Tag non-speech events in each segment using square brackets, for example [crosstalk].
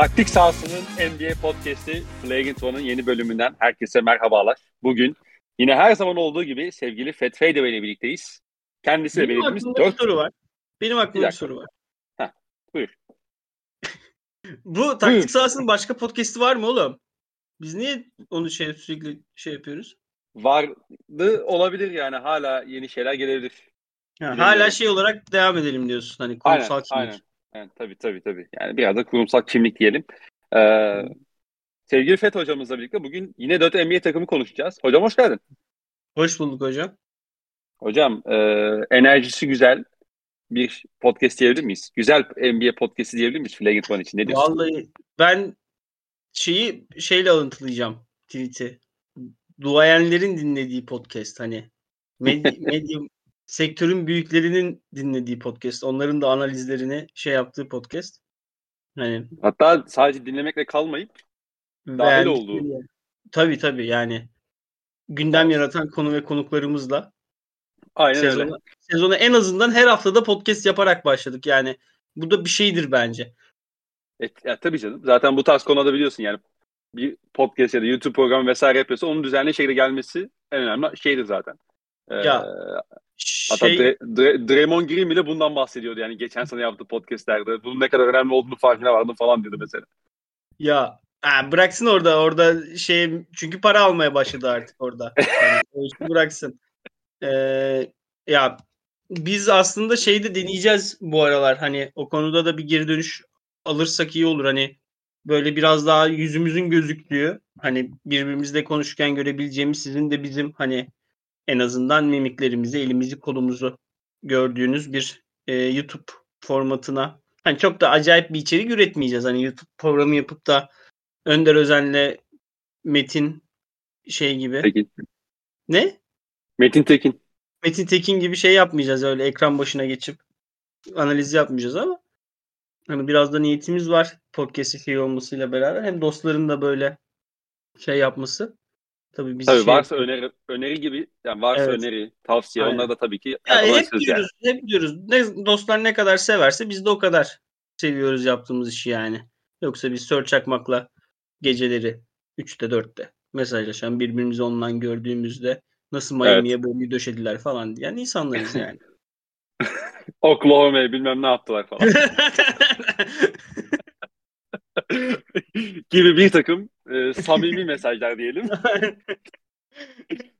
Taktik sahasının NBA podcast'i Flagrant One'ın yeni bölümünden herkese merhabalar. Bugün yine her zaman olduğu gibi sevgili Feth Feydewe ile birlikteyiz. Kendisi Benim aklımda bir 4 soru var. Benim aklımda Bir bir, soru var. Heh, buyur. [laughs] Bu Buyur. taktik sahasının başka podcast'i var mı oğlum? Biz niye onu şey sürekli şey yapıyoruz? vardı olabilir yani hala yeni şeyler gelebilir. Ha, hala şey olarak devam edelim diyorsun hani Aynen, kurumsal kimlik. aynen. Yani, tabii tabii tabii. Yani biraz da kurumsal kimlik diyelim. Ee, sevgili Feth hocamızla birlikte bugün yine 4 NBA takımı konuşacağız. Hocam hoş geldin. Hoş bulduk hocam. Hocam e, enerjisi güzel bir podcast diyebilir miyiz? Güzel NBA podcast'i diyebilir miyiz Flagrant One için? Ne diyorsun? Vallahi ben şeyi şeyle alıntılayacağım tweet'i. Duayenlerin dinlediği podcast hani [laughs] medya sektörün büyüklerinin dinlediği podcast. Onların da analizlerini şey yaptığı podcast. Hani Hatta sadece dinlemekle kalmayıp Dahil olduğu. Tabii tabii yani gündem yaratan konu ve konuklarımızla aynen öyle. sezona, sezona en azından her haftada podcast yaparak başladık yani. Bu da bir şeydir bence. E, ya, tabii canım. Zaten bu tarz konuda biliyorsun yani bir podcast ya da YouTube programı vesaire yapıyorsa onun düzenli şekilde gelmesi en önemli şeydir zaten. Ee, Ya, hatta Şey, Dre- Dre- Draymond Green bile bundan bahsediyordu yani geçen sene yaptığı podcastlerde. Bunun ne kadar önemli olduğunu farkına vardım falan diyordu mesela. ya ha, bıraksın orada orada şey çünkü para almaya başladı artık orada. [laughs] Yani, o işi bıraksın. Ee, ya biz aslında şeyde deneyeceğiz bu aralar hani o konuda da bir geri dönüş alırsak iyi olur hani böyle biraz daha yüzümüzün gözüktüğü hani birbirimizle konuşurken görebileceğimiz sizin de bizim hani en azından mimiklerimizi elimizi kolumuzu gördüğünüz bir e, YouTube formatına hani çok da acayip bir içerik üretmeyeceğiz hani YouTube programı yapıp da Önder Özen'le Metin şey gibi Tekin. ne? Metin Tekin. Metin Tekin gibi şey yapmayacağız öyle ekran başına geçip analiz yapmayacağız ama hani biraz da niyetimiz var podcast'i şey olmasıyla beraber hem dostların da böyle şey yapması tabii bizi Tabii şey varsa öneri, öneri gibi yani varsa Evet. öneri, tavsiye Aynen. onları da tabii ki Yani hep isteriz yani. diyoruz, hep diyoruz. Ne, dostlar ne kadar severse biz de o kadar seviyoruz yaptığımız işi yani. Yoksa biz sör çakmakla geceleri 3'te 4'te mesajlaşan birbirimizi ondan gördüğümüzde nasıl Miami'ye boynu döşediler falan diyen insanlarız yani. [laughs] Oklahoma'ya bilmem ne yaptılar falan. [laughs] [laughs] gibi bir takım e, samimi mesajlar diyelim. [laughs]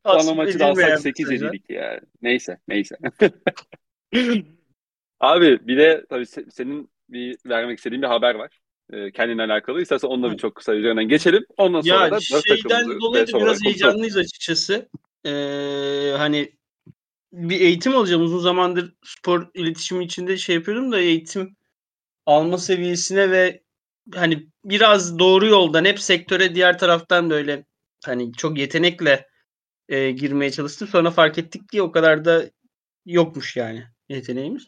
Tasvip maçı da alsak 8 mesajlar. yedik ya. Neyse, neyse. [laughs] Abi bir de tabii se- senin bir vermek istediğin bir haber var. Ee, kendinle alakalı. İstersen onunla bir çok kısa üzerinden geçelim. Ondan sonra Ya da şeyden dolayı da biraz heyecanlıyız açıkçası. Ee, hani bir eğitim alacağım. Uzun zamandır spor iletişimi içinde şey yapıyordum da eğitim alma seviyesine ve hani biraz doğru yoldan hep sektöre diğer taraftan böyle hani çok yetenekle e, girmeye çalıştım. Sonra fark ettik ki o kadar da yokmuş yani yeteneğimiz.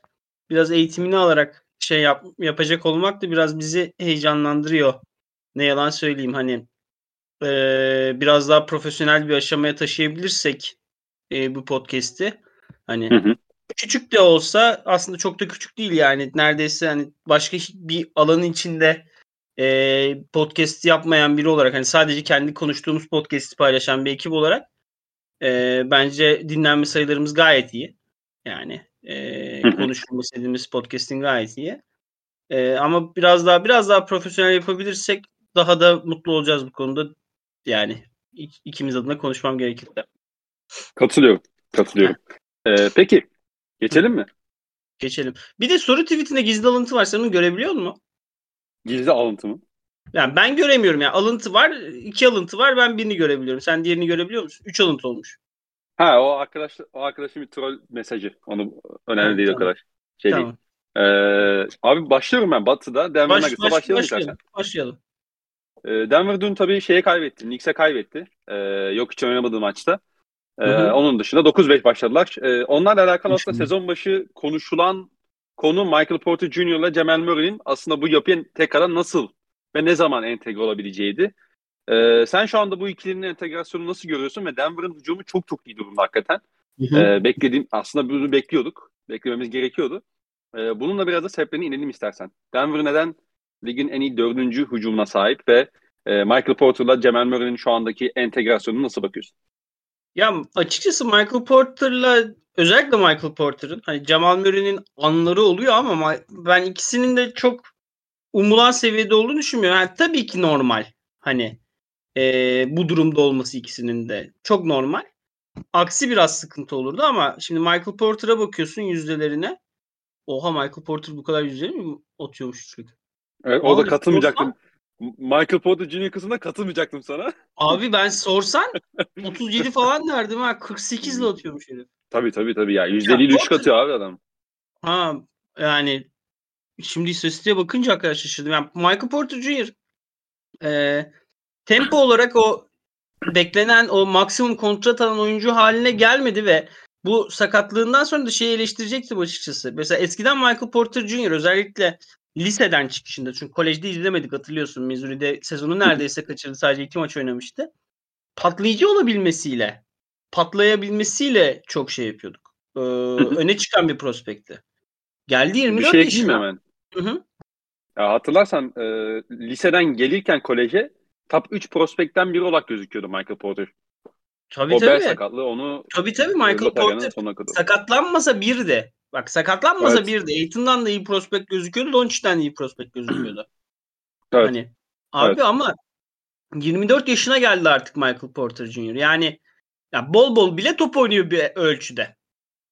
Biraz eğitimini alarak şey yap, yapacak olmak da biraz bizi heyecanlandırıyor. Ne yalan söyleyeyim hani e, biraz daha profesyonel bir aşamaya taşıyabilirsek e, bu podcast'i hani Hı hı. küçük de olsa aslında çok da küçük değil yani neredeyse hani başka bir alanın içinde e, podcast yapmayan biri olarak hani sadece kendi konuştuğumuz podcast'i paylaşan bir ekip olarak e, bence dinlenme sayılarımız gayet iyi. Yani e, konuşulması istediğimiz podcast'in gayet iyi. E, ama biraz daha biraz daha profesyonel yapabilirsek daha da mutlu olacağız bu konuda. Yani ik- ikimiz adına konuşmam gerekir. Katılıyorum. Katılıyorum. Ee, peki geçelim mi? Geçelim. Bir de soru tweetinde gizli alıntı var. Sen onu görebiliyor musun? Gizli alıntı mı? Yani ben göremiyorum. Yani alıntı var. iki alıntı var. Ben birini görebiliyorum. Sen diğerini görebiliyor musun? Üç alıntı olmuş. Ha o arkadaş o arkadaşın bir troll mesajı. Onu önemli Ha, değil tamam. kadar. Şey değil. tamam. Ee, abi başlıyorum ben Batı'da. Denver Baş, Nuggets'a baş, başlayalım başlayalım. istersen. Başlayalım. Ee, Denver dün tabii şeye kaybetti. Knicks'e kaybetti. Ee, yok hiç oynamadığı maçta. Ee, Hı hı. Onun dışında 9-5 başladılar. Ee, onlarla alakalı aslında sezon başı konuşulan konu Michael Porter Jr. ile Jamal Murray'nin aslında bu yapıya tekrardan nasıl ve ne zaman entegre olabileceğiydi. Ee, sen şu anda bu ikilinin entegrasyonu nasıl görüyorsun ve Denver'ın hücumu çok çok iyi durumda hakikaten. Ee, beklediğim aslında bunu bekliyorduk. Beklememiz gerekiyordu. Ee, bununla biraz da sebeplerini inelim istersen. Denver neden ligin en iyi dördüncü hücumuna sahip ve e, Michael Porter'la Jamal Murray'nin şu andaki entegrasyonunu nasıl bakıyorsun? Ya açıkçası Michael Porter'la özellikle Michael Porter'ın hani Jamal Murray'nin anları oluyor ama ben ikisinin de çok umulan seviyede olduğunu düşünmüyorum. Yani tabii ki normal. Hani e, bu durumda olması ikisinin de çok normal. Aksi biraz sıkıntı olurdu ama şimdi Michael Porter'a bakıyorsun yüzdelerine. Oha Michael Porter bu kadar yüzdeleri mi atıyormuş üçlük? Evet, o da katılmayacaktım. Michael Porter Jr. kısmına katılmayacaktım sana. Abi ben sorsan [laughs] 37 falan derdim ha. 48 ile atıyormuş herif. Tabii tabii tabii ya. Yüzdeliyle üçlük atıyor abi adam. Ha yani şimdi istatistiğe bakınca arkadaşlar şaşırdım. Yani Michael Porter Jr. E, tempo olarak o beklenen o maksimum kontrat alan oyuncu haline gelmedi ve bu sakatlığından sonra da şeyi eleştirecektim açıkçası. Mesela eskiden Michael Porter Jr. özellikle liseden çıkışında çünkü kolejde izlemedik hatırlıyorsun. Missouri'de sezonu neredeyse kaçırdı. Sadece iki maç oynamıştı. Patlayıcı olabilmesiyle patlayabilmesiyle çok şey yapıyorduk. Ee, öne çıkan bir prospekti. Geldi 24 bir şey yaşına. hemen? Hı hı. Ya hatırlarsan e, liseden gelirken koleje top 3 prospekten biri olarak gözüküyordu Michael Porter. Tabii o tabii. sakatlığı onu tabii tabii Michael Porter sakatlanmasa bir de bak sakatlanmasa evet. bir de Aiton'dan da iyi prospekt gözüküyordu Doncic'ten de iyi prospekt gözüküyordu. [clears throat] evet. Hani abi evet. ama 24 yaşına geldi artık Michael Porter Jr. Yani ya bol bol bile top oynuyor bir ölçüde.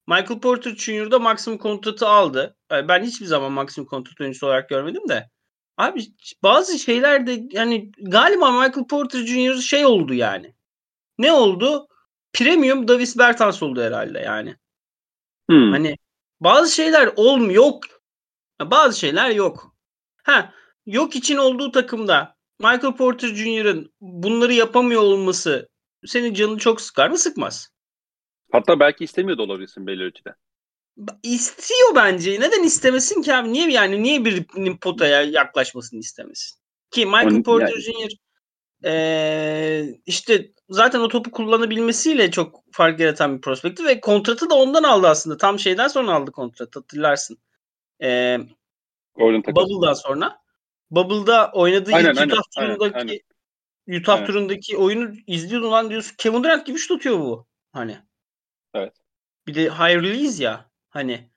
Michael Porter Jr. da maksimum kontratı aldı. Ben hiçbir zaman maksimum kontrat oyuncusu olarak görmedim de. Abi bazı şeyler de yani galiba Michael Porter Jr. şey oldu yani. Ne oldu? Premium Davis Bertans oldu herhalde yani. Hmm. Hani bazı şeyler olmuyor. Yok. Bazı şeyler yok. Ha, yok için olduğu takımda Michael Porter Jr.'ın bunları yapamıyor olması senin canını çok sıkar mı? Sıkmaz. Hatta belki istemiyor da olabilirsin belli ölçüde. İstiyor bence. Neden istemesin ki abi? Niye yani niye birinin potaya yaklaşmasını istemesin? Ki Michael Onun, Porter yani... Jr. Ee, işte zaten o topu kullanabilmesiyle çok fark yaratan bir prospekti ve kontratı da ondan aldı aslında. Tam şeyden sonra aldı kontratı hatırlarsın. Ee, Bubble'dan sonra. Bubble'da oynadığı aynen, ilk aynen, Utah turundaki aynen, Utah aynen. turundaki oyunu izliyordun lan diyorsun Kevin Durant gibi şut atıyor bu. Hani. Evet. Bir de high release ya. Hani.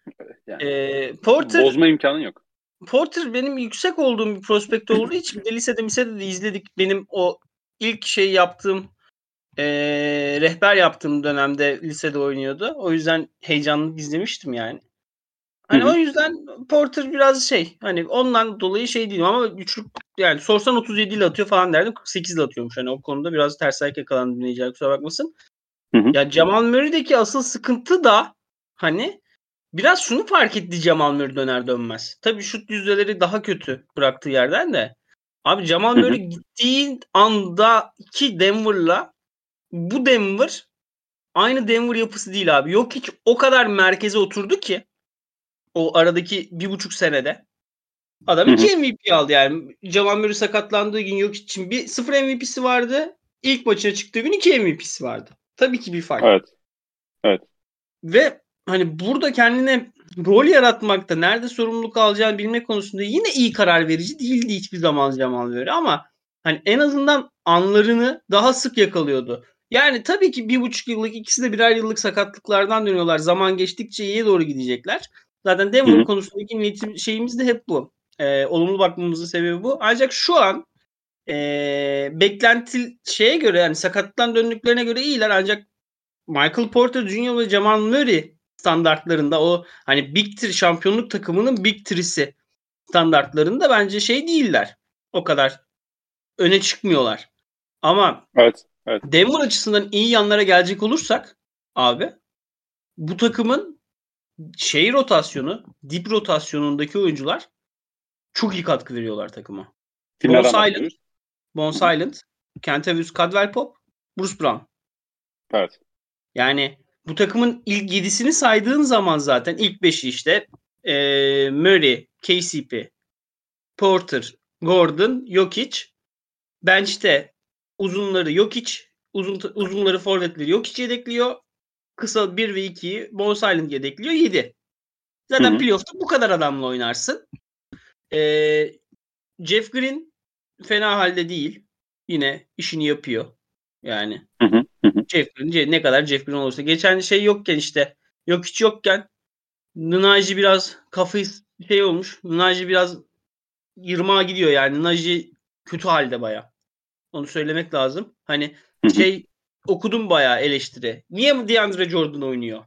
Yani, e, Porter bozma imkanı yok. Porter benim yüksek olduğum bir prospekt olduğu için de lisede misede de izledik. Benim o ilk şey yaptığım e, rehber yaptığım dönemde lisede oynuyordu. O yüzden heyecanlı izlemiştim yani. Hani Hı-hı. o yüzden Porter biraz şey hani ondan dolayı şey değil ama üçlük yani sorsan 37 ile atıyor falan derdim 48 ile atıyormuş. Hani o konuda biraz ters ayak yakalandı dinleyiciler kusura bakmasın. Hı-hı. Ya Jamal Murray'deki asıl sıkıntı da hani biraz şunu fark etti Jamal Murray döner dönmez. Tabii şut yüzdeleri daha kötü bıraktığı yerden de. Abi Jamal Murray gittiği andaki Denver'la bu Denver aynı Denver yapısı değil abi. Yok hiç o kadar merkeze oturdu ki o aradaki bir buçuk senede. Adam iki MVP aldı yani. Jamal Murray sakatlandığı gün yok için bir sıfır MVP'si vardı. İlk maçına çıktığı gün iki MVP'si vardı. Tabii ki bir fark. Evet. Evet. Ve hani burada kendine rol yaratmakta, nerede sorumluluk alacağını bilmek konusunda yine iyi karar verici değildi hiçbir zaman Jamal Murray ama hani en azından anlarını daha sık yakalıyordu. Yani tabii ki bir buçuk yıllık ikisi de birer yıllık sakatlıklardan dönüyorlar. Zaman geçtikçe iyiye doğru gidecekler. Zaten Denver konusundaki niyetim şeyimiz de hep bu. Ee, olumlu bakmamızın sebebi bu. Ancak şu an e, beklenti şeye göre yani sakatlıktan döndüklerine göre iyiler ancak Michael Porter Jr. ve Jamal Murray standartlarında o hani Big Three şampiyonluk takımının Big Three'si standartlarında bence şey değiller. O kadar öne çıkmıyorlar. Ama evet, evet. Denver açısından iyi yanlara gelecek olursak abi bu takımın şey rotasyonu, dip rotasyonundaki oyuncular çok iyi katkı veriyorlar takıma. Bon Silent, Bon Silent, Kentavius Caldwell Pop, Bruce Brown. Evet. Yani bu takımın ilk yedisini saydığın zaman zaten ilk beşi işte e, Murray, KCP, Porter, Gordon, Jokic. Bench'te uzunları Jokic, uzun, uzunları forvetleri Jokic yedekliyor. Kısa 1 ve 2'yi Bon Silent yedekliyor 7. Zaten Hı-hı. playoff'ta bu kadar adamla oynarsın. Ee, Jeff Green fena halde değil. Yine işini yapıyor. Yani. Jeff Green ne kadar Jeff Green olursa. Geçen şey yokken işte yok hiç yokken Nunaji biraz kafayı şey olmuş. Nunaji biraz yırmağa gidiyor yani. Nunaji kötü halde baya. Onu söylemek lazım. Hani şey okudum bayağı eleştiri. Niye DeAndre Jordan oynuyor?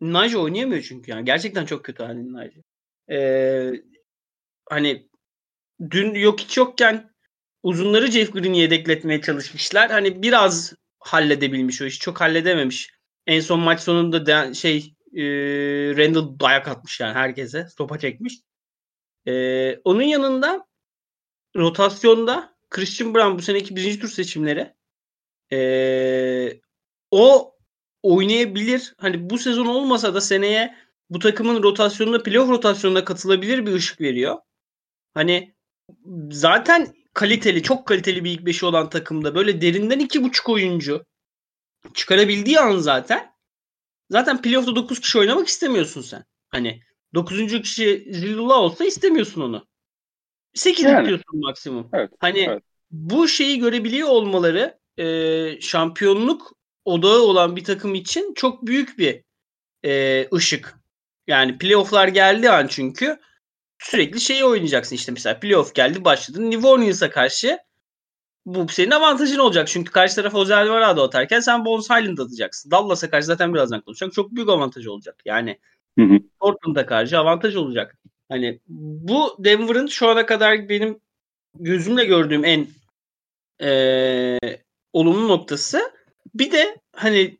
Naji oynayamıyor çünkü yani. Gerçekten çok kötü halde Naji. Ee, hani dün yok hiç yokken uzunları Jeff Green'i yedekletmeye çalışmışlar. Hani biraz halledebilmiş o işi. Çok halledememiş. En son maç sonunda de, şey e, Randall dayak atmış yani herkese. Topa çekmiş. E, onun yanında rotasyonda Christian Brown bu seneki birinci tur seçimleri e, o oynayabilir. Hani bu sezon olmasa da seneye bu takımın rotasyonunda playoff rotasyonuna katılabilir bir ışık veriyor. Hani zaten kaliteli, çok kaliteli bir ilk beşi olan takımda böyle derinden iki buçuk oyuncu çıkarabildiği an zaten zaten playoff'ta 9 kişi oynamak istemiyorsun sen. Hani 9. kişi Zillula olsa istemiyorsun onu. 8 Yani. istiyorsun maksimum. Evet, Hani evet. bu şeyi görebiliyor olmaları e, şampiyonluk odağı olan bir takım için çok büyük bir e, ışık. Yani playoff'lar geldiği an çünkü sürekli şeyi oynayacaksın işte mesela playoff geldi başladın New Orleans'a karşı bu senin avantajın olacak. Çünkü karşı taraf Jose Alvarado atarken sen Bones Highland atacaksın. Dallas'a karşı zaten birazdan konuşacak. Çok büyük avantaj olacak. Yani. Portland'a karşı avantaj olacak. Hani bu Denver'ın şu ana kadar benim gözümle gördüğüm en eee, olumlu noktası. Bir de hani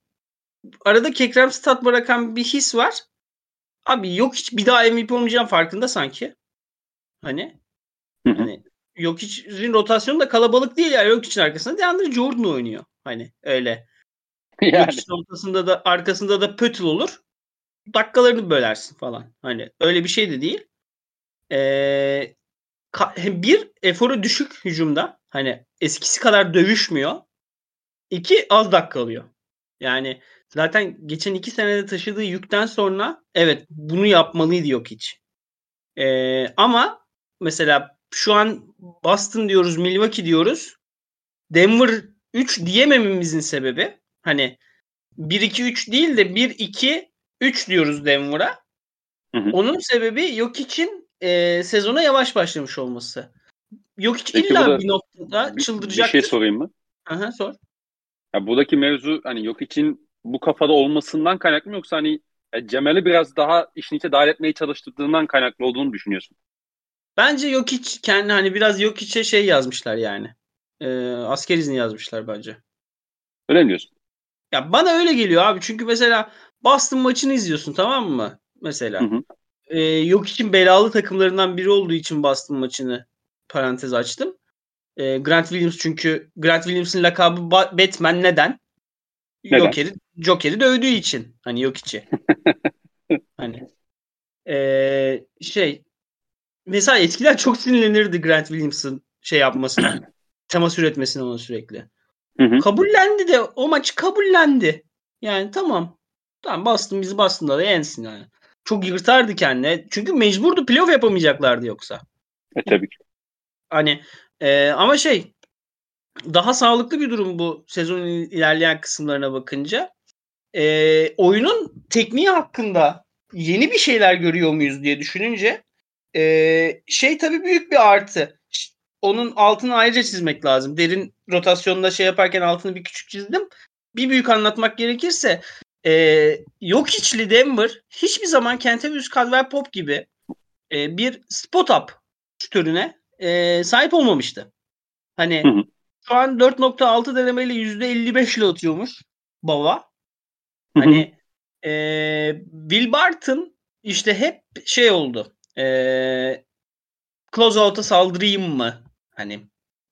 arada kekrem stat bırakan bir his var. Abi yok hiç bir daha MVP olmayacağım farkında sanki. Hani hani yok hiç'in rotasyonu da kalabalık değil yani yok için arkasında DeAndre Jordan oynuyor. Hani öyle. [laughs] Yani. Yok için ortasında da arkasında da Pötl olur. Dakikalarını bölersin falan. Hani öyle bir şey de değil. Ka- bir eforu düşük hücumda. Hani eskisi kadar dövüşmüyor. İki az dakika alıyor. Yani zaten geçen iki senede taşıdığı yükten sonra evet bunu yapmalıydı yok hiç. Ee, ama mesela şu an Boston diyoruz, Milwaukee diyoruz. Denver 3 diyemememizin sebebi hani 1-2-3 değil de 1-2-3 diyoruz Denver'a. Hı hı. Onun sebebi yok için e, sezona yavaş başlamış olması. Yok hiç Peki illa bir noktada Bir, bir çıldıracaktır. şey sorayım mı? Aha, sor. Ya buradaki mevzu hani yok için bu kafada olmasından kaynaklı mı yoksa hani ya Cemal'i biraz daha işin içine dahil etmeye çalıştırdığından kaynaklı olduğunu düşünüyorsun? Bence yok hiç kendi hani biraz yok içe şey yazmışlar yani. E, asker izni yazmışlar bence. Öyle mi diyorsun? Ya bana öyle geliyor abi. Çünkü mesela Boston maçını izliyorsun tamam mı? Mesela. Hı hı. Ee, yok için belalı takımlarından biri olduğu için Boston maçını parantez açtım. Ee, Grant Williams çünkü Grant Williams'ın lakabı Ba- Batman neden? Neden? Joker'i Joker'i dövdüğü için. Hani yok içi. [laughs] hani ee, şey mesela eskiden çok sinirlenirdi Grant Williams'ın şey yapmasına. [clears throat] temas üretmesine ona sürekli. Hı hı. Kabullendi de o maçı kabullendi. Yani tamam. Tamam bastın bizi Boston'da da yensin yani. Çok yırtardı kendine. Çünkü mecburdu playoff yapamayacaklardı yoksa. E tabii ki. Hani e, ama şey daha sağlıklı bir durum bu sezonun ilerleyen kısımlarına bakınca. E, oyunun tekniği hakkında yeni bir şeyler görüyor muyuz diye düşününce e, şey tabii büyük bir artı. Onun altını ayrıca çizmek lazım. Derin rotasyonda şey yaparken altını bir küçük çizdim. Bir büyük anlatmak gerekirse e, yok içli Denver hiçbir zaman Kentavius Caldwell Pop gibi e, bir spot up türüne e, sahip olmamıştı. Hani Hı hı. şu an 4.6 denemeyle %55 ile atıyormuş baba. Hı hı. Hani e, Will Barton işte hep şey oldu. E, closeout'a saldırayım mı? Hani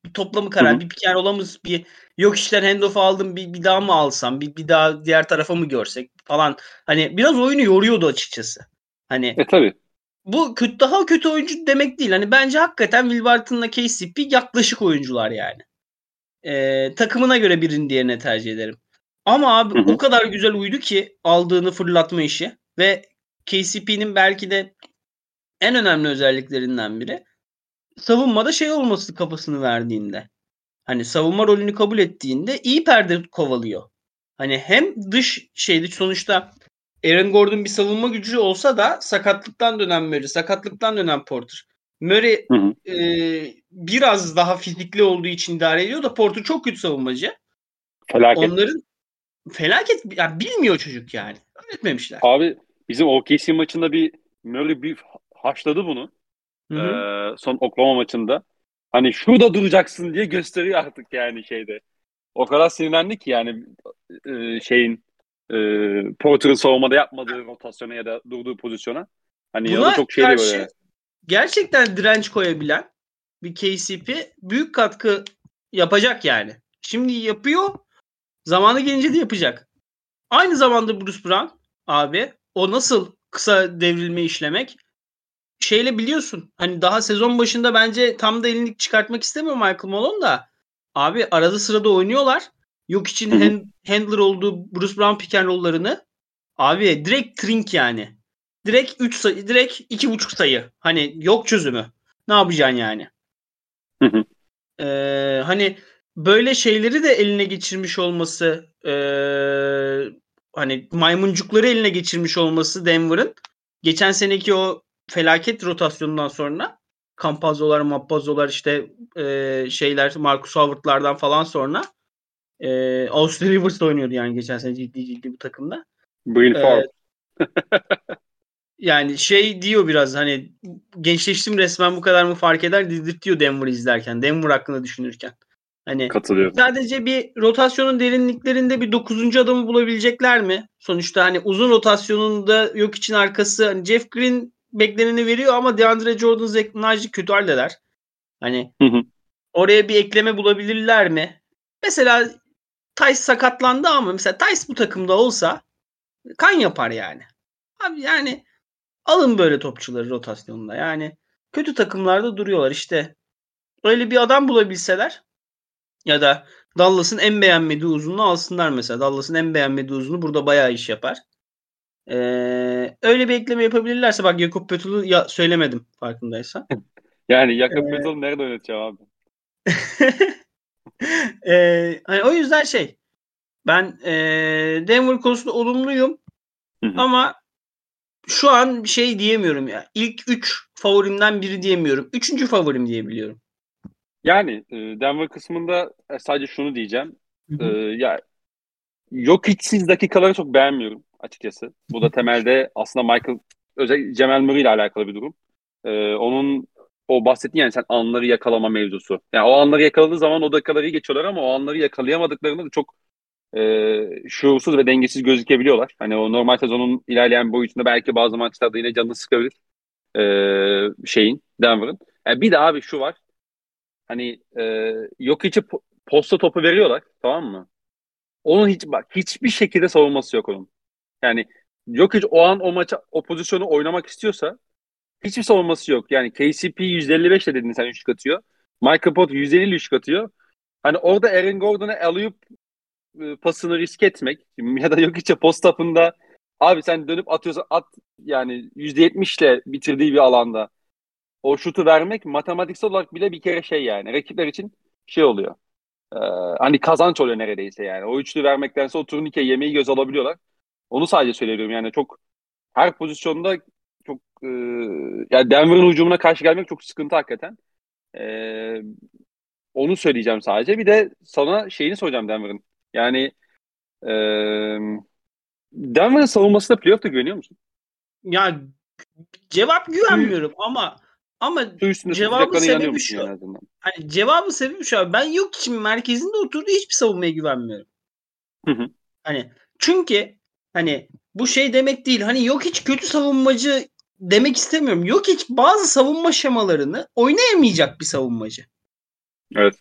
bir toplamı karar, Hı hı. bir piker olamaz, bir yok işler handoff aldım, bir, bir daha mı alsam, bir, bir daha diğer tarafa mı görsek falan. Hani biraz oyunu yoruyordu açıkçası. Hani E tabii. bu kötü, daha kötü oyuncu demek değil. Hani bence hakikaten Will Barton'la KCP yaklaşık oyuncular yani. Ee, takımına göre birini diğerine tercih ederim. Ama abi Hı hı. o kadar güzel uydu ki aldığını fırlatma işi ve KCP'nin belki de en önemli özelliklerinden biri savunmada şey olması kafasını verdiğinde. Hani savunma rolünü kabul ettiğinde iyi perde kovalıyor. Hani hem dış şeydi sonuçta Aaron Gordon bir savunma gücü olsa da sakatlıktan dönen Murray, sakatlıktan dönen Porter. Murray hı hı. E, biraz daha fizikli olduğu için idare ediyor da Porter çok kötü savunmacı. Felaket. Onların felaket yani bilmiyor çocuk yani. Öğretmemişler. Abi bizim OKC maçında bir Murray bir haşladı bunu. Hı hı. Ee, son Oklahoma maçında. Hani şurada duracaksın diye gösteriyor artık yani şeyde. O kadar sinirlendi ki yani e, şeyin e, Porter'ın savunmada yapmadığı rotasyona ya da durduğu pozisyona. Hani Buna çok şeydi böyle. Gerçekten direnç koyabilen bir KCP büyük katkı yapacak yani. Şimdi yapıyor. Zamanı gelince de yapacak. Aynı zamanda Bruce Brown abi o nasıl kısa devrilme işlemek şeyle biliyorsun. Hani daha sezon başında bence tam da elini çıkartmak istemiyor Michael Malone da. Abi arada sırada oynuyorlar. Yok için hand, handler olduğu Bruce Brown pick and roll'larını abi direkt trink yani. Direkt 3 sayı, direkt 2.5 sayı. Hani yok çözümü. Ne yapacaksın yani? Ee, hani böyle şeyleri de eline geçirmiş olması ee, hani maymuncukları eline geçirmiş olması Denver'ın geçen seneki o felaket rotasyonundan sonra Campazzo'lar, Mappazzo'lar işte e, şeyler Marcus Howard'lardan falan sonra e, Austin Rivers oynuyordu yani geçen sene ciddi ciddi bu takımda. Will e, [laughs] yani şey diyor biraz hani gençleştim resmen bu kadar mı fark eder diyor Denver izlerken. Denver hakkında düşünürken. Hani Katılıyorum. sadece bir rotasyonun derinliklerinde bir dokuzuncu adamı bulabilecekler mi? Sonuçta hani uzun rotasyonunda yok için arkası hani Jeff Green bekleneni veriyor ama DeAndre Jordan, Zach Najee kötü halleder. Hani hı hı. oraya bir ekleme bulabilirler mi? Mesela Tice sakatlandı ama mesela Tice bu takımda olsa kan yapar yani. Abi yani alın böyle topçuları rotasyonunda. Yani kötü takımlarda duruyorlar işte. Öyle bir adam bulabilseler ya da Dallas'ın en beğenmediği uzunluğu alsınlar mesela. Dallas'ın en beğenmediği uzunluğu burada bayağı iş yapar. Ee, öyle bir ekleme yapabilirlerse bak Jakob Pötül'ü ya, söylemedim farkındaysan. [laughs] yani Jakob ee, Pötül nerede oynatacağım abi? [laughs] ee, hani o yüzden şey ben e, Denver konusunda olumluyum ama şu an şey diyemiyorum ya. İlk 3 favorimden biri diyemiyorum. Üçüncü favorim diyebiliyorum. Yani e, Denver kısmında e, sadece şunu diyeceğim. Hı hı. E, ya yok hiçsiz dakikaları çok beğenmiyorum açıkçası. Bu da temelde aslında Michael özel Cemal Murray ile alakalı bir durum. Ee, onun o bahsettiğin yani sen anları yakalama mevzusu. Yani o anları yakaladığı zaman o dakikaları geçiyorlar ama o anları yakalayamadıklarında da çok e, şuursuz ve dengesiz gözükebiliyorlar. Hani o normal sezonun ilerleyen boyutunda belki bazı maçlarda yine canını sıkabilir e, şeyin Denver'ın. Yani bir de abi şu var. Hani e, yok içi posta topu veriyorlar tamam mı? Onun hiç bak hiçbir şekilde savunması yok onun. Yani Jokic o an o maça o pozisyonu oynamak istiyorsa hiçbir savunması yok. Yani KCP 155 de dedin sen üçlük atıyor. Michael Porter 150 üçlük atıyor. Hani orada Aaron Gordon'a alıp e, pasını risk etmek [laughs] ya da yok içe post up'ında abi sen dönüp atıyorsan at yani %70 ile bitirdiği bir alanda o şutu vermek matematiksel olarak bile bir kere şey yani rakipler için şey oluyor. Ee, hani kazanç oluyor neredeyse yani. O üçlü vermektense o turnike yemeği göz alabiliyorlar. Onu sadece söylüyorum yani çok her pozisyonda çok e, yani Denver'ın hücumuna karşı gelmek çok sıkıntı hakikaten. E, onu söyleyeceğim sadece. Bir de sana şeyini soracağım Denver'ın. Yani e, Denver'ın savunmasında playoff'ta güveniyor musun? Ya cevap güvenmiyorum ama ama cevabı sebebi şu. Yani hani cevabı sebebi şu abi. Ben yok için merkezinde oturduğu hiçbir savunmaya güvenmiyorum. Hı hı. Hani çünkü Hani bu şey demek değil. Hani yok hiç kötü savunmacı demek istemiyorum. Yok hiç bazı savunma şemalarını oynayamayacak bir savunmacı. Evet.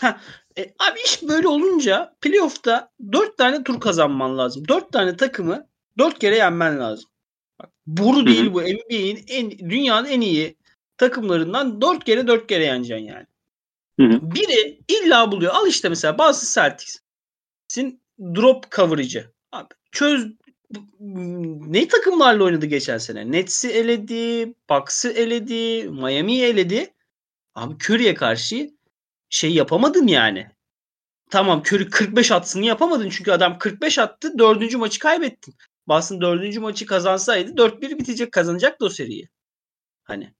Ha, e, abi iş böyle olunca playoff'ta 4 tane tur kazanman lazım. 4 tane takımı 4 kere yenmen lazım. Bak, boru değil bu. NBA'in en dünyanın en iyi takımlarından 4 kere 4 kere yeneceksin yani. Hı-hı. Biri illa buluyor. Al işte mesela bazı Celtics'in drop coverage'ı. Abi çöz ne takımlarla oynadı geçen sene? Nets'i eledi, Bucks'ı eledi, Miami'yi eledi. Abi Curry'e karşı şey yapamadın yani. Tamam Curry 45 atsını yapamadın çünkü adam 45 attı. Dördüncü maçı kaybettin. Boston dördüncü maçı kazansaydı 4-1 bitecek kazanacaktı o seriyi. Hani.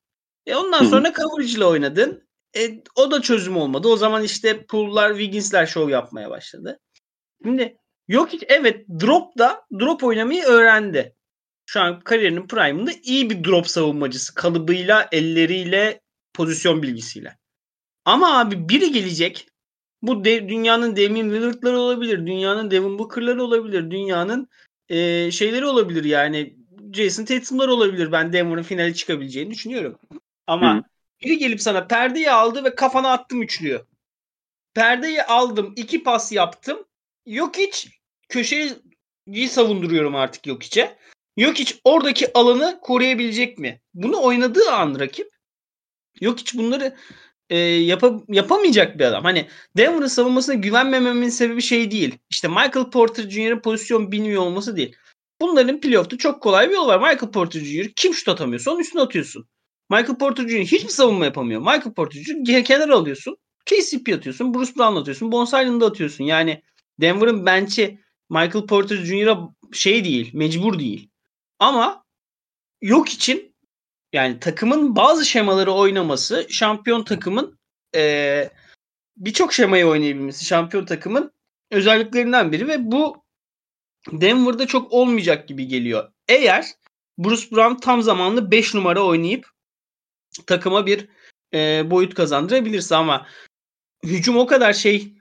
E ondan sonra coverage ile oynadın. E, o da çözüm olmadı. O zaman işte Pool'lar, Wiggins'ler şov yapmaya başladı. Şimdi yok hiç evet drop da drop oynamayı öğrendi. Şu an kariyerinin prime'ında iyi bir drop savunmacısı. Kalıbıyla, elleriyle, pozisyon bilgisiyle. Ama abi biri gelecek. Bu de, dünyanın Damian Lillard'ları olabilir. Dünyanın Devin Booker'ları olabilir. Dünyanın e, şeyleri olabilir yani. Jason Tatum'lar olabilir. Ben Denver'ın finale çıkabileceğini düşünüyorum. Ama Hı. biri gelip sana perdeyi aldı ve kafana attım üçlüyor. Perdeyi aldım. iki pas yaptım. Yok hiç köşeyi savunduruyorum artık yok içe. Yok hiç oradaki alanı koruyabilecek mi? Bunu oynadığı an rakip yok hiç bunları e, yap yapamayacak bir adam. Hani Denver'ın savunmasına güvenmememin sebebi şey değil. İşte Michael Porter Jr.'ın pozisyon bilmiyor olması değil. Bunların playoff'ta çok kolay bir yol var. Michael Porter Jr. kim şut atamıyorsa onun üstüne atıyorsun. Michael Porter Jr. hiçbir savunma yapamıyor. Michael Porter Jr. kenara alıyorsun. KCP atıyorsun. Bruce Brown atıyorsun. Bones Island'ı atıyorsun. Yani Denver'ın bench'i Michael Porter Jr.'a şey değil. Mecbur değil. Ama yok için yani takımın bazı şemaları oynaması şampiyon takımın e, birçok şemayı oynayabilmesi şampiyon takımın özelliklerinden biri ve bu Denver'da çok olmayacak gibi geliyor. Eğer Bruce Brown tam zamanlı 5 numara oynayıp takıma bir e, boyut kazandırabilirse ama hücum o kadar şey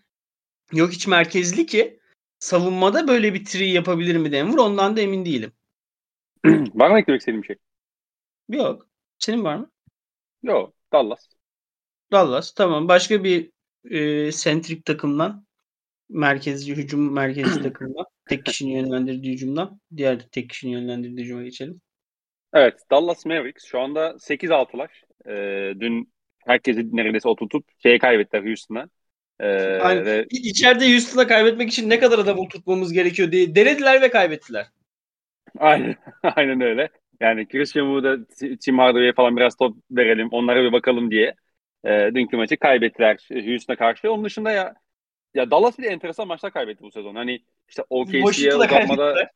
yok hiç merkezli ki savunmada böyle bir tri yapabilir mi Denver ondan da emin değilim. [clears throat] var mı eklemek istediğim bir şey? Yok. Senin var mı? Yok. Dallas. Dallas. Tamam. Başka bir e, sentrik takımdan merkezci hücum merkezci [clears throat] takımdan tek kişinin yönlendirdiği hücumdan diğer tek kişinin yönlendirdiği hücuma geçelim. Evet. Dallas Mavericks şu anda 8-6'lar. Ee, dün herkesi neredeyse oturtup şeye kaybettiler Houston'a. Ee, ve... İçeride Houston'a kaybetmek için ne kadar adam oturtmamız gerekiyor diye denediler ve kaybettiler. Aynen, [laughs] aynen öyle. Yani Christian Wood'a, Tim Hardaway'e falan biraz top verelim, onlara bir bakalım diye. E, dünkü maçı kaybettiler Houston'a karşı. Onun dışında ya ya Dallas bir enteresan maçlar kaybetti bu sezon. Hani işte OKC'ye uzatmada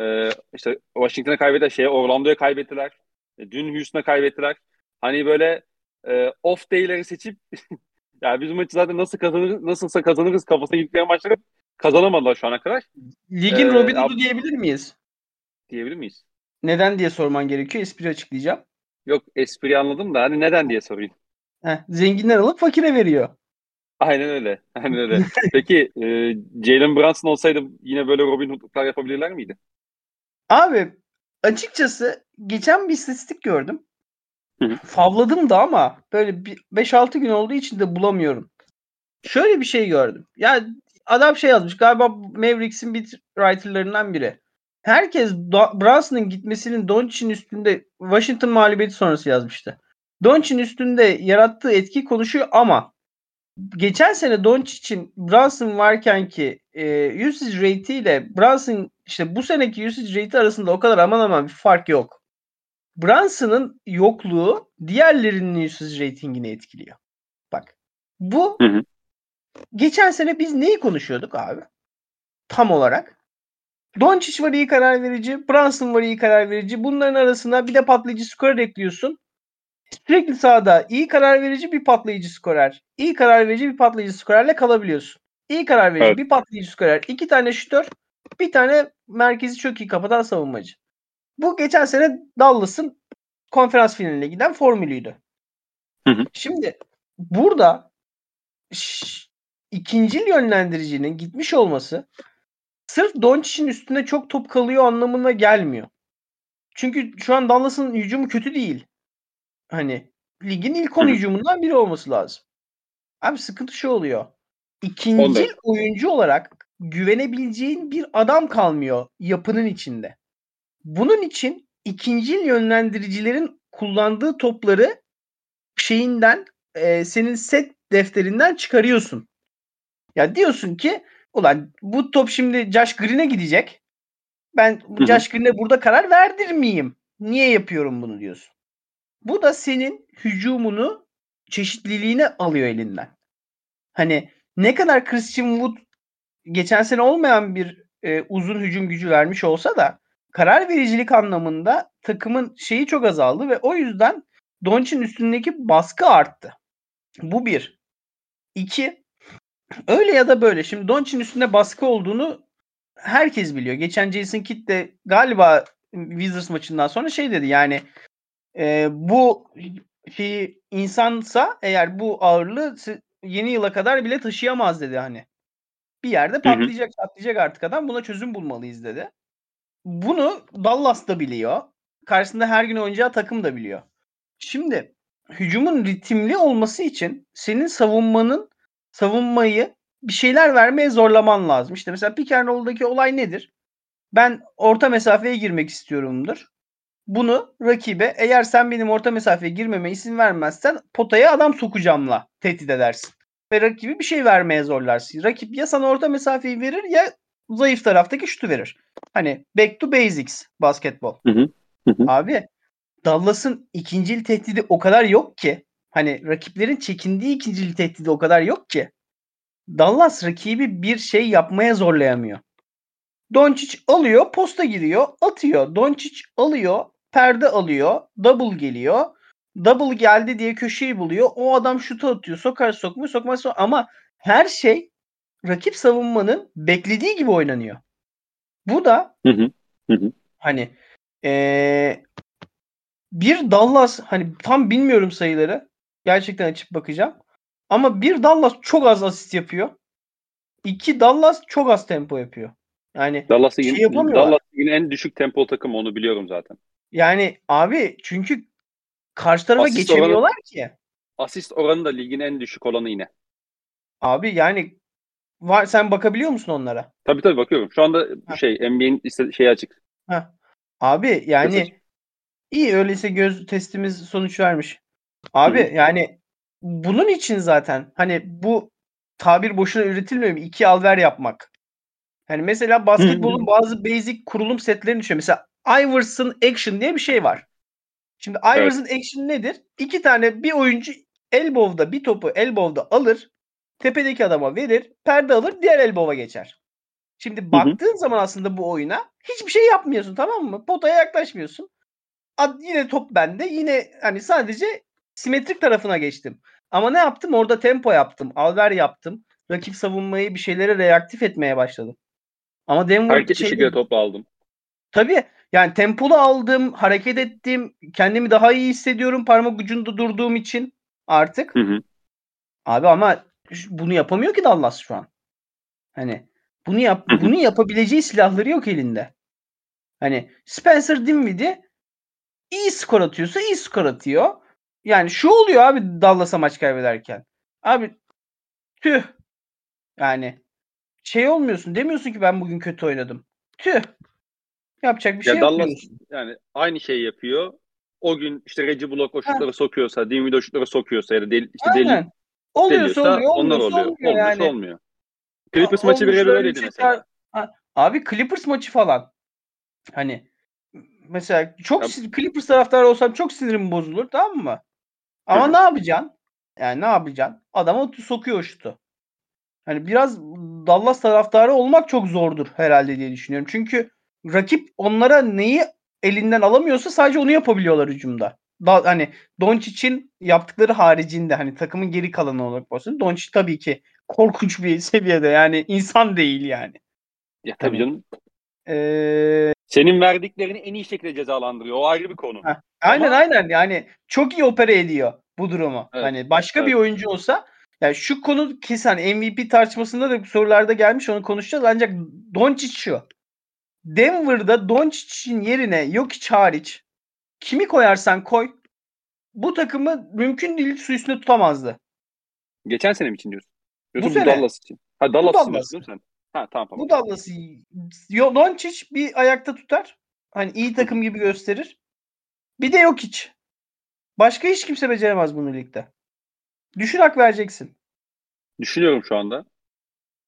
e, işte Washington'a kaybettiler, şeye Orlando'ya kaybettiler. E, dün Houston'a kaybettiler. Hani böyle e, off day'leri seçip [laughs] ya biz maçı zaten nasıl kazanırız, nasılsa kazanırız kafasına gitmeyen maçları kazanamadılar şu ana kadar. Ligin ee, Robin Hood'u diyebilir miyiz? Diyebilir miyiz? Neden diye sorman gerekiyor. Espri açıklayacağım. Yok espri anladım da hani neden diye sorayım. Heh, zenginler alıp fakire veriyor. Aynen öyle. Aynen öyle. [laughs] Peki e, Jalen Brunson olsaydı yine böyle Robin Hood'luklar yapabilirler miydi? Abi açıkçası geçen bir istatistik gördüm. Favladım da ama böyle 5-6 gün olduğu için de bulamıyorum. Şöyle bir şey gördüm. Ya adam şey yazmış galiba Mavericks'in beat writerlarından biri. Herkes Brunson'ın gitmesinin Doncic'in üstünde Washington mağlubiyeti sonrası yazmıştı. Doncic'in üstünde yarattığı etki konuşuyor ama geçen sene Doncic'in Brunson varken ki e, usage rate ile Brunson işte bu seneki usage rate arasında o kadar aman aman bir fark yok. Brunson'ın yokluğu diğerlerinin usage ratingini etkiliyor. Bak bu hı hı. geçen sene biz neyi konuşuyorduk abi? Tam olarak Doncic var iyi karar verici. Brunson var iyi karar verici. Bunların arasında bir de patlayıcı skorer ekliyorsun. Sürekli sahada iyi karar verici bir patlayıcı skorer. İyi karar verici bir patlayıcı skorerle kalabiliyorsun. İyi karar verici evet. bir patlayıcı skorer. iki tane şütör. Bir tane merkezi çok iyi kapatan savunmacı. Bu geçen sene Dallas'ın konferans finaline giden formülüydü. Hı hı. Şimdi burada ikinci yönlendiricinin gitmiş olması sırf Doncic'in üstünde çok top kalıyor anlamına gelmiyor. Çünkü şu an Dallas'ın hücumu kötü değil. Hani ligin ilk 10 hücumundan biri olması lazım. Abi sıkıntı şu oluyor. İkinci oyuncu olarak güvenebileceğin bir adam kalmıyor yapının içinde. Bunun için ikinci yönlendiricilerin kullandığı topları şeyinden e, senin set defterinden çıkarıyorsun. Ya diyorsun ki Ulan bu top şimdi Josh Green'e gidecek. Ben bu Josh Green'e burada karar verdirmeyeyim. Niye yapıyorum bunu diyorsun. Bu da senin hücumunu çeşitliliğini alıyor elinden. Hani ne kadar Christian Wood geçen sene olmayan bir e, uzun hücum gücü vermiş olsa da karar vericilik anlamında takımın şeyi çok azaldı ve o yüzden Doncic'in üstündeki baskı arttı. Bu bir. İki, öyle ya da böyle. Şimdi Doncic'in üstünde baskı olduğunu herkes biliyor. Geçen Jason Kidd de galiba Wizards maçından sonra şey dedi yani e, bu şey insansa eğer bu ağırlığı yeni yıla kadar bile taşıyamaz dedi hani. Bir yerde patlayacak, patlayacak artık adam. Buna çözüm bulmalıyız dedi. Bunu Dallas da biliyor. Karşısında her gün oynayacağı takım da biliyor. Şimdi hücumun ritimli olması için senin savunmanın savunmayı bir şeyler vermeye zorlaman lazım. İşte mesela pick and roll'daki olay nedir? Ben orta mesafeye girmek istiyorumdur. Bunu rakibe eğer sen benim orta mesafeye girmeme izin vermezsen potaya adam sokacağımla tehdit edersin. Ve rakibi bir şey vermeye zorlarsın. Rakip ya sana orta mesafeyi verir ya zayıf taraftaki şutu verir. Hani back to basics basketbol. Hı hı. Hı hı. Abi Dallas'ın ikincil tehdidi o kadar yok ki. Hani rakiplerin çekindiği ikincil tehdidi o kadar yok ki. Dallas rakibi bir şey yapmaya zorlayamıyor. Doncic alıyor, posta giriyor, atıyor. Doncic alıyor, perde alıyor, double geliyor. Double geldi diye köşeyi buluyor. O adam şutu atıyor. Sokar sokmuyor, sokmaz sokmaz. Ama her şey rakip savunmanın beklediği gibi oynanıyor. Bu da hı hı. Hı hı. hani ee, bir Dallas hani tam bilmiyorum sayıları. Gerçekten açıp bakacağım. Ama bir Dallas çok az asist yapıyor. İki Dallas çok az tempo yapıyor. Yani Dallas şey yapamıyorlar. Dallas yine en düşük tempo takım onu biliyorum zaten. Yani abi çünkü karşı tarafa asist geçemiyorlar oranı, ki. Asist oranı da ligin en düşük olanı yine. Abi yani var sen bakabiliyor musun onlara? Tabii tabii bakıyorum. Şu anda ha. şey NBA'in istediği şey açık. Ha. Abi yani Mesaj. iyi öyleyse göz testimiz sonuç vermiş. Abi Hı. yani bunun için zaten hani bu tabir boşuna üretilmiyor mu? İki alver yapmak. Yani mesela basketbolun bazı basic kurulum setlerini düşün. Mesela Iverson Action diye bir şey var. Şimdi Iverson evet. Action nedir? İki tane bir oyuncu elbow'da bir topu elbow'da alır. Tepedeki adama verir. Perde alır. Diğer elbow'a geçer. Şimdi baktığın hı hı. zaman aslında bu oyuna hiçbir şey yapmıyorsun tamam mı? Potaya yaklaşmıyorsun. Ad, yine top bende. Yine hani sadece simetrik tarafına geçtim. Ama ne yaptım? Orada tempo yaptım. Alver yaptım. Rakip savunmayı bir şeylere reaktif etmeye başladım. Ama Denver Hareket şey, şekilde topu aldım. Tabii. Yani tempolu aldım, hareket ettim. Kendimi daha iyi hissediyorum parmak ucunda durduğum için artık. Hı hı. Abi ama bunu yapamıyor ki Dallas şu an. Hani bunu yap bunu yapabileceği silahları yok elinde. Hani Spencer Dinwiddie iyi skor atıyorsa iyi skor atıyor. Yani şu oluyor abi Dallas'a maç kaybederken. Abi tüh. Yani şey olmuyorsun. Demiyorsun ki ben bugün kötü oynadım. Tüh. Yapacak bir ya şey Dallas, yapmıyorsun. Yani aynı şeyi yapıyor. O gün işte Reggie Block o şutları sokuyorsa, Dinwiddie o şutları sokuyorsa ya da del, işte Aynen. deli, oluyorsa oluyor, onlar oluyor. Olmuyor yani. olmuyor. Clippers maçı bile böyleydi mesela. Ha. Abi Clippers maçı falan. Hani mesela çok ya, Clippers taraftarı olsam çok sinirim bozulur tamam mı? Ama Hı-hı. ne yapacaksın? Yani ne yapacaksın? Adama sokuyor şutu. Hani biraz Dallas taraftarı olmak çok zordur herhalde diye düşünüyorum. Çünkü rakip onlara neyi elinden alamıyorsa sadece onu yapabiliyorlar hücumda. Hani Doncic'in yaptıkları haricinde hani takımın geri kalanı olarak olsun. Doncic tabii ki korkunç bir [laughs] seviyede yani insan değil yani. Ya tabii hani, canım. Ee, Senin verdiklerini en iyi şekilde cezalandırıyor. O ayrı bir konu. Heh, aynen Ama... aynen yani çok iyi opera ediyor bu durumu. Evet, hani başka evet. bir oyuncu olsa yani şu konu kesin hani MVP tartışmasında da sorularda gelmiş onu konuşacağız ancak Doncic şu. Denver'da Doncic'in yerine yok hiç hariç kimi koyarsan koy bu takımı mümkün değil su üstünde tutamazdı. Geçen sene mi için diyorsun? Diyorsun bu, bu sene. Dallas için. Ha Dallas, Dallas. için sen? Ha tamam tamam. Bu Dallas'ı Doncic bir ayakta tutar. Hani iyi takım gibi gösterir. Bir de yok hiç. Başka hiç kimse beceremez bunu ligde. Düşün hak vereceksin. Düşünüyorum şu anda.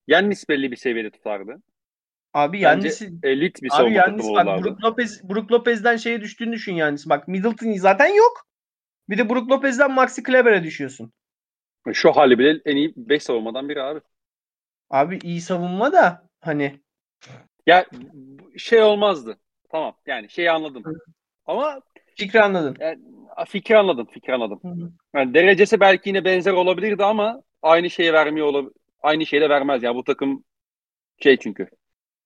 Yannis belli bir seviyede tutardı. Abi Yannis elit bir savunma takımı bak, Brook Lopez, Brook Lopez'den şeye düştüğünü düşün Yannis. Bak Middleton zaten yok. Bir de Brook Lopez'den Maxi Kleber'e düşüyorsun. Şu hali bile en iyi 5 savunmadan biri abi. Abi iyi savunma da hani Ya şey olmazdı. Tamam yani şeyi anladım. Ama fikri anladın. yani, fikri anladım. Fikri anladım. Hı hı. Yani derecesi belki yine benzer olabilirdi ama aynı şeyi vermiyor olabilir. Aynı şeyi de vermez. Yani bu takım şey çünkü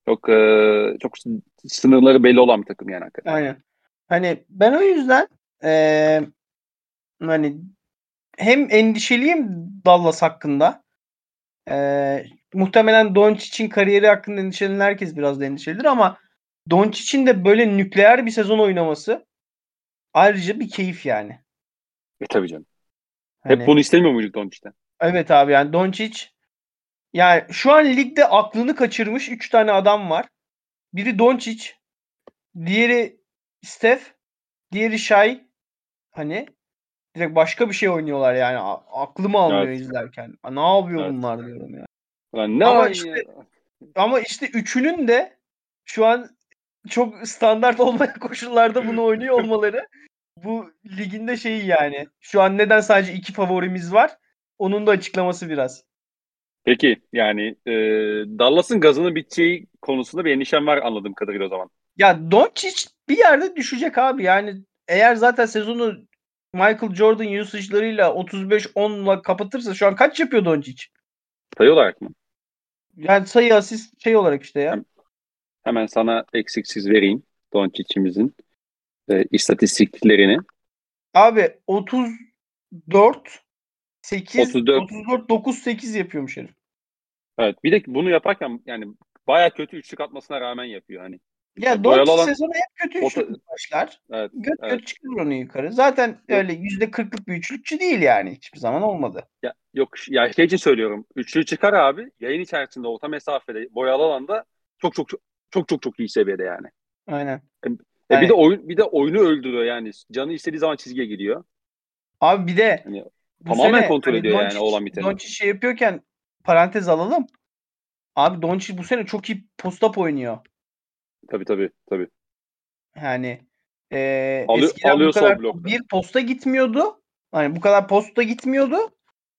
çok e, çok sınırları belli olan bir takım yani hakikaten. Aynen. Hani ben o yüzden eee, hani hem endişeliyim Dallas hakkında. Eee, muhtemelen Doncic'in kariyeri hakkında endişelenen herkes biraz da endişelidir ama Doncic'in de böyle nükleer bir sezon oynaması ayrıca bir keyif yani. E tabii canım. Hani, Hep bunu istemiyor muyduk Doncic'ten? evet abi yani Doncic yani şu an ligde aklını kaçırmış 3 tane adam var. Biri Doncic, diğeri Steph, diğeri Shai. Hani direkt başka bir şey oynuyorlar yani. Aklım almıyor Evet. izlerken. Ne yapıyor Evet. bunlar diyorum ya. Lan ne Ama işte- ya? Ama işte üçünün de şu an çok standart [laughs] olmayan koşullarda bunu oynuyor [laughs] olmaları bu liginde şeyi yani. Şu an neden sadece iki favorimiz var? Onun da açıklaması biraz. Peki yani e, Dallas'ın gazının biteceği konusunda bir endişem var anladığım kadarıyla o zaman. Ya Doncic bir yerde düşecek abi. Yani eğer zaten sezonu Michael Jordan usage'larıyla 35-10'la kapatırsa şu an kaç yapıyor Doncic? Sayı olarak mı? Yani sayı asist şey olarak işte ya. Hemen sana eksiksiz vereyim Doncic'imizin e, istatistiklerini. Abi 34 8 34. 34 9 8 yapıyormuş herif. Evet. Bir de bunu yaparken yani baya kötü üçlük atmasına rağmen yapıyor hani. Ya Doncic olan- sezonu hep kötü üçlük başlar. Evet. Göt evet. göt çıkarır onu yukarı. Zaten öyle %40'lık bir üçlükçü değil yani. Hiçbir zaman olmadı. Ya, yok ya şey için söylüyorum. Üçlü çıkar abi. Yayın içerisinde orta mesafede boyalı alanda çok çok çok çok çok, çok iyi seviyede yani. Aynen. E Yani- bir de oyun bir de oyunu öldürüyor yani. Canı istediği zaman çizgiye gidiyor. Abi bir de Hani tamamen sene kontrol hani ediyor yani Doncic- olan biteni. Doncic şey yapıyorken parantez alalım. Abi Doncic bu sene çok iyi post-up oynuyor. Tabii tabii tabii. Yani eee Alıyor- eskiden bu kadar bir posta gitmiyordu. Hani bu kadar posta gitmiyordu.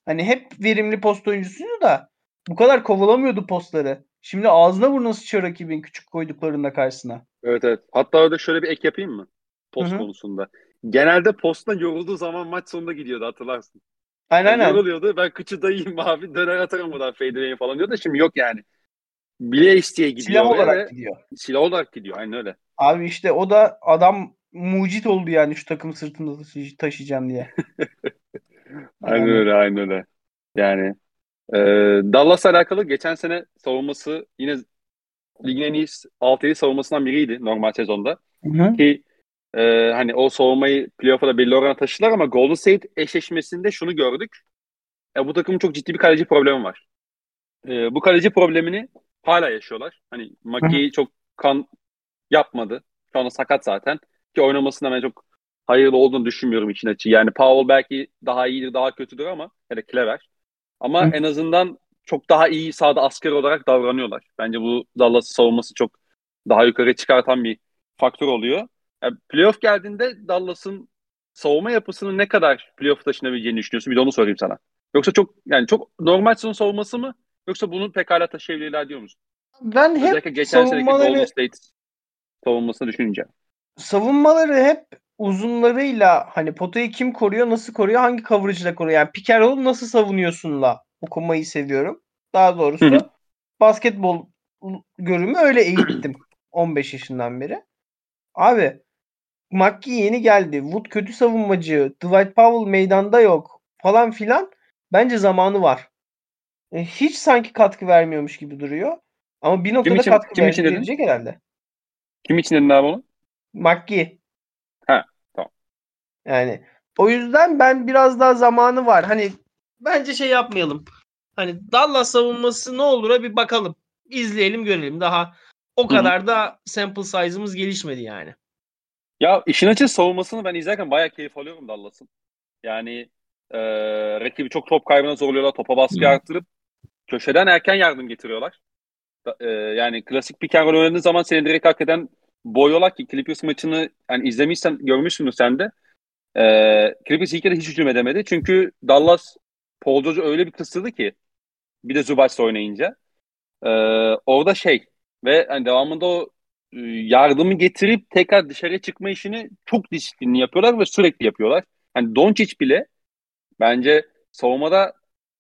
Hani hep verimli post oyuncusuydu da bu kadar kovalamıyordu postları. Şimdi ağzına burnuna sıçıyor rakibin küçük koyduklarında karşısına. Evet evet. Hatta orada şöyle bir ek yapayım mı? Post Hı hı. konusunda. Genelde posttan yorulduğu zaman maç sonunda gidiyordu hatırlarsın. Aynen Yani aynen. yoruluyordu. Ben kıçı dayayım [laughs] abi döner atarım buradan fadeaway falan diyor da şimdi yok yani. Bile isteye gidiyor. Silah olarak ve gidiyor. Silah olarak gidiyor. Aynen öyle. Abi işte o da adam mucit oldu yani şu takım sırtında taşı- taşıyacağım diye. [laughs] Aynen Yani- öyle. Aynen öyle. Yani e, Dallas'la alakalı geçen sene savunması yine ligin en iyi 6-7 savunmasından biriydi normal sezonda. Hı hı. Ki e, hani o savunmayı playoff'a da belli orana taşıdılar ama Golden State eşleşmesinde şunu gördük. E, bu takımın çok ciddi bir kaleci problemi var. E, bu kaleci problemini hala yaşıyorlar. Hani Maki çok kan yapmadı. Şu anda sakat zaten. Ki oynamasına ben çok hayırlı olduğunu düşünmüyorum için açı. Yani Powell belki daha iyidir, daha kötüdür ama ya da Clever. Ama Hı. en azından çok daha iyi sahada asker olarak davranıyorlar. Bence bu Dallas savunması çok daha yukarı çıkartan bir faktör oluyor. Yani playoff geldiğinde Dallas'ın savunma yapısının ne kadar playoff taşınabileceğini düşünüyorsun? Bir de onu sorayım sana. Yoksa çok yani çok normal sezon savunması mı? Yoksa bunu pekala taşıyabilirler diyor musun? Ben hep Özellikle geçen seneki savunmaları- Golden State savunmasını düşününce. savunmaları hep uzunlarıyla hani potayı kim koruyor, nasıl koruyor, hangi coverage'la koruyor. Yani pick and nasıl savunuyorsunla okumayı seviyorum. Daha doğrusu Hı hı. basketbol görümü öyle eğittim [clears throat] 15 yaşından beri. Abi McGee yeni geldi. Wood kötü savunmacı. Dwight Powell meydanda yok falan filan. Bence zamanı var. E, Hiç sanki katkı vermiyormuş gibi duruyor. Ama bir noktada için- katkı kim ver- için verecek herhalde. Kim için dedin abi onu? McGee. Ha, tamam. Yani o yüzden ben biraz daha zamanı var. Hani bence şey yapmayalım. Hani Dallas savunması ne olur'a bir bakalım. İzleyelim görelim. Daha o kadar da sample size'ımız gelişmedi yani. Ya işin açığı savunmasını ben izlerken bayağı keyif alıyorum Dallas'ın. Yani e, rakibi çok top kaybına zorluyorlar. Topa baskı Hı. arttırıp köşeden erken yardım getiriyorlar. E, yani klasik pick and roll oynadığın zaman seni direkt hak eden boyuyorlar ki Clippers maçını yani izlemişsen görmüşsündür sen de. Ee, Clippers ilk yarı hiç hücum edemedi. Çünkü Dallas Paul George'u öyle bir kısırdı ki bir de Zubac'la oynayınca. Ee, orada şey ve hani devamında o e, yardımı getirip tekrar dışarı çıkma işini çok disiplinli yapıyorlar ve sürekli yapıyorlar. Hani Doncic bile bence savunmada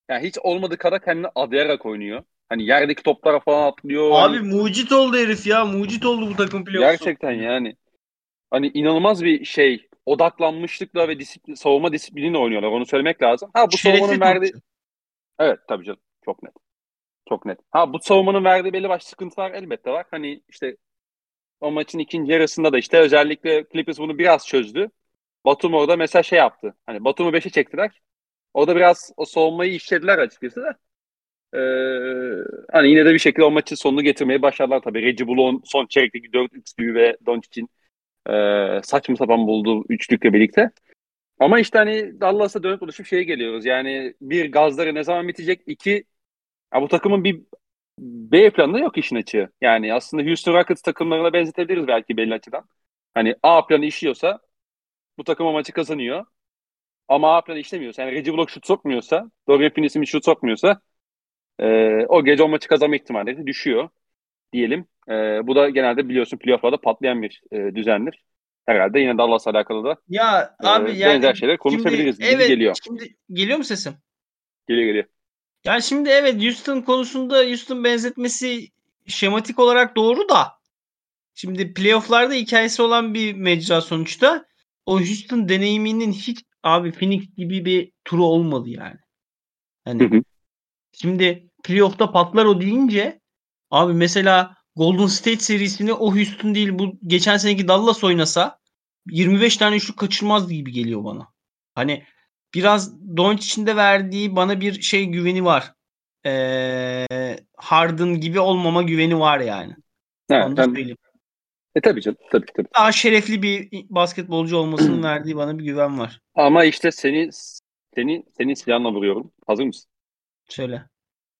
yani hiç olmadığı kadar kendini adayarak oynuyor. Hani yerdeki toplara falan atlıyor. Abi hani, mucit oldu herif ya. Mucit oldu bu takım playoff'u. gerçekten yani. Hani inanılmaz bir şey odaklanmışlıkla ve disiplin, savunma disipliniyle oynuyorlar. Onu söylemek lazım. Ha bu Şerefli savunmanın verdiği. Evet tabii canım. Çok net. Çok net. Ha bu savunmanın verdiği belli başlı sıkıntılar elbette var. Hani işte o maçın ikinci yarısında da işte özellikle Clippers bunu biraz çözdü. Batum orada mesela şey yaptı. Hani Batum'u 5'e çektiler. Orada biraz o savunmayı işlediler açıkçası da. Ee, hani yine de bir şekilde o maçın sonunu getirmeyi başardılar tabii. Reggie Bullock'un son çeyrekteki 4 üçlüğü ve Doncic'in e, saçma sapan bulduğu üçlükle birlikte. Ama işte hani Dallas'a dönüp dolaşıp şeye geliyoruz. Yani bir gazları ne zaman bitecek? İki ya bu takımın bir B planı yok işin açığı. Yani aslında Houston Rockets takımlarına benzetebiliriz belki belli açıdan. Hani A planı işliyorsa bu takım o maçı kazanıyor. Ama A planı işlemiyorsa yani Reggie Bullock şut sokmuyorsa Dorian Finney-Smith şut sokmuyorsa e, o gece o maçı kazanma ihtimalleri düşüyor diyelim. E, bu da genelde biliyorsun playoff'larda patlayan bir e, düzendir. Herhalde yine Dallas'la alakalı da Ya e, abi yani benzer şeyler konuşabiliriz şimdi, evet, geliyor. Şimdi geliyor mu sesim? Geliyor geliyor. Yani şimdi evet Houston konusunda Houston benzetmesi şematik olarak doğru da şimdi playofflarda hikayesi olan bir mecra sonuçta. O Houston deneyiminin hiç abi Phoenix gibi bir turu olmadı yani. Hani Hı hı. şimdi playoff'ta patlar o deyince abi mesela Golden State serisini o Houston değil bu geçen seneki Dallas oynasa 25 tane üçlük kaçırmaz gibi geliyor bana. Hani biraz Doncic'in de verdiği bana bir şey güveni var. Ee, Harden gibi olmama güveni var yani. Evet, Onu da ben- söyleyeyim. e tabii canım tabii tabii. Daha şerefli bir basketbolcu olmasının [clears throat] verdiği bana bir güven var. Ama işte seni seni senin silahla vuruyorum. Hazır mısın? Söyle.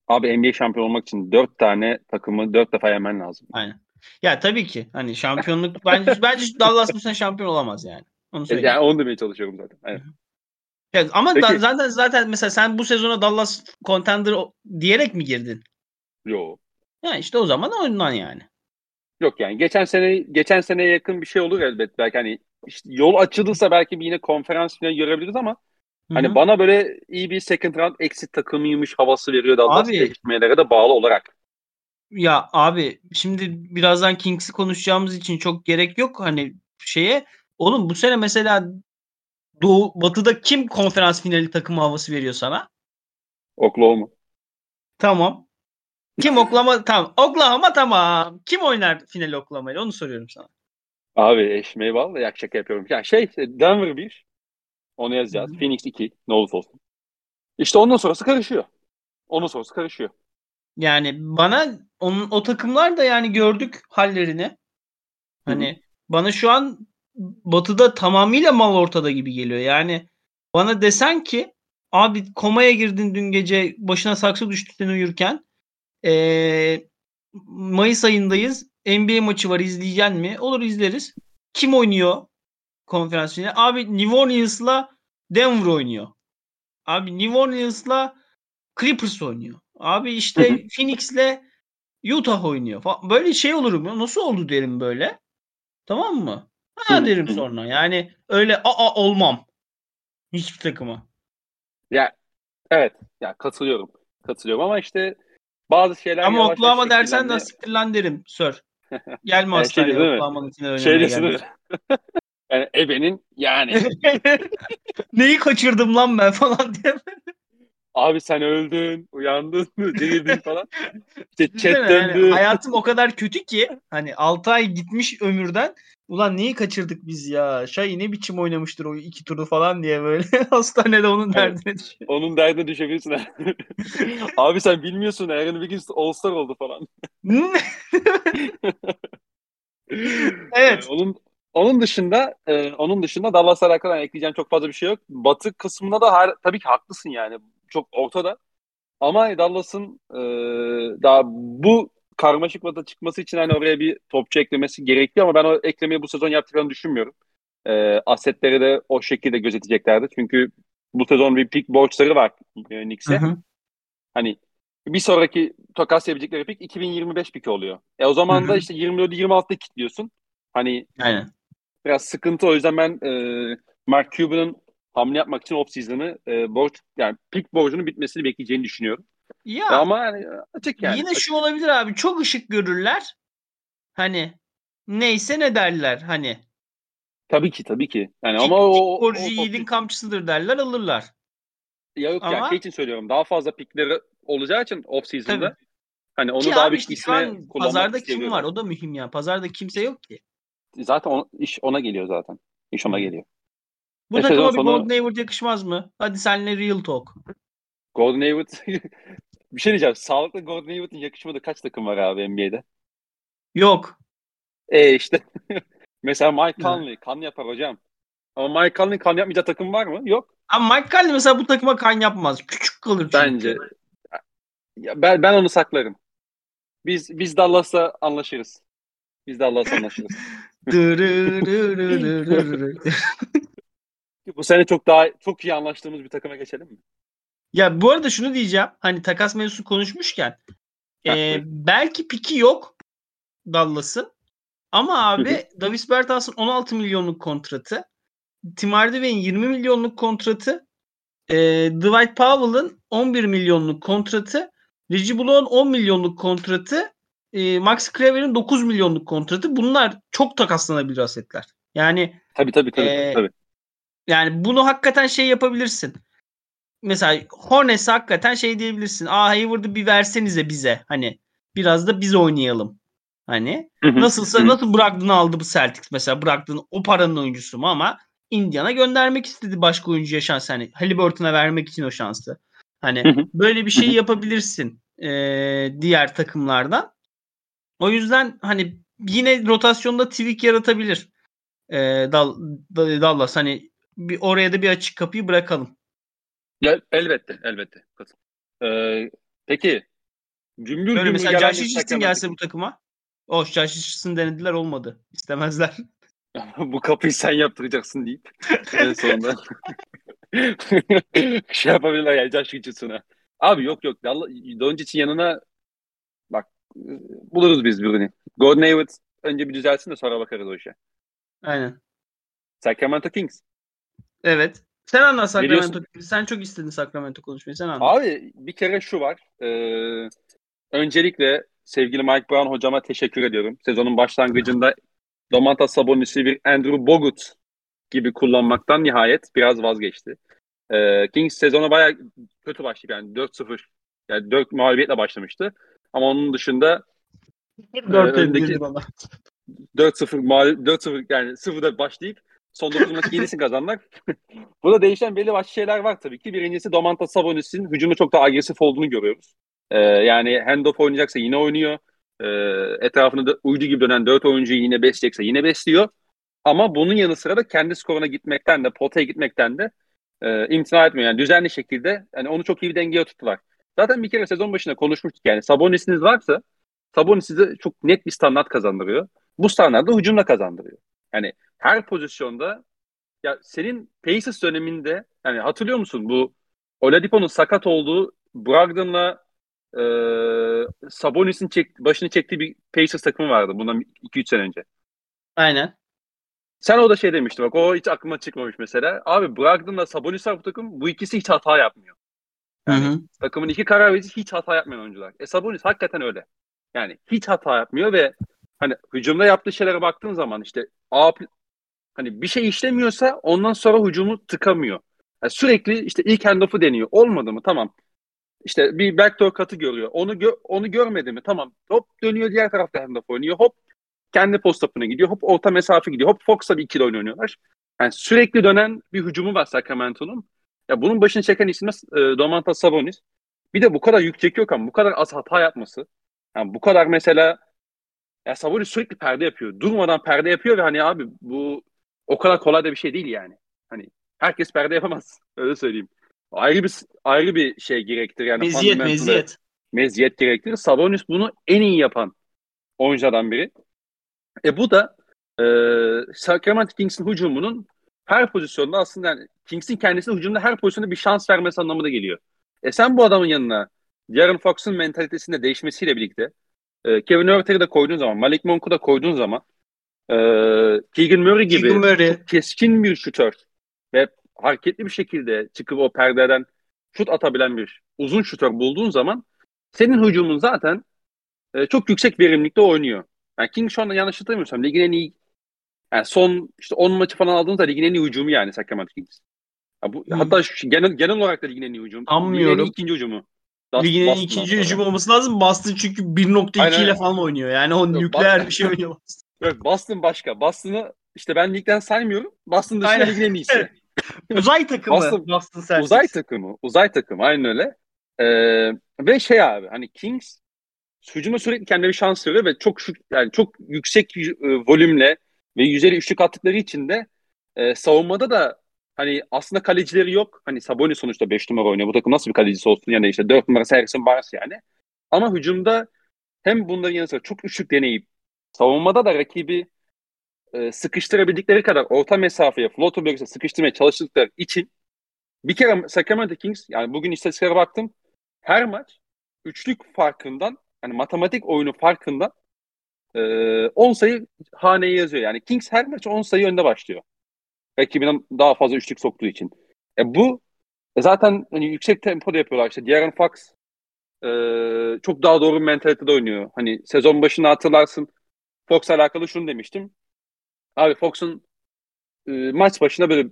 Abi NBA şampiyon olmak için dört tane takımı dört defa yemen lazım. Aynen. Ya tabii ki hani şampiyonluk bence bence [laughs] Dallas bu sene şampiyon olamaz yani. Onu E, söyleyeyim. Yani onu demeye çalışıyorum zaten. Evet. Ya ama Peki. da- zaten zaten mesela sen bu sezona Dallas contender diyerek mi girdin? Yok. Ya işte o zaman ondan yani. Yok yani geçen sene geçen seneye yakın bir şey olur elbet belki hani işte yol açılırsa belki bir yine konferans finali görebiliriz ama hani Hı hı. bana böyle iyi bir second round exit takımıymış havası veriyor Dallas gelişmelere de bağlı olarak. Ya abi şimdi birazdan Kings'i konuşacağımız için çok gerek yok hani şeye. Oğlum bu sene mesela Doğu Batı'da kim konferans finali takımı havası veriyor sana? Oklahoma. Tamam. Kim Oklahoma? [laughs] tamam. Oklahoma tamam. Kim oynar finali Oklahoma'yla? Onu soruyorum sana. Abi eşmeği bağlı da yak şaka yapıyorum. Ya şey Denver 1 onu yazacağız. Hı hı. Phoenix 2 ne olursa olsun. İşte ondan sonrası karışıyor. Ondan sonrası karışıyor. Yani bana onun o takımlar da yani gördük hallerini. Hani bana şu an Batı'da tamamıyla mal ortada gibi geliyor. Yani bana desen ki abi komaya girdin dün gece başına saksı düştü sen uyurken. Ee, Mayıs ayındayız. NBA maçı var izleyeceksin mi? Olur izleriz. Kim oynuyor konferans finali? Abi New Orleans'la Denver oynuyor. Abi New Orleans'la Clippers oynuyor. Abi işte. Phoenix'le Utah oynuyor. Böyle şey olur mu? Nasıl oldu derim böyle. Tamam mı? Ha derim sonra. Yani öyle aa olmam. Hiçbir takıma. Ya evet ya katılıyorum. Katılıyorum ama işte bazı şeyler Ama yavaş dersen de siktir lan derim sir. [laughs] Gelme Yani şey hastaneye mi? Oklahoma'nın için oynamaya Şey desin gelme. yani ebenin yani [laughs] Neyi kaçırdım lan ben falan diye. Abi sen öldün, uyandın, [laughs] dirildin falan. İşte chat Düşünsene yani döndü. hayatım o kadar kötü ki hani 6 ay gitmiş ömürden ulan neyi kaçırdık biz ya? Şay ne biçim oynamıştır o iki turu falan diye böyle [laughs] hastanede onun Evet. derdine düşüyor. Onun derdine düşebilirsin. [laughs] abi sen bilmiyorsun Aaron Wiggins All-Star oldu falan. Evet. Ee, onun onun dışında e, onun dışında Dallas'la alakalı ekleyeceğim çok fazla bir şey yok. Batı kısmında da har- tabii ki haklısın yani. Çok ortada. Ama Dallas'ın e, daha bu karmaşık batı çıkması için hani oraya bir topçu eklemesi gerekiyor ama ben o eklemeyi bu sezon yaptıklarını düşünmüyorum. E, asetleri de o şekilde gözeteceklerdi. Çünkü bu sezon bir pik borçları var e, Knicks'e. Hani bir sonraki takas yapabilecekleri pik 2025 pik oluyor. E o zaman Hı-hı. da işte 24'ü 26'da kilitliyorsun. Hani Aynen. biraz sıkıntı o yüzden ben e, Mark Cuban'ın hamle yapmak için off-season'ı e, borç yani pik borcunun bitmesini bekleyeceğini düşünüyorum. Ya, e ama yani açık yani. Yine açık. şu olabilir abi. Çok ışık görürler. Hani neyse ne derler hani. Tabii ki tabii ki. Yani Pik, ama o, o, yiğidin kamçısıdır derler alırlar. Ya yok ama, ya şey için söylüyorum. Daha fazla pikleri olacağı için off season'da tabii. hani onu ki daha bir işte isme kullanmak Pazarda kim var? O da mühim ya. Pazarda kimse yok ki. Zaten on, iş ona geliyor zaten. İş ona geliyor. Bu e takıma bir sonu... Gordon Hayward yakışmaz mı? Hadi seninle real talk. Gordon Hayward [laughs] bir şey diyeceğim. Sağlıklı Gordon Hayward'ın yakışmadığı kaç takım var abi NBA'de? Yok. E işte. [laughs] Mesela Mike Conley kan yapar hocam. Ama Mike Conley kan yapmayacağı takım var mı? Yok. Ama Mike Conley mesela bu takıma kan yapmaz. Küçük kalır çünkü. Bence. Ya ben, ben onu saklarım. Biz biz Dallas'la anlaşırız. Biz Dallas'la anlaşırız. [laughs] bu sene çok daha çok iyi anlaştığımız bir takıma geçelim mi? Ya bu arada şunu diyeceğim. Hani takas mevzusu konuşmuşken e, belki piki yok Dallas'ın. Ama abi Davis Bertans'ın 16 milyonluk kontratı, Tim Hardaway'in 20 milyonluk kontratı, e, Dwight Powell'ın 11 milyonluk kontratı, Reggie Bullock'un 10 milyonluk kontratı, e, Max Kleber'in 9 milyonluk kontratı. Bunlar çok takaslanabilir asetler. Yani tabii tabii tabii, e, tabii. Yani bunu hakikaten şey yapabilirsin. Mesela Hornets'e hakikaten şey diyebilirsin. Aa Hayward'ı bir versenize bize. Hani biraz da biz oynayalım. Hani nasılsa nasıl Brogdon'u aldı bu Celtics mesela Brogdon o paranın oyuncusu mu ama Indiana göndermek istedi başka oyuncuya şans hani Halliburton'a vermek için o şansı. Hani böyle bir şey yapabilirsin e, diğer takımlardan. O yüzden hani yine rotasyonda tweak yaratabilir e, Dal, Dallas. Hani bir oraya da bir açık kapıyı bırakalım. Ya, elbette, elbette. Ee, peki gümbür Böyle gümbür mesela Josh Richardson gelse bu takıma o şaşırsın denediler olmadı. İstemezler. [laughs] [laughs] Bu kapıyı sen yaptıracaksın deyip en sonunda [laughs] şey yapabilirler yani Josh Richardson'a. Abi yok yok. Doncic'in yanına bak buluruz biz birini. Gordon Hayward önce bir düzelsin de sonra bakarız o işe. Aynen. Sacramento Kings. Evet. Sen anlat Sacramento. Sen çok istedin Sacramento konuşmayı. Sen anlat. Abi bir kere şu var. Ee, öncelikle sevgili Mike Brown hocama teşekkür ediyorum. Sezonun başlangıcında Domantas Sabonis'i bir Andrew Bogut gibi kullanmaktan nihayet biraz vazgeçti. Ee, Kings sezona bayağı kötü başladı yani 4-0 yani 4 mağlubiyetle başlamıştı. Ama onun dışında 4 e, öndeki 4-0 mağlup 4-0 yani 0'da başlayıp son 9 maçı 7'sini kazanlar. [laughs] Burada değişen belli başlı şeyler var tabii ki. Birincisi Domantas Sabonis'in hücumu çok daha agresif olduğunu görüyoruz. E, yani handoff oynayacaksa yine oynuyor. E, etrafında da uydu gibi dönen dört oyuncuyu yine besleyecekse yine besliyor. Ama bunun yanı sıra da kendi skoruna gitmekten de potaya gitmekten de e, imtina etmiyor. Yani düzenli şekilde yani onu çok iyi bir dengeye tuttular. Zaten bir kere sezon başında konuşmuştuk yani Sabonis'iniz varsa Sabonis size çok net bir standart kazandırıyor. Bu standartı hücumla kazandırıyor. Yani her pozisyonda ya senin Pacers döneminde yani hatırlıyor musun bu Oladipo'nun sakat olduğu Brogdon'la e, Sabonis'in çek, başını çektiği bir Pacers takımı vardı bundan 2-3 sene önce. Aynen. Sen o da şey demiştin bak o hiç aklıma çıkmamış mesela. Abi Brogdon'la Sabonis var bu takım. Bu ikisi hiç hata yapmıyor. Yani hı hı. takımın iki karar verici hiç hata yapmayan oyuncular. E Sabonis hakikaten öyle. Yani hiç hata yapmıyor ve hani hücumda yaptığı şeylere baktığın zaman işte A, hani bir şey işlemiyorsa ondan sonra hücumu tıkamıyor. Yani sürekli işte ilk handoff'u deniyor. Olmadı mı? Tamam. İşte bir backdoor katı görüyor. Onu gö- onu görmedi mi? Tamam. Hop dönüyor diğer tarafta handoff oynuyor. Hop kendi post up'ına gidiyor. Hop orta mesafe gidiyor. Hop Fox'la bir ikili oynuyorlar. Yani sürekli dönen bir hücumu var Sacramento'nun. Ya bunun başını çeken isim e, Domantas Sabonis. Bir de bu kadar yük çekiyor bu kadar az hata yapması. Yani bu kadar mesela ya Sabonis sürekli perde yapıyor. Durmadan perde yapıyor ve hani abi bu o kadar kolay da bir şey değil yani. Hani herkes perde yapamaz. [laughs] Öyle söyleyeyim ayrı bir ayrı bir şey gerektirir. Yani meziyet, meziyet. Meziyet gerektirir. Sabonis bunu en iyi yapan oyunculardan biri. E bu da e, Sacramento Kings'in hücumunun her pozisyonda aslında yani Kings'in kendisine hücumda her pozisyonda bir şans vermesi anlamına geliyor. E sen bu adamın yanına Darren Fox'un mentalitesinde değişmesiyle birlikte e, Kevin Örter'i de koyduğun zaman, Malik Monk'u da koyduğun zaman e, Keegan Murray gibi Keegan Murray. keskin bir şutör ve hareketli bir şekilde çıkıp o perdeden şut atabilen bir uzun şutör bulduğun zaman senin hücumun zaten e, çok yüksek verimlilikte oynuyor. Yani King şu anda yanlış hatırlamıyorsam ligin en iyi yani son işte 10 maçı falan aldığınızda ligin en iyi hücumu yani Sacramento Kings. Ya bu, Hmm. Hatta şu- genel, genel olarak da ligin en iyi hücumu. Ligin Sanmıyorum. iyi ikinci hücumu. Dust- Ligin en ikinci sonra. hücum olması lazım. Boston çünkü 1.2 Aynen, ile falan oynuyor. Yani o Yok, nükleer bir şey oynuyor. [laughs] Evet, Boston başka. Boston'ı işte ben ligden saymıyorum. Boston dışında ligin en iyisi. [laughs] Uzay takımı Boston- Boston, Celtics. Uzay takımı. Uzay takımı. Aynen öyle. Ee, ve şey abi hani Kings hücuma sürekli kendine bir şans veriyor ve çok şut, yani çok yüksek e, volümle ve yüzeli üçlük attıkları için de e, savunmada da hani aslında kalecileri yok. Hani Sabonis sonuçta 5 numara oynuyor. Bu takım nasıl bir kalecisi olsun yani işte 4 numarası Harrison Barnes yani. Ama hücumda hem bunların yanı sıra çok üçlük deneyip savunmada da rakibi e, sıkıştırabildikleri kadar orta mesafeye floater bölgesine sıkıştırmaya çalıştıkları için bir kere Sacramento Kings yani bugün istatistiklere baktım her maç üçlük farkından hani matematik oyunu farkından e, 10 sayı haneye yazıyor. Yani Kings her maç 10 sayı önde başlıyor. Rakibinden daha fazla üçlük soktuğu için. E bu e zaten hani yüksek tempoda yapıyorlar. İşte De'Aaron Fox e, çok daha doğru bir mentalitede oynuyor. Hani sezon başında hatırlarsın Fox'la alakalı şunu demiştim. Abi Fox'un e, maç başına böyle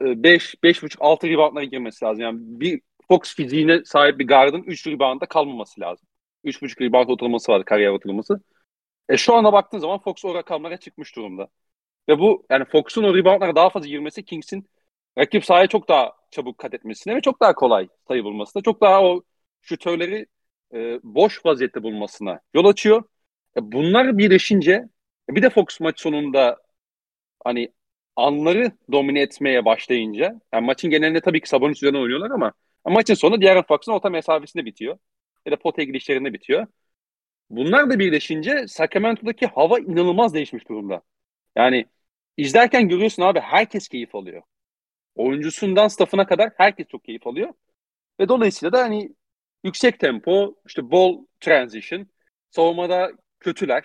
5 5.5 6 reboundlara girmesi lazım. Yani bir Fox fiziğine sahip bir guard'ın 3 reboundda kalmaması lazım. 3.5 rebound ortalaması var kariyer ortalaması. E şu ana baktığın zaman Fox o rakamlara çıkmış durumda. Ve bu yani Fox'un o reboundlara daha fazla girmesi Kings'in rakip sahaya çok daha çabuk kat etmesine ve çok daha kolay sayı bulmasına, çok daha o şutörleri e, boş vaziyette bulmasına yol açıyor. E, bunlar birleşince bir de Fox maç sonunda hani anları domine etmeye başlayınca yani maçın genelinde tabii ki Sabonis üzerine oynuyorlar ama, ama maçın sonu diğer Fox'un orta mesafesinde bitiyor. Ya da potaya girişlerinde bitiyor. Bunlar da birleşince Sacramento'daki hava inanılmaz değişmiş durumda. Yani izlerken görüyorsun abi herkes keyif alıyor. Oyuncusundan staffına kadar herkes çok keyif alıyor. Ve dolayısıyla da hani yüksek tempo, işte ball transition, savunmada kötüler.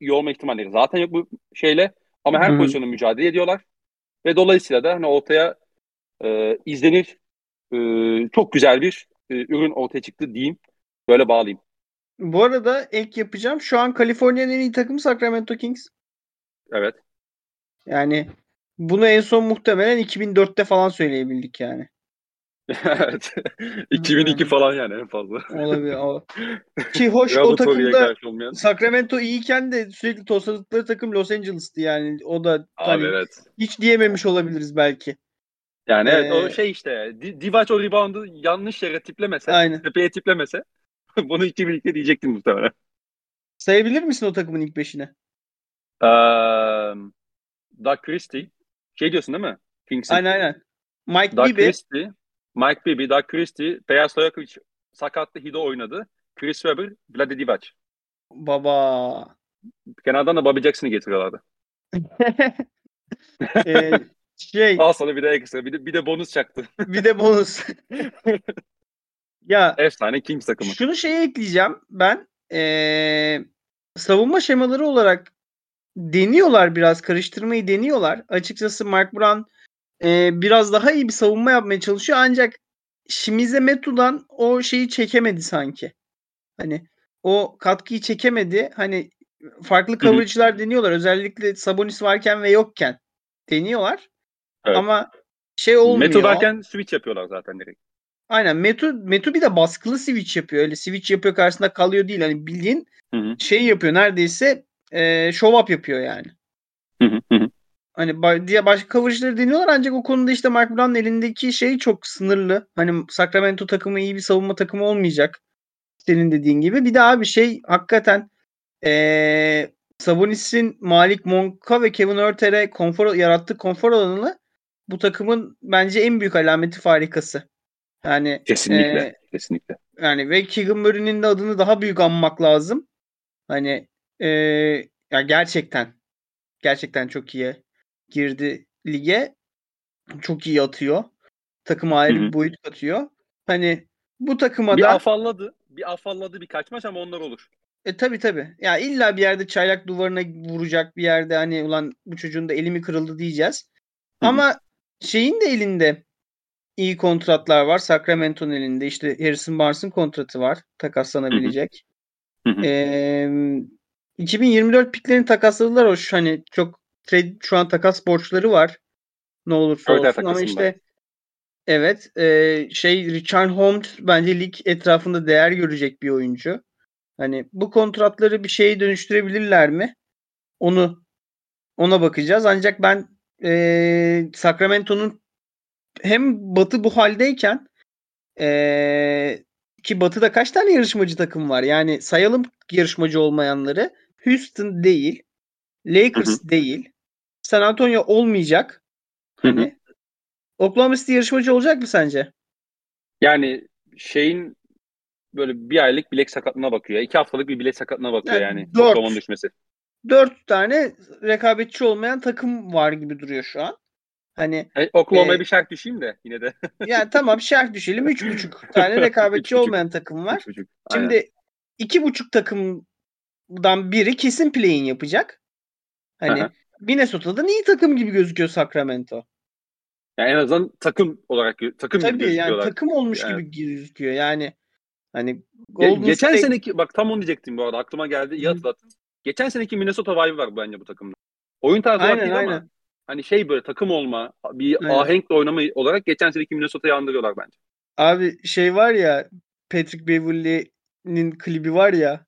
İyi olma ihtimalleri zaten yok bu şeyle. Ama her Hı. pozisyonda mücadele ediyorlar. Ve dolayısıyla da hani ortaya e, izlenir e, çok güzel bir e, ürün ortaya çıktı diyeyim. Böyle bağlayayım. Bu arada ek yapacağım. Şu an Kaliforniya'nın en iyi takımı Sacramento Kings. Evet. Yani bunu en son muhtemelen 2004'te falan söyleyebildik yani. [laughs] evet. 2002 Yani. falan yani en fazla. Olabilir. [laughs] Ki hoş o takımda. Sacramento iyiyken de sürekli tosladıkları takım Los Angeles'tı yani. O da Abi hani evet. hiç diyememiş olabiliriz belki. Yani evet o Ee, şey işte Di- Divac o reboundu yanlış yere tiplemese, Aynen. tepeye tiplemese [laughs] bunu iki birlikte diyecektim muhtemelen. Sayabilir misin o takımın ilk beşine? Um, Doug Christie. Şey diyorsun değil mi? Kings'in. Aynen aynen. Mike Doug Bibby. Christie, Mike Bibby, Doug Christie, Peja Stojakovic sakatlı Hido oynadı. Chris Webber, Vlade Divac. Baba. Kenardan da Bobby Jackson'ı getiriyorlardı. [laughs] Ee, şey Al sana bir de ekstra. Bir de, bir de bonus çaktı. [laughs] bir de bonus. ya Efsane Kings takımı. Şunu şeye ekleyeceğim ben. Ee, savunma şemaları olarak deniyorlar biraz karıştırmayı deniyorlar. Açıkçası Mark Brown e, biraz daha iyi bir savunma yapmaya çalışıyor ancak Shimize Metu'dan o şeyi çekemedi sanki. Hani o katkıyı çekemedi. Hani farklı coverage'lar deniyorlar. Özellikle Sabonis varken ve yokken deniyorlar. Evet. Ama şey olmuyor. Meto derken switch yapıyorlar zaten direkt. Aynen Metu, Metu bir de baskılı switch yapıyor. Öyle switch yapıyor karşısında kalıyor değil. Hani bildiğin Hı hı. şey yapıyor neredeyse e, show up yapıyor yani. Hı hı hı. Hani diye başka coverage'ları deniyorlar ancak o konuda işte Mark Brown'un elindeki şey çok sınırlı. Hani Sacramento takımı iyi bir savunma takımı olmayacak. Senin dediğin gibi. Bir daha bir şey hakikaten e, Sabonis'in Malik Monk'a ve Kevin Örter'e konfor yarattığı konfor alanını bu takımın bence en büyük alameti farikası. Yani Kesinlikle. e, Kesinlikle. yani ve Keegan Murray'nin de adını daha büyük anmak lazım. Hani e, ya gerçekten gerçekten çok iyi girdi lige. Çok iyi atıyor. Takıma ayrı bir boyut katıyor. Hani bu takıma Bir da afalladı. Bir afalladı birkaç maç ama onlar olur. e tabi tabi. Ya illa bir yerde çaylak duvarına vuracak bir yerde hani ulan bu çocuğun da elimi kırıldı diyeceğiz. Hı hı. Ama şeyin de elinde iyi kontratlar var. Sacramento'nun elinde işte Harrison Barnes'ın kontratı var takaslanabilecek. Hı hı. Ee, 2024 piklerini takasladılar hoş hani çok trade, şu an takas borçları var. Ne olursa evet, olsun ama işte evet e, şey Richard Holmes bence lig etrafında değer görecek bir oyuncu. Hani bu kontratları bir şeye dönüştürebilirler mi? Onu ona bakacağız. Ancak ben e, Sacramento'nun hem Batı bu haldeyken e, ki Batı'da kaç tane yarışmacı takım var? Yani sayalım yarışmacı olmayanları. Houston değil. Lakers değil. San Antonio olmayacak. Hı hı. Hani Oklahoma City yarışmacı olacak mı sence? Yani şeyin böyle bir aylık bilek sakatlığına bakıyor. İki haftalık bir bilek sakatlığına bakıyor Yani yani. dört. Oklahoma'nın düşmesi. Dört tane rekabetçi olmayan takım var gibi duruyor şu an. Hani E, Oklahoma'ya Ee, bir şark düşeyim de yine de. yani tamam şerh düşelim. Üç buçuk [laughs] tane rekabetçi Üç buçuk. olmayan takım var. Üç buçuk. Aynen. Şimdi iki buçuk takımdan biri kesin play'in yapacak. Hani Aha. Minnesota'dan iyi takım gibi gözüküyor Sacramento. Yani en azından takım olarak takım gibi Tabii yani gözüküyorlar. takım olmuş Yani. gibi gözüküyor. Yani hani Golden geçen State- seneki bak tam onu diyecektim bu arada aklıma geldi. İyi hatırlattın. Geçen seneki Minnesota vibe var bence bu takımda. Oyun tarzı Aynen, değil ama aynen. hani şey böyle takım olma, bir Aynen. ahenkle oynama olarak geçen seneki Minnesota'yı andırıyorlar bence. Abi şey var ya Patrick Beverley'nin klibi var ya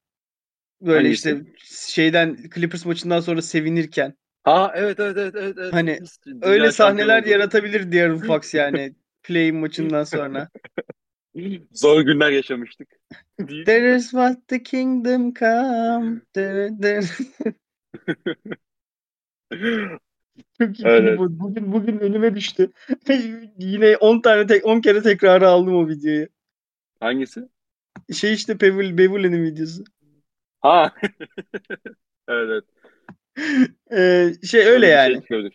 böyle Hangisi? işte şeyden Clippers maçından sonra sevinirken Ha evet evet evet evet. evet. Hani Dünya öyle sahneler oldu. yaratabilir De'Aaron [laughs] Fox yani play maçından sonra. [laughs] Zor günler yaşamıştık. [laughs] There is what the kingdom come. There, there. Çok iyi Evet. o. Bugün bugün önüme düştü. Yine 10 tane tek 10 kere tekrarı aldım o videoyu. Hangisi? Şey işte Beverly, Beverly'nin videosu. Ha. evet evet. Ee, şey öyle yani. Şey gördük.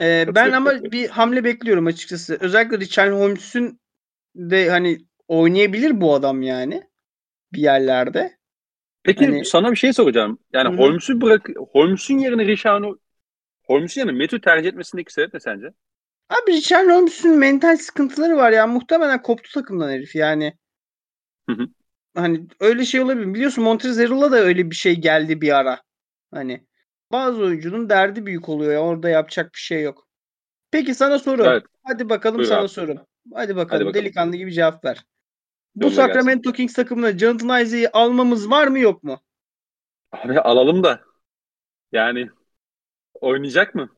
Ee, ben ama bir hamle bekliyorum açıkçası. Özellikle Richard Holmes'un de hani oynayabilir bu adam yani bir yerlerde. Peki Hani- sana bir şey soracağım. Yani. Holmes'u bırak Holmes'un yerine Rişan'ı Holmes'un yerine Metü tercih etmesindeki sebep ne sence? Abi Richard Holmes'un mental sıkıntıları var ya. Muhtemelen koptu takımdan herif yani. Hı hı. Hani öyle şey olabilir. Biliyorsun Montrezl da öyle bir şey geldi bir ara. Hani bazı oyuncunun derdi büyük oluyor ya. Orada yapacak bir şey yok. Peki sana soru. Evet. Hadi bakalım Buyur sana abi. soru. Hadi bakalım. Hadi bakalım. Delikanlı gibi cevap ver. Bu Yolla Sacramento Kings takımına Jonathan Isaac'i almamız var mı yok mu? Abi alalım da. Yani oynayacak mı?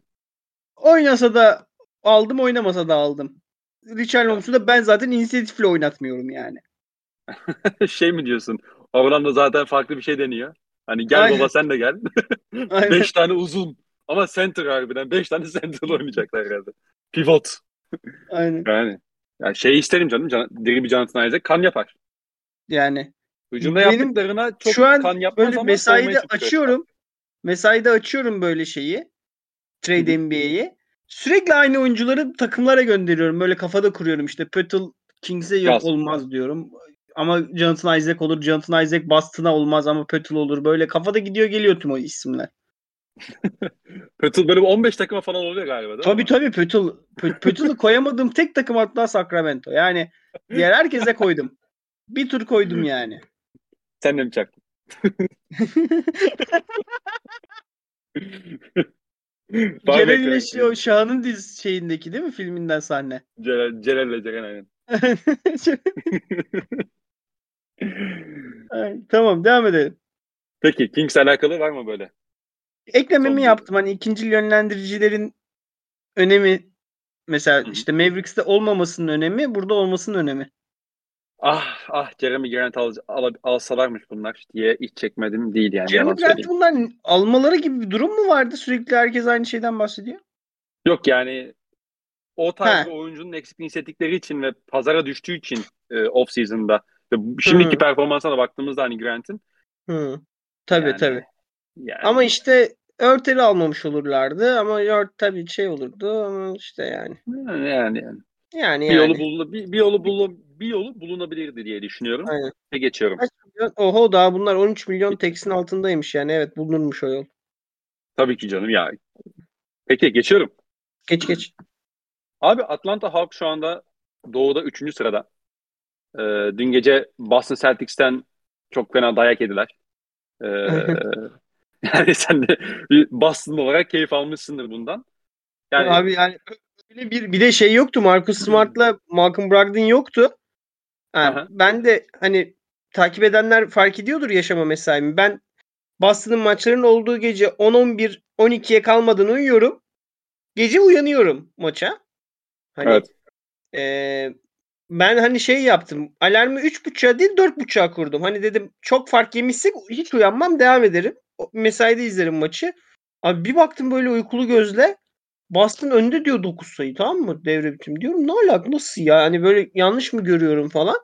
Oynasa da aldım, oynamasa da aldım. Richard Holmes'u da ben zaten inisiyatifle oynatmıyorum yani. [laughs] şey mi diyorsun? Orlando zaten farklı bir şey deniyor. Hani gel Aynen. baba sen de gel. [laughs] Beş tane uzun. Ama center harbiden. Beş tane center oynayacaklar herhalde. Pivot. Aynen. Yani. Ya şey isterim canım. Can, diri bir Jonathan Isaac kan yapar. Yani Hücumda Benim yaptıklarına çok şu an kan yapmaz böyle ama mesaide açıyorum. Mesaide açıyorum böyle şeyi. Trade NBA'yi. Sürekli aynı oyuncuları takımlara gönderiyorum. Böyle kafada kuruyorum işte. Pötl Kings'e yok Yaz. olmaz diyorum. Ama Jonathan Isaac olur. Jonathan Isaac Boston'a olmaz ama Pötl olur. Böyle kafada gidiyor geliyor tüm o isimler. [laughs] Pötl böyle bir 15 takıma falan oluyor galiba değil Tabii mi? tabii Pötl. Pö- Pötl'ü [laughs] koyamadığım tek takım hatta Sacramento. Yani diğer herkese koydum. Bir tur koydum yani. Sen de mi çaktın? Celal ile şey, Şahan'ın diz şeyindeki değil mi filminden sahne? Celal, Celal'le Ceren aynen. [laughs] Ay, tamam devam edelim. Peki Kings'le alakalı var mı böyle? Eklememi Son yaptım. Hani ikinci yönlendiricilerin önemi mesela Hı hı. işte Mavericks'te olmamasının önemi burada olmasının önemi. Ah ah Jeremy Grant al, al, alsalarmış bunlar diye hiç çekmedim değil yani. Jeremy Grant bunlar almaları gibi bir durum mu vardı? Sürekli herkes aynı şeyden bahsediyor. Yok yani o tarz oyuncunun eksikliğini hissettikleri için ve pazara düştüğü için e, off season'da şimdiki Hı. performansına da baktığımızda hani Grant'in Hı. Tabii yani, tabii. yani Ama işte Örteli almamış olurlardı ama Ört tabii şey olurdu ama işte yani. Yani yani. yani. Yani Bir yani. yolu bulun bir, bir yolu bulun bir yolu bulunabilirdi diye düşünüyorum. Aynen. Ve geçiyorum. Kaç milyon? Oho daha bunlar 13 milyon teksin altındaymış yani. Evet bulunurmuş o yol. Tabii ki canım ya. Peki geçiyorum. Geç geç. Abi Atlanta Hawks şu anda doğuda 3. sırada. Ee, dün gece Boston Celtics'ten çok fena dayak yediler. Ee, [laughs] yani sen de Boston olarak keyif almışsındır bundan. Yani Abi yani öyle bir bir de şey yoktu. Marcus Smart'la Malcolm Brogdon yoktu. Aha. ben de hani takip edenler fark ediyordur yaşama mesaimi. Ben Boston'ın maçlarının olduğu gece 10-11 12'ye kalmadan uyuyorum. Gece uyanıyorum maça. Hani Evet. Ben hani şey yaptım. Alarmı 3.30'a değil 4.30'a kurdum. Hani dedim çok fark yemişsek hiç uyanmam devam ederim. Mesaide izlerim maçı. Abi bir baktım böyle uykulu gözle. Boston önde diyor 9 sayı tamam mı? Devre bitim diyorum. Ne alaka nasıl ya? Hani böyle yanlış mı görüyorum falan.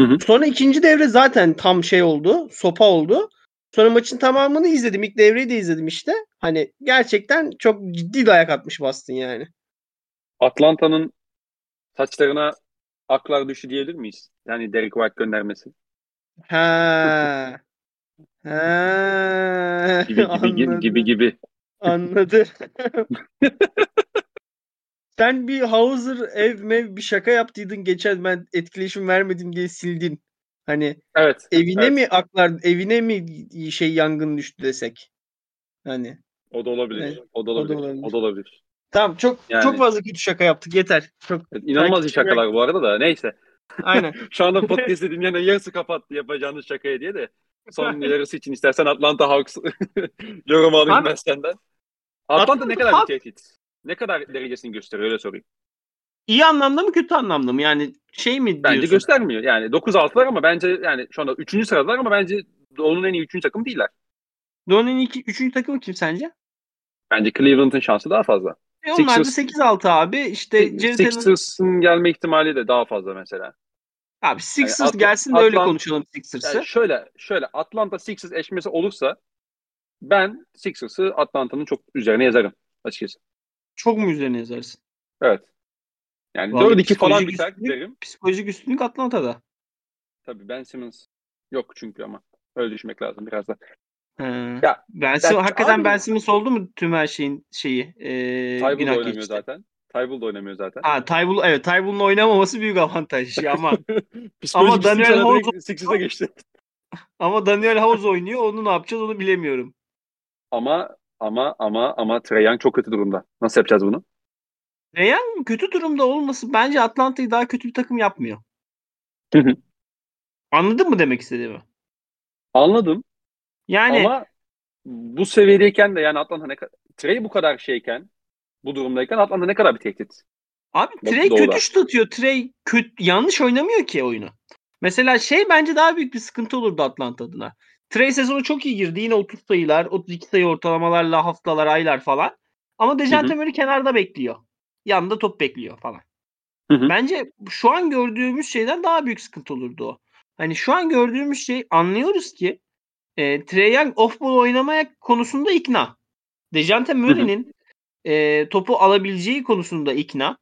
Hı hı. Sonra ikinci devre zaten tam şey oldu. Sopa oldu. Sonra maçın tamamını izledim. İlk devreyi de izledim işte. Hani gerçekten çok ciddi dayak atmış Boston yani. Atlanta'nın saçlarına aklar düştü diyebilir miyiz? Yani Derek White göndermesi. Ha. [laughs] Ha. Gibi gibi gibi Anladım. gibi gibi. Anladı. [laughs] Sen bir Hauser ev mev bir şaka yaptıydın geçen ben etkileşim vermedim diye sildin. Hani Evet. evine evet. mi aklar evine mi şey yangın düştü desek. Hani O da olabilir. Evet, O da o da olabilir. olabilir. O da olabilir. Tamam çok Yani. çok fazla kötü şaka yaptık yeter. Çok İnanılmaz iyi şakalar bu arada da. Neyse. aynen. [laughs] Şu anda podcast'i dinleyen yarısı kapattı yapacağınız şakaya diye de. Son [laughs] yarısı için istersen Atlanta Hawks [laughs] yorum alayım Abi- ben senden. Atlanta, Atlanta ne kadar Hawks- bir tehdit? Ne kadar derecesini gösteriyor öyle sorayım. İyi anlamda mı kötü anlamda mı? Yani şey mi Bence diyorsun? göstermiyor. Yani 9-6'lar ama bence yani şu anda 3. sıradalar ama bence onun en iyi 3. takım değiller. Doğu'nun iki, üçüncü takımı kim sence? Bence Cleveland'ın şansı daha fazla. E onlar da Sixers- 8-6 abi. İşte Sixers'ın gelme ihtimali de daha fazla mesela. Abi Sixers Yani Atla- gelsin de öyle konuşalım Sixers'ı. Yani şöyle şöyle Atlanta Sixers eşleşmesi olursa ben Sixers'ı Atlanta'nın çok üzerine yazarım açıkçası. Çok mu üzerine yazarsın? Evet. Yani Vallahi 4-2 falan biter üstünlük- derim. Psikolojik üstünlük Atlanta'da. Tabii Ben Simmons yok çünkü ama. Öyle düşünmek lazım biraz da. Ya, ben ya hakikaten abi- Ben Simmons oldu mu tüm her şeyin şeyi? E, günah oynamıyor geçti. zaten. Tybal da oynamıyor zaten. Ha Tybal evet Tybal'ın oynamaması büyük avantaj ama [laughs] Psikolojik Daniel House- geçti. [laughs] ama Daniel House oynuyor. Onu ne yapacağız onu bilemiyorum. Ama ama ama ama Trae Young çok kötü durumda. Nasıl yapacağız bunu? Ryan kötü durumda olması bence Atlanta'yı daha kötü bir takım yapmıyor. Anladın mı demek istediğimi? Anladım Yani ama bu seviyedeyken de yani Atlanta ne kadar Trae bu kadar şeyken bu durumdayken Atlanta ne kadar bir tehdit? Abi Trey doğuda. kötü şut atıyor. Trey kötü, yanlış oynamıyor ki oyunu. Mesela şey bence daha büyük bir sıkıntı olurdu Atlanta adına. Trey sezonu çok iyi girdi. Yine 30 sayılar, 32 sayı ortalamalarla haftalar, aylar falan. Ama Dejante Murray kenarda bekliyor. Yanında top bekliyor falan. Hı hı. Bence şu an gördüğümüz şeyden daha büyük sıkıntı olurdu o. Hani şu an gördüğümüz şey anlıyoruz ki e, Trey Young off-ball oynamaya konusunda ikna. Dejante Murray'nin e, topu alabileceği konusunda ikna.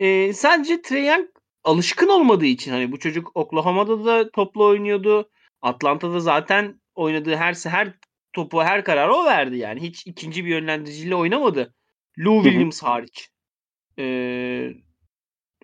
E, sadece Trey Young alışkın olmadığı için hani bu çocuk Oklahoma'da da topla oynuyordu. Atlanta'da zaten oynadığı her her topu her kararı o verdi yani. Hiç ikinci bir yönlendiriciyle oynamadı. Lou. Williams hariç. E,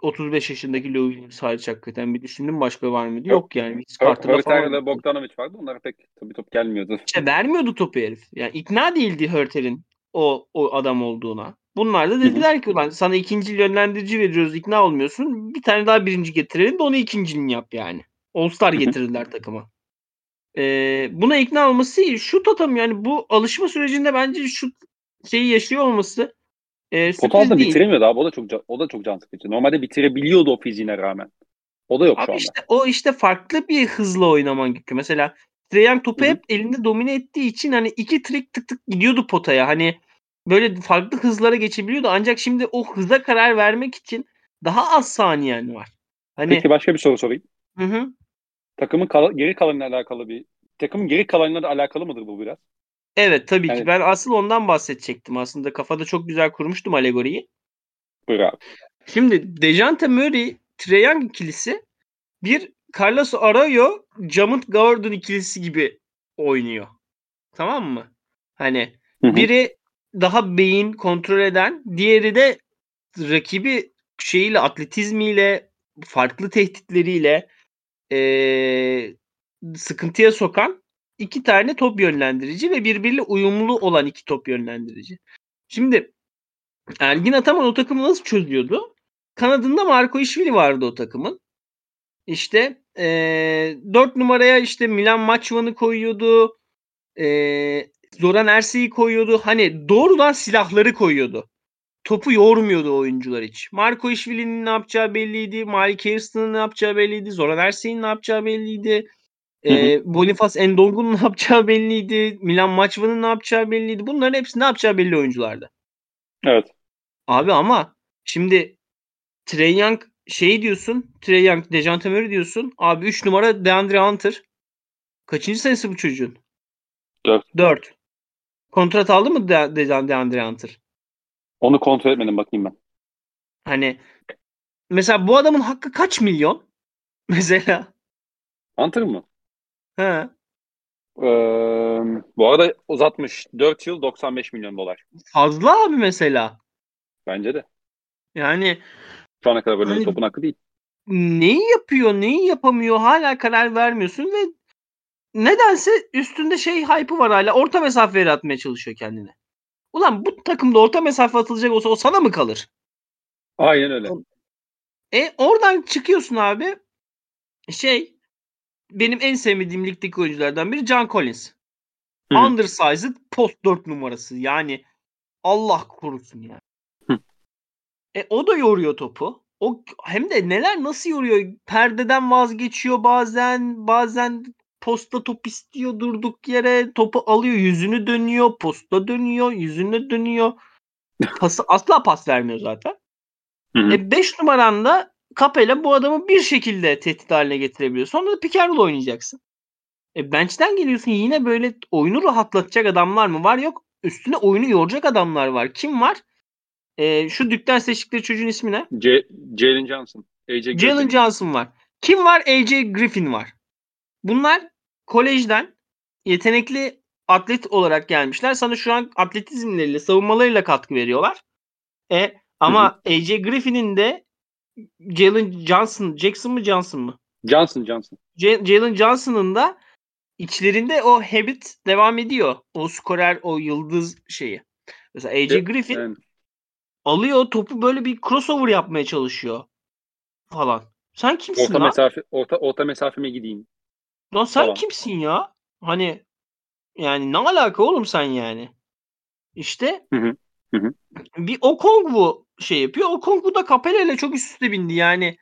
35 yaşındaki Lou Williams hariç hakikaten bir düşündüm başka var mıydı? Yok yani. Vince Carter'la falan. Bogdanovic vardı. Onlara pek tabii top gelmiyordu. İşte vermiyordu topu herif. Yani ikna değildi Hörter'in o, o adam olduğuna. Bunlar da dediler ki ulan sana ikinci yönlendirici veriyoruz ikna olmuyorsun. Bir tane daha birinci getirelim de onu ikincinin yap yani. All Star getirdiler takıma. Ee, buna ikna olması. Şut atamıyor. Yani bu alışma sürecinde bence şut şeyi yaşıyor olması e, Pot sürpriz altında değil. bitiremiyordu abi. O da çok o da çok can sıkıcı. Normalde bitirebiliyordu o fiziğine rağmen. O da yok şu Abi anda. işte o işte farklı bir hızla oynaman gerekiyor. Mesela Trae Young topu hep elinde domine ettiği için hani iki trik tık tık gidiyordu potaya. Hani böyle farklı hızlara geçebiliyordu. Ancak şimdi o hıza karar vermek için daha az saniyen var. Hani Peki başka bir soru sorayım. hı hı. Takımın kal- geri kalanıyla alakalı bir takımın geri kalanıyla da alakalı mıdır bu biraz? Evet tabii Yani- ki. Ben asıl ondan bahsedecektim. Aslında kafada çok güzel kurmuştum alegoriyi. Abi. Şimdi Dejante Murray Trae Young ikilisi bir Carlos Arroyo Jamont Gordon ikilisi gibi oynuyor. Tamam mı? Hani biri daha beyin kontrol eden, diğeri de rakibi şeyiyle atletizmiyle, farklı tehditleriyle eee, sıkıntıya sokan iki tane top yönlendirici ve birbiriyle uyumlu olan iki top yönlendirici. Şimdi Ergin Ataman o takımı nasıl çözüyordu? Kanadında Marco İşvili vardı o takımın. İşte eee 4 numaraya işte Milan Maçvan'ı koyuyordu. Eee Zoran Erse'yi koyuyordu. Hani doğrudan silahları koyuyordu. Topu yormuyordu oyuncular hiç. Marco İşvili'nin ne yapacağı belliydi. Malik Harrison'ın ne yapacağı belliydi. Zoran Erse'nin ne yapacağı belliydi. Ee, Boniface Endongu'nun ne yapacağı belliydi. Milan Maçvan'ın ne yapacağı belliydi. Bunların hepsi ne yapacağı belli oyunculardı. Evet. Abi ama şimdi Trey Young şey diyorsun. Trey Young, Dejante Murray diyorsun. Abi 3 numara DeAndre Hunter. Kaçıncı senesi bu çocuğun? Dört. 4. Kontrat aldı mı De- De- DeAndre Hunter? Onu kontrol etmedim bakayım ben. Hani mesela bu adamın hakkı kaç milyon? [laughs] Mesela. Hunter mı? He. Ee, bu arada uzatmış. 4 yıl 95 milyon dolar. Fazla abi mesela. Bence de. Yani Şu ana kadar böyle Hani- topun hakkı değil. neyi yapıyor, neyi yapamıyor hala karar vermiyorsun ve nedense üstünde şey hype'ı var hala. Orta mesafe yaratmaya çalışıyor kendine. Ulan bu takımda orta mesafe atılacak olsa o sana mı kalır? Aynen öyle. E oradan çıkıyorsun abi. Şey benim en sevmediğim ligdeki oyunculardan biri John Collins. Hı. Undersized post 4 numarası. Yani Allah korusun ya. Hı. E o da yoruyor topu. O hem de neler nasıl yoruyor? Perdeden vazgeçiyor bazen, bazen posta top istiyor durduk yere. Topu alıyor, yüzünü dönüyor, posta dönüyor, yüzünü dönüyor. [laughs] Pası asla pas vermiyor zaten. Hı hı. E 5 numaranda Capella bu adamı bir şekilde tehdit haline getirebiliyor. Sonra da pick oynayacaksın. E bench'ten geliyorsun yine böyle oyunu rahatlatacak adamlar mı var? Yok. Üstüne oyunu yoracak adamlar var. Kim var? E, şu dükten seçtikleri çocuğun ismi ne? C- Jalen Johnson. AJ Griffin. Jalen Johnson var. Kim var? AJ Griffin var. Bunlar kolejden yetenekli atlet olarak gelmişler. Sana şu an atletizmleriyle, savunmalarıyla katkı veriyorlar. E ama AJ Griffin'in de Jalen Johnson, Jackson mı Johnson mı? Johnson Johnson. J- Jalen Johnson'ın da içlerinde o habit devam ediyor. O skorer, o yıldız şeyi. Mesela AJ E, Griffin Yani, alıyor topu böyle bir crossover yapmaya çalışıyor falan. Sen kimsin orta lan? mesafe orta orta mesafeme gideyim. Lan sen falan. kimsin ya? Hani yani ne alaka oğlum sen yani? İşte Hı hı, hı hı. bir Okongwu şey yapıyor. Okongwu da Capella ile çok üst üste bindi. Yani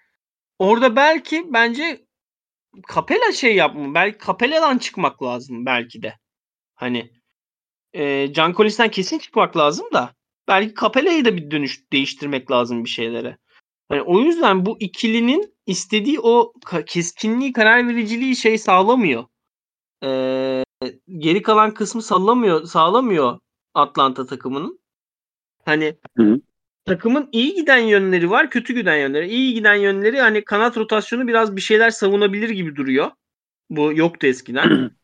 orada belki bence Capella şey yapma. Belki Capella'dan çıkmak lazım belki de. Hani e, Can Collins'ten kesin çıkmak lazım da belki Capella'yı da bir dönüş değiştirmek lazım bir şeylere. Hani o yüzden bu ikilinin istediği o keskinliği, karar vericiliği şey sağlamıyor. Ee, geri kalan kısmı sağlamıyor, sağlamıyor Atlanta takımının. Hani Hı hı. Takımın iyi giden yönleri var, kötü giden yönleri. İyi giden yönleri hani kanat rotasyonu biraz bir şeyler savunabilir gibi duruyor. Bu yoktu eskiden. [clears throat]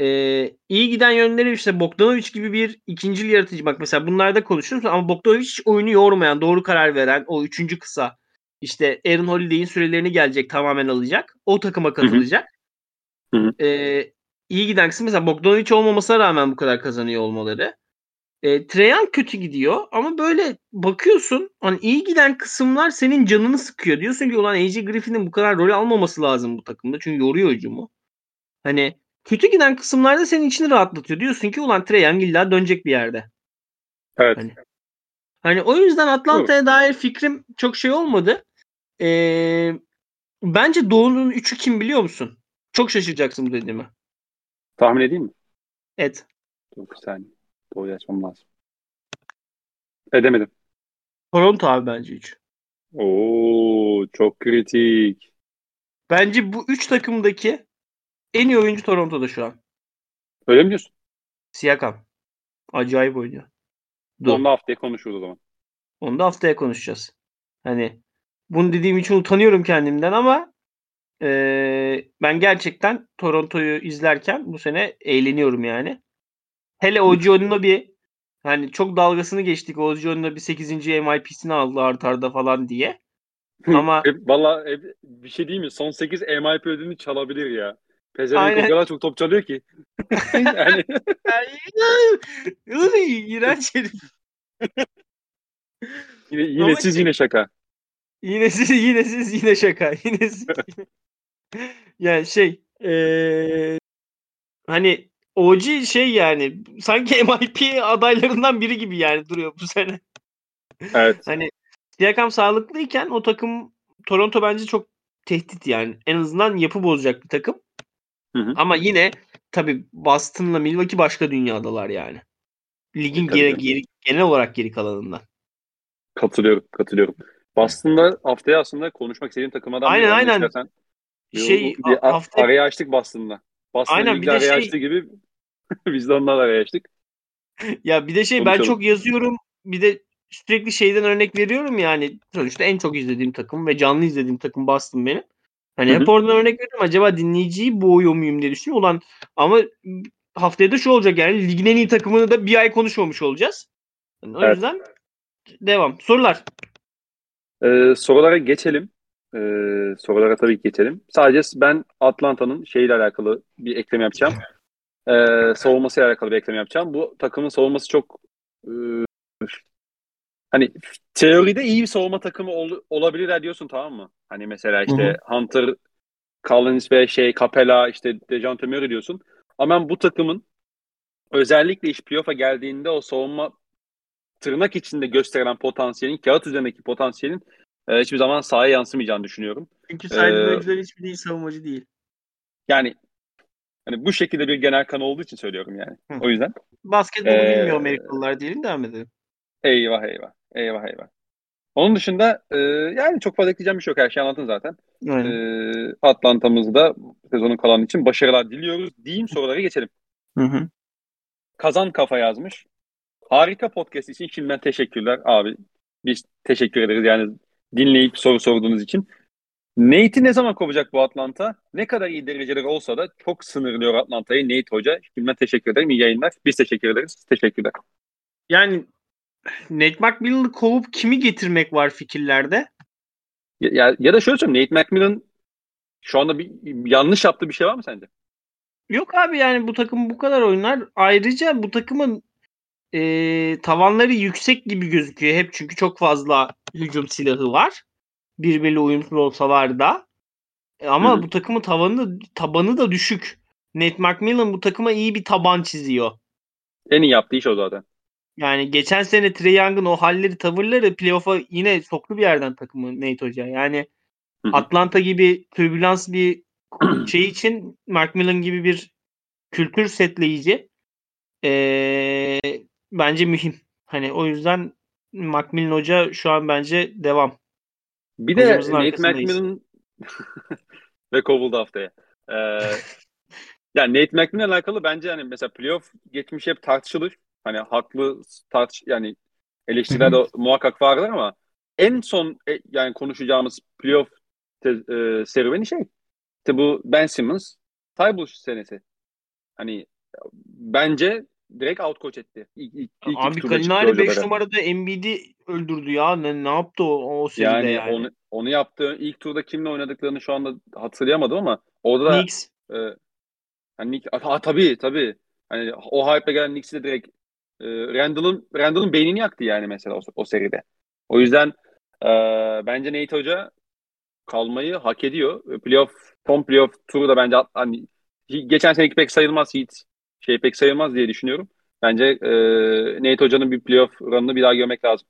Ee, iyi giden yönleri işte Bogdanovic gibi bir ikinci yaratıcı. Bak mesela bunlarda konuşuyoruz ama Bogdanovic hiç oyunu yormayan, doğru karar veren, o üçüncü kısa. İşte Aaron Holiday'in sürelerini gelecek tamamen alacak. O takıma katılacak. Ee, iyi giden kısım mesela Bogdanovic olmamasına rağmen bu kadar kazanıyor olmaları. E, Trae Young kötü gidiyor ama böyle bakıyorsun hani iyi giden kısımlar senin canını sıkıyor. Diyorsun ki ulan AJ Griffin'in bu kadar rol almaması lazım bu takımda çünkü yoruyor hücumu. Hani kötü giden kısımlarda senin içini rahatlatıyor. Diyorsun ki ulan Trae Young illa dönecek bir yerde. Evet. Hani- Hani o yüzden Atlanta'ya dair fikrim çok şey olmadı. Ee, bence Doğu'nun üçü kim biliyor musun? Çok şaşıracaksın bu dediğime. Tahmin edeyim mi? Evet. Dur bir saniye. Doğru açmam lazım. Edemedim. Toronto abi bence 3. Oo çok kritik. Bence bu üç takımdaki en iyi oyuncu Toronto'da şu an. Öyle mi diyorsun? Siakam. Acayip oynuyor. Dur. Onu da haftaya konuşuruz o zaman. Onu da haftaya konuşacağız. Hani bunu dediğim için utanıyorum kendimden ama eee, ben gerçekten Toronto'yu izlerken bu sene eğleniyorum yani. Hele OG bir hani çok dalgasını geçtik. OG bir 8. MIP'sini aldı art arda falan diye. Ama E, Valla e, bir şey değil mi? Son 8 MIP ödülünü çalabilir ya. Pezevenk o kadar çok top çalıyor ki. [laughs] yani iğrenç herif. yine, yine Ama siz şey- yine şaka. Yine siz yine siz yine şaka. [laughs] Yine siz yine. [laughs] yani şey eee, hani OG şey yani sanki [laughs] MIP adaylarından biri gibi yani duruyor bu sene. Evet. Hani Siakam sağlıklıyken o takım Toronto bence çok tehdit yani. En azından yapı bozacak bir takım. Hı hı. Ama yine tabii Boston'la Milwaukee başka dünyadalar yani. Ligin E, geri, geri- genel olarak geri kalanından. Katılıyorum. Katılıyorum. Boston'da haftaya aslında konuşmak istediğim takımlardan Aynen, aynen. istersen Şey bir hafta araya açtık Boston'da. Boston Aynen, Aynen, bir de araya şey- açtığı gibi [laughs] biz de onlarla açtık. ya bir de şey ben Konuşalım. çok yazıyorum. Bir de sürekli şeyden örnek veriyorum yani. Sonuçta en çok izlediğim takım ve canlı izlediğim takım Boston benim. Hani Hı hep oradan örnek veriyorum. Acaba dinleyiciyi boğuyor muyum diye düşünüyorum. Ulan ama haftaya da şu olacak yani ligin en iyi takımını da bir ay konuşmamış olacağız. Yani o Evet. yüzden devam. Sorular. Ee, sorulara geçelim. Ee, sorulara tabii ki geçelim. Sadece ben Atlanta'nın şeyle alakalı bir ekleme yapacağım. Ee, savunmasıyla alakalı bir ekleme yapacağım. Bu takımın savunması çok e, hani teoride iyi bir savunma takımı ol- olabilirler diyorsun tamam mı? Hani mesela işte Hunter, Collins ve şey Capella işte Dejounte Murray diyorsun. Ama ben bu takımın özellikle iş playoff'a geldiğinde o savunma tırnak içinde gösterilen potansiyelin, kağıt üzerindeki potansiyelin e, hiçbir zaman sahaya yansımayacağını düşünüyorum. Çünkü saydığın Ee, hiçbiri değil savunmacı değil. Yani hani bu şekilde bir genel kan olduğu için söylüyorum yani. Hı. O yüzden Basketbolu Ee, bilmiyor Amerikalılar diyelim devam edelim. eyvah eyvah. Eyvah eyvah. Onun dışında e, yani çok fazla ekleyeceğim bir şey yok. Her şeyi anlattın zaten. Aynen. E, Atlanta'mızda sezonun kalanı için başarılar diliyoruz. Diyeyim sorulara geçelim. Hı hı. Kazan Kafa yazmış. Harika podcast için şimdiden teşekkürler abi. Biz teşekkür ederiz yani dinleyip soru sorduğunuz için. Nate'i ne zaman kovacak bu Atlanta? Ne kadar iyi dereceleri olsa da çok sınırlıyor Atlanta'yı Nate Hoca. Şimdiden teşekkür ederim. İyi yayınlar. Biz teşekkür ederiz. Teşekkürler. Yani Nate McMillan'ı kovup kimi getirmek var fikirlerde? Ya, ya, ya da şöyle söyleyeyim. Nate McMillan şu anda bir yanlış yaptığı bir şey var mı sence? Yok abi yani bu takım bu kadar oynar. Ayrıca bu takımın e, tavanları yüksek gibi gözüküyor hep çünkü çok fazla hücum silahı var. Birbiriyle uyumsuz olsalar da. E, ama Hı hı. bu takımın tavanı tabanı da düşük. Nate McMillan bu takıma iyi bir taban çiziyor. En iyi yaptığı iş o zaten. Yani geçen sene Trey Young'ın o halleri, tavırları playoff'a yine soktu bir yerden takımı Nate Hoca. Yani Hı hı. Atlanta gibi türbülans bir [clears throat] şey için Macmillan gibi bir kültür setleyici ee, bence mühim. Hani o yüzden Macmillan Hoca şu an bence devam. Bir de Nate. McMillan [laughs] ve kovuldu haftaya. Ee, yani Nate McMillan'la alakalı bence hani mesela playoff geçmişi hep tartışılır. Hani haklı tartış yani eleştiriler de muhakkak vardır ama en son e, yani konuşacağımız playoff te, e, serüveni şey işte bu Ben Simmons Tybull senesi. Hani bence direkt out coach etti. İlk, ilk, ilk Abi Kalinari 5 hocalara. numarada Embiid'i öldürdü ya. Ne, ne yaptı o, o seride Yani, yani? onu onu yaptı. İlk turda kimle oynadıklarını şu anda hatırlayamadım ama orada da Knicks. e, hani Nick, ha, tabii tabii. Hani o hype'e gelen Knicks'i de direkt e, Randall'ın Randall'ın beynini yaktı yani mesela o, o seride. O yüzden e, bence Nate Hoca kalmayı hak ediyor. E, Playoff, son playoff turu da bence hani geçen seneki pek sayılmaz Heat şey pek sayılmaz diye düşünüyorum. Bence e, Nate Hoca'nın bir playoff run'ını bir daha görmek lazım.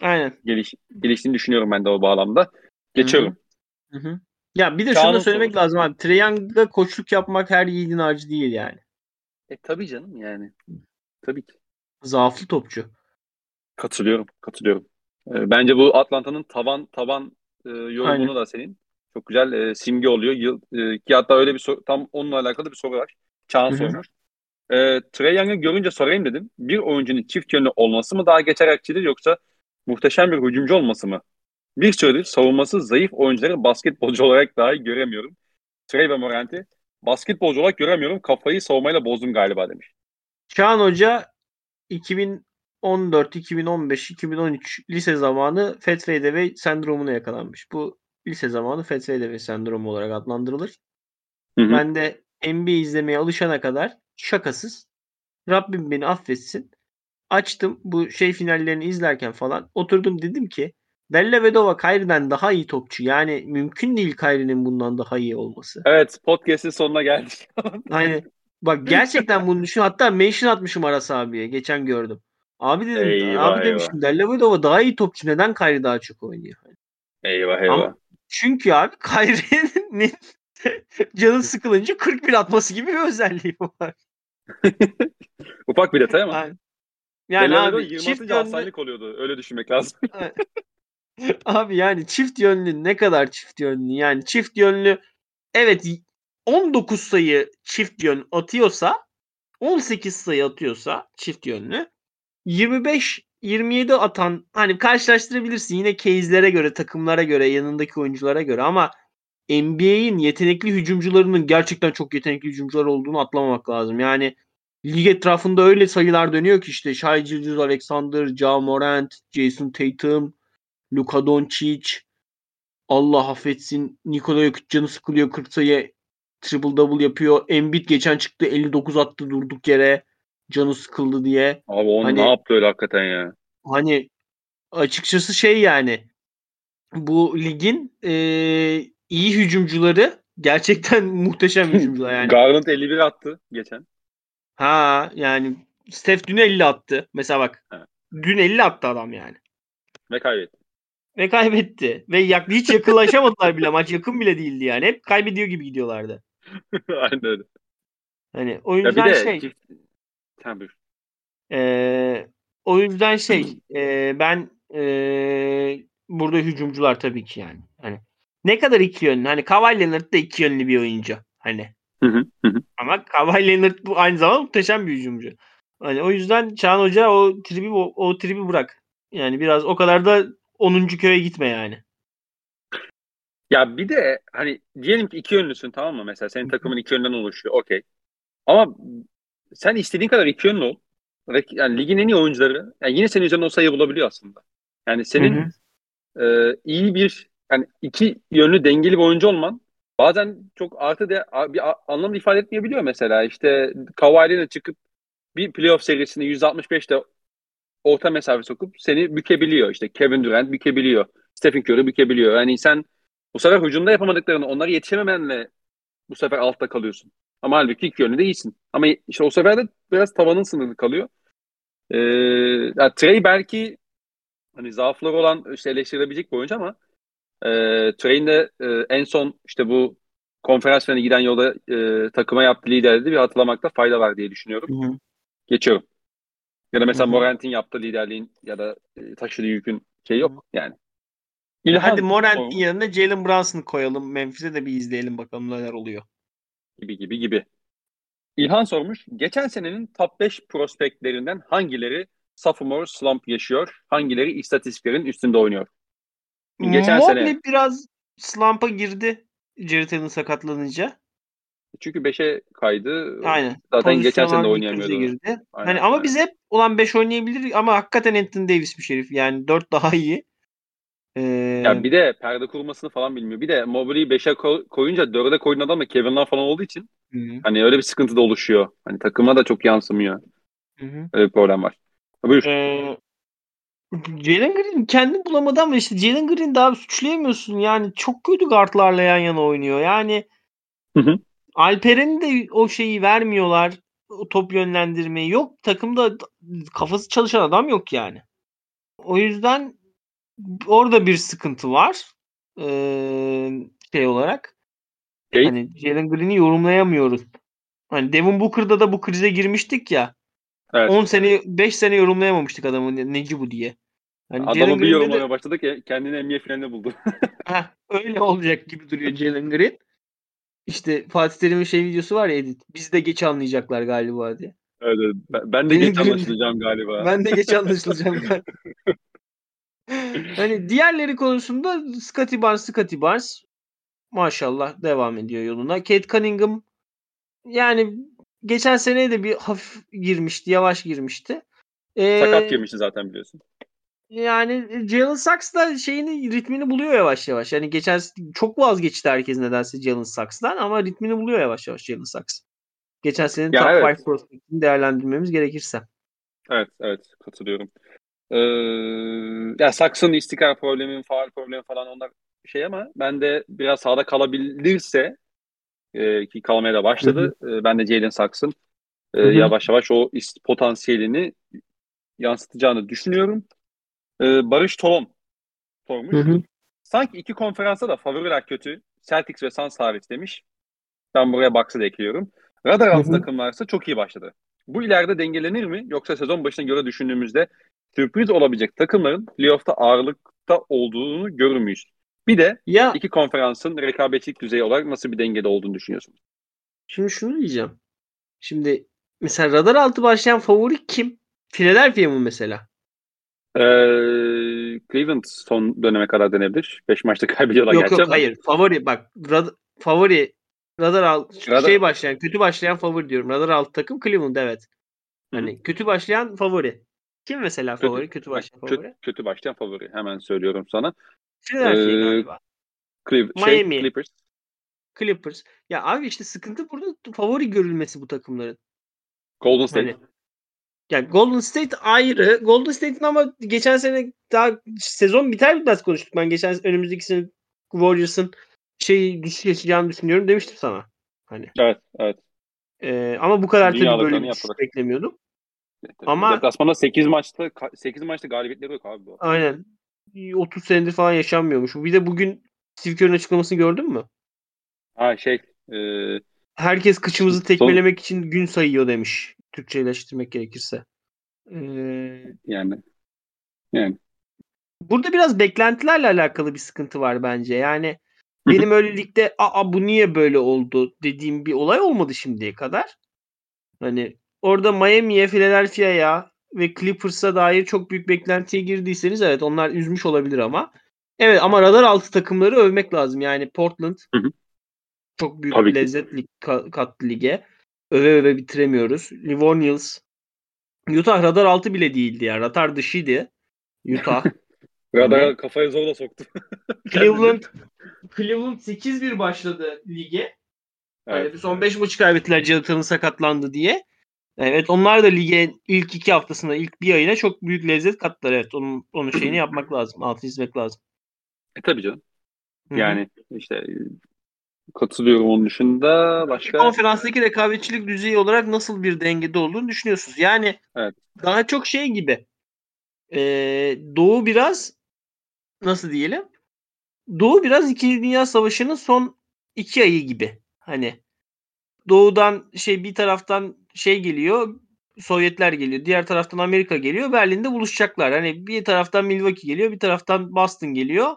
Aynen. Geliş, geliştiğini düşünüyorum ben de o bağlamda. Geçiyorum. Hı hı. Ya bir de Çağ'ın şunu da söylemek sorusu. lazım abi. Young'da koçluk yapmak her yiğidin harcı değil yani. E tabii canım yani. Tabii ki. Zaaflı topçu. Katılıyorum. Katılıyorum. E, bence bu Atlanta'nın tavan taban e, yorumunu Aynen. da senin çok güzel e, simge oluyor. Yıl, e, ki hatta öyle bir soru, tam onunla alakalı bir soru var. Çağan sormuş. E, Trae Young'ı görünce sorayım dedim. Bir oyuncunun çift yönlü olması mı daha geçerlikçidir yoksa muhteşem bir hücumcu olması mı? Bir süredir savunması zayıf oyuncuları basketbolcu olarak dahi göremiyorum. Trey ve Morant'i basketbolcu olarak göremiyorum. Kafayı savunmayla bozdum galiba demiş. Çağan Hoca 2014, 2015, 2013 lise zamanı Fethway sendromuna yakalanmış. Bu lise zamanı Fethway sendromu olarak adlandırılır. Hı hı. Ben de NBA izlemeye alışana kadar şakasız Rabbim beni affetsin. Açtım bu şey finallerini izlerken falan oturdum dedim ki Della Vedova Kyrie'den daha iyi topçu. Yani mümkün değil Kyrie'nin bundan daha iyi olması. Evet podcast'in sonuna geldik. [laughs] hani bak gerçekten bunu düşün. Hatta mention atmışım Aras abiye. Geçen gördüm. Abi dedim eyvah, abi demişim Della Vedova daha iyi topçu. Neden Kyrie daha çok oynuyor? Eyvah eyvah. Ama çünkü abi Kyrie'nin [laughs] canın sıkılınca 41 atması gibi bir özelliği var. [laughs] Ufak bir detay ama. Yani, yani abi 20 çift yönlü... oluyordu. Öyle düşünmek lazım. [laughs] abi yani çift yönlü ne kadar çift yönlü? Yani çift yönlü evet 19 sayı çift yön atıyorsa 18 sayı atıyorsa çift yönlü 25 27 atan hani karşılaştırabilirsin yine case'lere göre, takımlara göre, yanındaki oyunculara göre ama NBA'in yetenekli hücumcularının gerçekten çok yetenekli hücumcular olduğunu atlamamak lazım. Yani lig etrafında öyle sayılar dönüyor ki işte Shai Gilgeous Alexander, Ja Morant, Jason Tatum, Luka Doncic, Allah affetsin Nikola Jokic canı sıkılıyor 40 sayı triple double yapıyor. Embiid geçen çıktı 59 attı durduk yere canı sıkıldı diye. Abi onu hani, ne yaptı öyle hakikaten ya? Hani açıkçası şey yani bu ligin e, iyi hücumcuları gerçekten [laughs] muhteşem hücumcular yani. Garland 51 attı geçen. Ha yani Steph dün 50 attı. Mesela bak. Evet. Dün 50 attı adam yani. Ve kaybetti. Ve kaybetti. Ve yak hiç yakınlaşamadılar bile. Maç yakın bile değildi yani. Hep kaybediyor gibi gidiyorlardı. [laughs] Aynen öyle. Hani o yüzden şey. Çift... Tabii. Ee, o yüzden şey e, ben e, burada hücumcular tabii ki yani. Ne kadar iki yönlü. Hani Kawhi Leonard da iki yönlü bir oyuncu. Hani. Hı hı, hı. Ama Kawhi Leonard bu aynı zamanda muhteşem bir hücumcu. Hani o yüzden Çağan Hoca o tribi o, o tribi bırak. Yani biraz o kadar da 10. köye gitme yani. Ya bir de hani diyelim ki iki yönlüsün tamam mı? Mesela senin takımın iki yönden oluşuyor. Okey. Ama sen istediğin kadar iki yönlü ol. Yani ligin en iyi oyuncuları yani yine senin üzerinde o sayı bulabiliyor aslında. Yani senin E, iyi bir yani iki yönlü dengeli bir oyuncu olman bazen çok artı de bir anlam ifade etmeyebiliyor mesela. İşte Kawhi'yle çıkıp bir playoff serisinde 165'te orta mesafe sokup seni bükebiliyor. İşte Kevin Durant bükebiliyor. Stephen Curry bükebiliyor. Yani sen bu sefer hücumda yapamadıklarını onları yetişememenle bu sefer altta kalıyorsun. Ama halbuki iki yönlü de iyisin. Ama işte o sefer de biraz tavanın sınırlı kalıyor. Ee, yani Trey belki hani zaafları olan işte eleştirilebilecek bir oyuncu ama e, Trey'in de e, en son işte bu konferans finali giden yolda e, takıma yaptığı liderliği bir hatırlamakta fayda var diye düşünüyorum. Hı-hı. Geçiyorum. Ya da mesela Morant'in yaptığı liderliğin ya da e, taşıdığı yükün şey yok yani. İlhan, Hadi Morant'in yanına Jalen Brunson'ı koyalım. Memphis'e de bir izleyelim bakalım neler oluyor. Gibi gibi gibi. İlhan sormuş. Geçen senenin top 5 prospektlerinden hangileri sophomore slump yaşıyor? Hangileri istatistiklerin üstünde oynuyor? Geçen Mobley sene... biraz slump'a girdi Allen sakatlanınca. Çünkü 5'e kaydı. Aynen. Zaten geçen sene de oynayamıyordu. Girdi. Aynen, hani ama aynen. biz hep olan 5 oynayabilir ama hakikaten Anthony Davis bir şerif. Yani 4 daha iyi. Ee... Ya bir de perde kurmasını falan bilmiyor. Bir de Mobley'i 5'e koyunca 4'e koyun adam da Kevin Love falan olduğu için Hı-hı. hani öyle bir sıkıntı da oluşuyor. Hani takıma da çok yansımıyor. Hı-hı. Öyle bir problem var. Buyur. Ee, Jalen Green kendi bulamadı ama işte Jalen Green daha suçlayamıyorsun. Yani çok kötü guardlarla yan yana oynuyor. Yani hı hı. Alperen'in de o şeyi vermiyorlar. O top yönlendirmeyi yok. Takımda kafası çalışan adam yok yani. O yüzden orada bir sıkıntı var. Ee, şey olarak. Şey? Hani Jalen Green'i yorumlayamıyoruz. Hani Devin Booker'da da bu krize girmiştik ya. Evet. 10 sene 5 sene yorumlayamamıştık adamı neci bu diye. Hani Adamı bir yorumlamaya de... başladık ya kendini NBA finalinde buldu. [laughs] Heh, öyle olacak gibi duruyor Jalen Green. işte Fatih Terim'in şey videosu var ya edit. Biz de geç anlayacaklar galiba diye. Evet, evet. Ben, ben de Benim geç anlaşılacağım galiba. [laughs] Ben de geç anlaşılacağım [laughs] galiba. hani diğerleri konusunda Scotty Barnes, Scotty Barnes maşallah devam ediyor yoluna. Kate Cunningham yani geçen sene de bir hafif girmişti, yavaş girmişti. Ee, Sakat girmişti zaten biliyorsun. Yani Jalen Sachs da şeyini ritmini buluyor yavaş yavaş. Yani geçen çok vazgeçti herkes nedense Jalen Sachs'tan ama ritmini buluyor yavaş yavaş Jalen Sachs. Geçen senenin Ya top evet. 5 prospect'ini değerlendirmemiz gerekirse. Evet, evet katılıyorum. Ee, ya Saks'ın istikrar problemi, faal problemi falan onlar şey ama ben de biraz sahada kalabilirse e, ki kalmaya da başladı. e, ben de Jalen Saks'ın e, Hı hı. yavaş yavaş o potansiyelini yansıtacağını düşünüyorum. E, Barış Tolon sormuş. Hı hı. Sanki iki konferansa da favoriler kötü. Celtics ve Suns hariç demiş. Ben buraya Bucks'ı da ekliyorum. Radar altı takımlarsa çok iyi başladı. Bu ileride dengelenir mi? Yoksa sezon başına göre düşündüğümüzde sürpriz olabilecek takımların playoff'ta ağırlıkta olduğunu görür müyüz? Bir de Ya iki konferansın rekabetçilik düzeyi olarak nasıl bir dengede olduğunu düşünüyorsun? şimdi şunu diyeceğim. Şimdi mesela radar altı başlayan favori kim? Philadelphia mı mesela? Ee, Cleveland son döneme kadar denebilir. 5 maçta [laughs] kaybediyorlar yok gerçi yok ama. hayır. Favori bak rad, favori radar altı Radar- şey başlayan kötü başlayan favori diyorum. Radar altı takım Cleveland evet. Hani kötü başlayan favori. Kim mesela favori? Kötü başlayan Kötü, favori. kötü başlayan favori. Hemen söylüyorum sana. Philadelphia Ee, galiba. Cleve- şey, Miami. Clippers. Clippers. Ya abi işte sıkıntı burada favori görülmesi bu takımların. Golden State. Hani yani Golden State ayrı. Golden State'in ama geçen sene daha sezon biter bitmez konuştuk. Ben geçen önümüzdeki sene Warriors'ın şey düşüş yaşayacağını düşünüyorum demiştim sana. Hani Evet, evet. e, ama bu kadar tabii böyle bir yaptılar. beklemiyordum. Ama- Deplasmanda 8 maçta 8 maçta galibiyetleri yok abi bu. Aynen. 30 senedir falan yaşanmıyormuş. Bir de bugün Steve Kerr'ın açıklamasını gördün mü? Ha şey e, Herkes kıçımızı Son- tekmelemek için gün sayıyor demiş. Türkçeleştirmek gerekirse. Ee, yani yani burada biraz beklentilerle alakalı bir sıkıntı var bence. Yani benim öyle ligde aa bu niye böyle oldu dediğim bir olay olmadı şimdiye kadar. Hani orada Miami'ye, Philadelphia'ya ve Clippers'a dair çok büyük beklentiye girdiyseniz evet onlar üzmüş olabilir ama. Evet ama radar altı takımları övmek lazım. Yani Portland Hı hı. çok büyük Tabii bir lezzet lig, ka- kattı lige. Öve öve bitiremiyoruz. Livornials Utah radar altı bile değildi ya. Radar dışıydı. Utah. [laughs] radara kafaya zorla soktu. [laughs] Cleveland Cleveland 8-1 başladı lige. Hani Evet. bir son 5 maçı kaybettiler Jonathan'ın sakatlandı diye. Evet onlar da lige ilk 2 haftasında ilk bir ayına çok büyük lezzet kattılar. Evet onun, onun şeyini yapmak [clears throat] lazım. Altını çizmek lazım. E tabii canım. Yani işte e, katılıyorum onun dışında başka konferanstaki rekabetçilik düzeyi olarak nasıl bir dengede olduğunu düşünüyorsunuz? Yani Evet. daha çok şey gibi. Ee, Doğu biraz nasıl diyelim? Doğu biraz İkinci Dünya Savaşı'nın son iki ayı gibi. Hani Doğu'dan şey bir taraftan şey geliyor Sovyetler geliyor. Diğer taraftan Amerika geliyor. Berlin'de buluşacaklar. Hani bir taraftan Milwaukee geliyor. Bir taraftan Boston geliyor.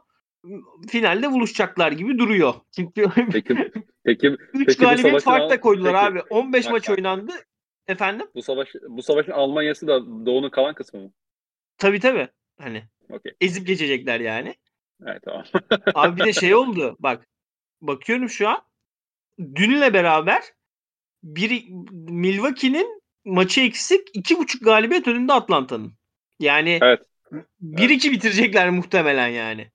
Finalde buluşacaklar gibi duruyor. Çünkü [laughs] peki peki 3 Peki galibiyet fark da koydular peki- abi. 15 Bak, maç oynandı. Efendim? bu savaş bu savaşın Almanya'sı da Doğu'nun kalan kısmı mı? Tabii tabii. Hani Okey. ezip geçecekler yani. Evet tamam. [laughs] Abi bir de şey oldu. Bak bakıyorum şu an. Dünle beraber bir Milwaukee'nin maçı eksik. iki buçuk galibiyet önünde Atlanta'nın. Yani Evet. 1-2 bitirecekler muhtemelen yani.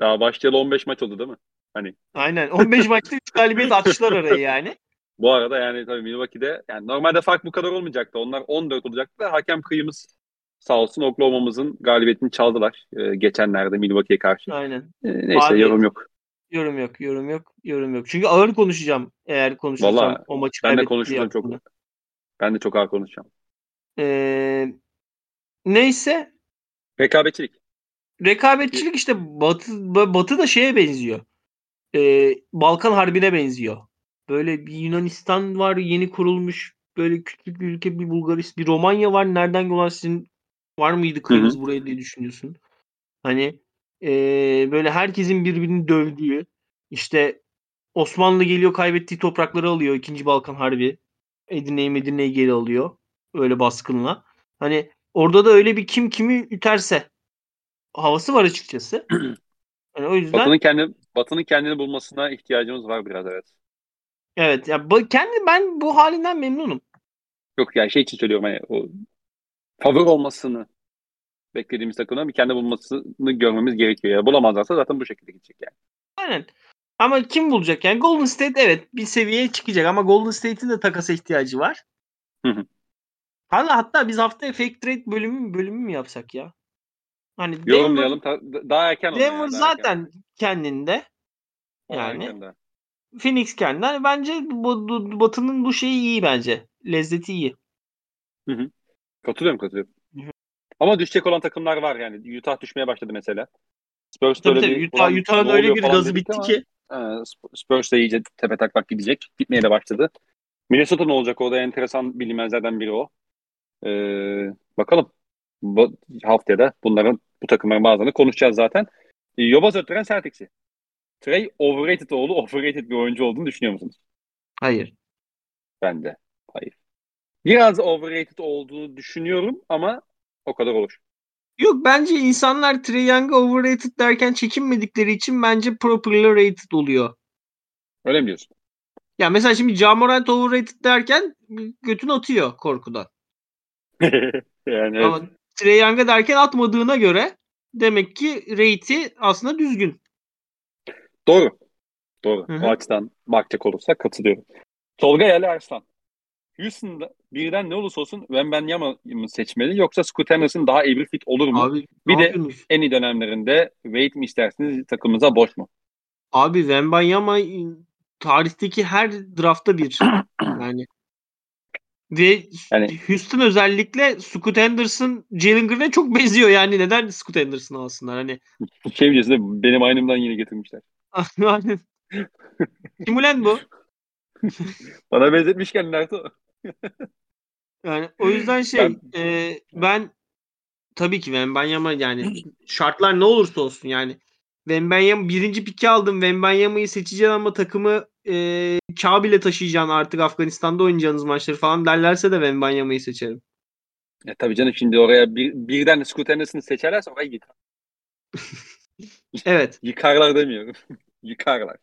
Daha başlayalı 15 maç oldu değil mi? Aynen. 15 [laughs] maçta 3 galibiyet atmışlar arayı yani. Bu arada yani tabii Milwaukee'de yani normalde fark bu kadar olmayacaktı. Onlar 14 olacaktı. Hakem kıyımız sağ olsun Oklahoma'mızın galibiyetini çaldılar e, geçenlerde Milwaukee'ye karşı. Aynen. E, neyse Abi, yorum yok. Yorum yok, yorum yok, yorum yok. Çünkü ağır konuşacağım eğer konuşursam Vallahi o maçı Ben de konuşacağım çok. Ben de çok ağır konuşacağım. Ee, neyse Rekabetçilik. Rekabetçilik işte Batı Batı da şeye benziyor. Ee, Balkan Harbi'ne benziyor. Böyle bir Yunanistan var yeni kurulmuş. Böyle küçük bir ülke bir Bulgaristan, bir Romanya var. Nereden yolan sizin var mıydı kıyınız buraya diye düşünüyorsun. Hani ee, böyle herkesin birbirini dövdüğü işte Osmanlı geliyor kaybettiği toprakları alıyor. İkinci Balkan Harbi. Edirne'yi Medine'yi geri alıyor. Öyle baskınla. Hani orada da öyle bir kim kimi üterse havası var açıkçası. [clears throat] Yani o yüzden Batı'nın kendi Batı'nın kendini bulmasına ihtiyacımız var biraz evet. evet ya ba- kendi ben bu halinden memnunum. Yok yani şey için söylüyorum hani o favori olmasını beklediğimiz takımdan bir kendi bulmasını görmemiz gerekiyor. Ya bulamazlarsa zaten bu şekilde gidecek yani. Aynen. Ama kim bulacak yani? Golden State evet bir seviyeye çıkacak ama Golden State'in de takasa ihtiyacı var. Hı hı. Hala hatta biz haftaya fake trade bölümü bölümü mü yapsak ya? Hani Denver, Yorumlayalım. Ta- daha erken olur Denver yani, zaten kendinde. erken. Daha yani. erken. Phoenix kendinde. Hani bence bu, bu- Batı'nın bu şeyi iyi bence. Lezzeti iyi. Katılıyorum katılıyorum. Hı hı. Ama düşecek olan takımlar var yani. Utah düşmeye başladı mesela. Spurs Tabii tabii. bir Utah, Utah'ın öyle oluyor bir gazı bitti ama, ki. e, Sp- Spurs de iyice tepe taklak gidecek. Gitmeye de başladı. Minnesota ne olacak? O da enteresan bilinmezlerden biri o. Ee, bakalım. Bu haftaya bunların bu takımların bazılarını konuşacağız zaten. Ee, Yobaz öttüren Celtics'i. Trey overrated oğlu overrated bir oyuncu olduğunu düşünüyor musunuz? Hayır. Ben de. Hayır. Biraz overrated olduğunu düşünüyorum ama o kadar olur. Yok bence insanlar Trae Young'a overrated derken çekinmedikleri için bence properly rated oluyor. Öyle mi diyorsun? Ya mesela şimdi Ja Morant overrated derken götün atıyor korkudan. [laughs] yani evet. Trae Young'a derken atmadığına göre demek ki rate'i aslında düzgün. Doğru. Doğru. Hı hı. O açıdan bakacak olursak katılıyorum. Tolga Yali Arslan. Houston'da birden ne olursa olsun Wembanyama mı seçmeli yoksa Scoot Henderson daha iyi bir fit olur mu? Abi Bir de- yapıyorsunuz? En iyi dönemlerinde Wade mi istersiniz takımınıza boş mu? Abi Wembanyama tarihteki her draftta bir. [clears throat] yani ve Yani- Houston özellikle Scoot Henderson, Jalen Green'e çok benziyor yani. Neden Scoot Henderson'ı alsınlar? Hani Şey mi? Benim aynımdan yine getirmişler. [laughs] yani kim ulan bu? [laughs] Bana benzetmiş kendiler. de. Yani o yüzden şey Ben- e, ben tabii ki Wembanyama yani şartlar ne olursa olsun yani Wembanyama birinci piki aldım. Wembanyama'yı seçeceğim ama takımı e, Kabil'e taşıyacaksın artık Afganistan'da oynayacağınız maçları falan derlerse de Wembanyama'yı seçerim. Ya tabii canım şimdi oraya bir, birden Scoot Henderson'ı seçerlerse orayı yıkar. [laughs] Evet. Yıkarlar demiyorum. [laughs] Yıkarlar.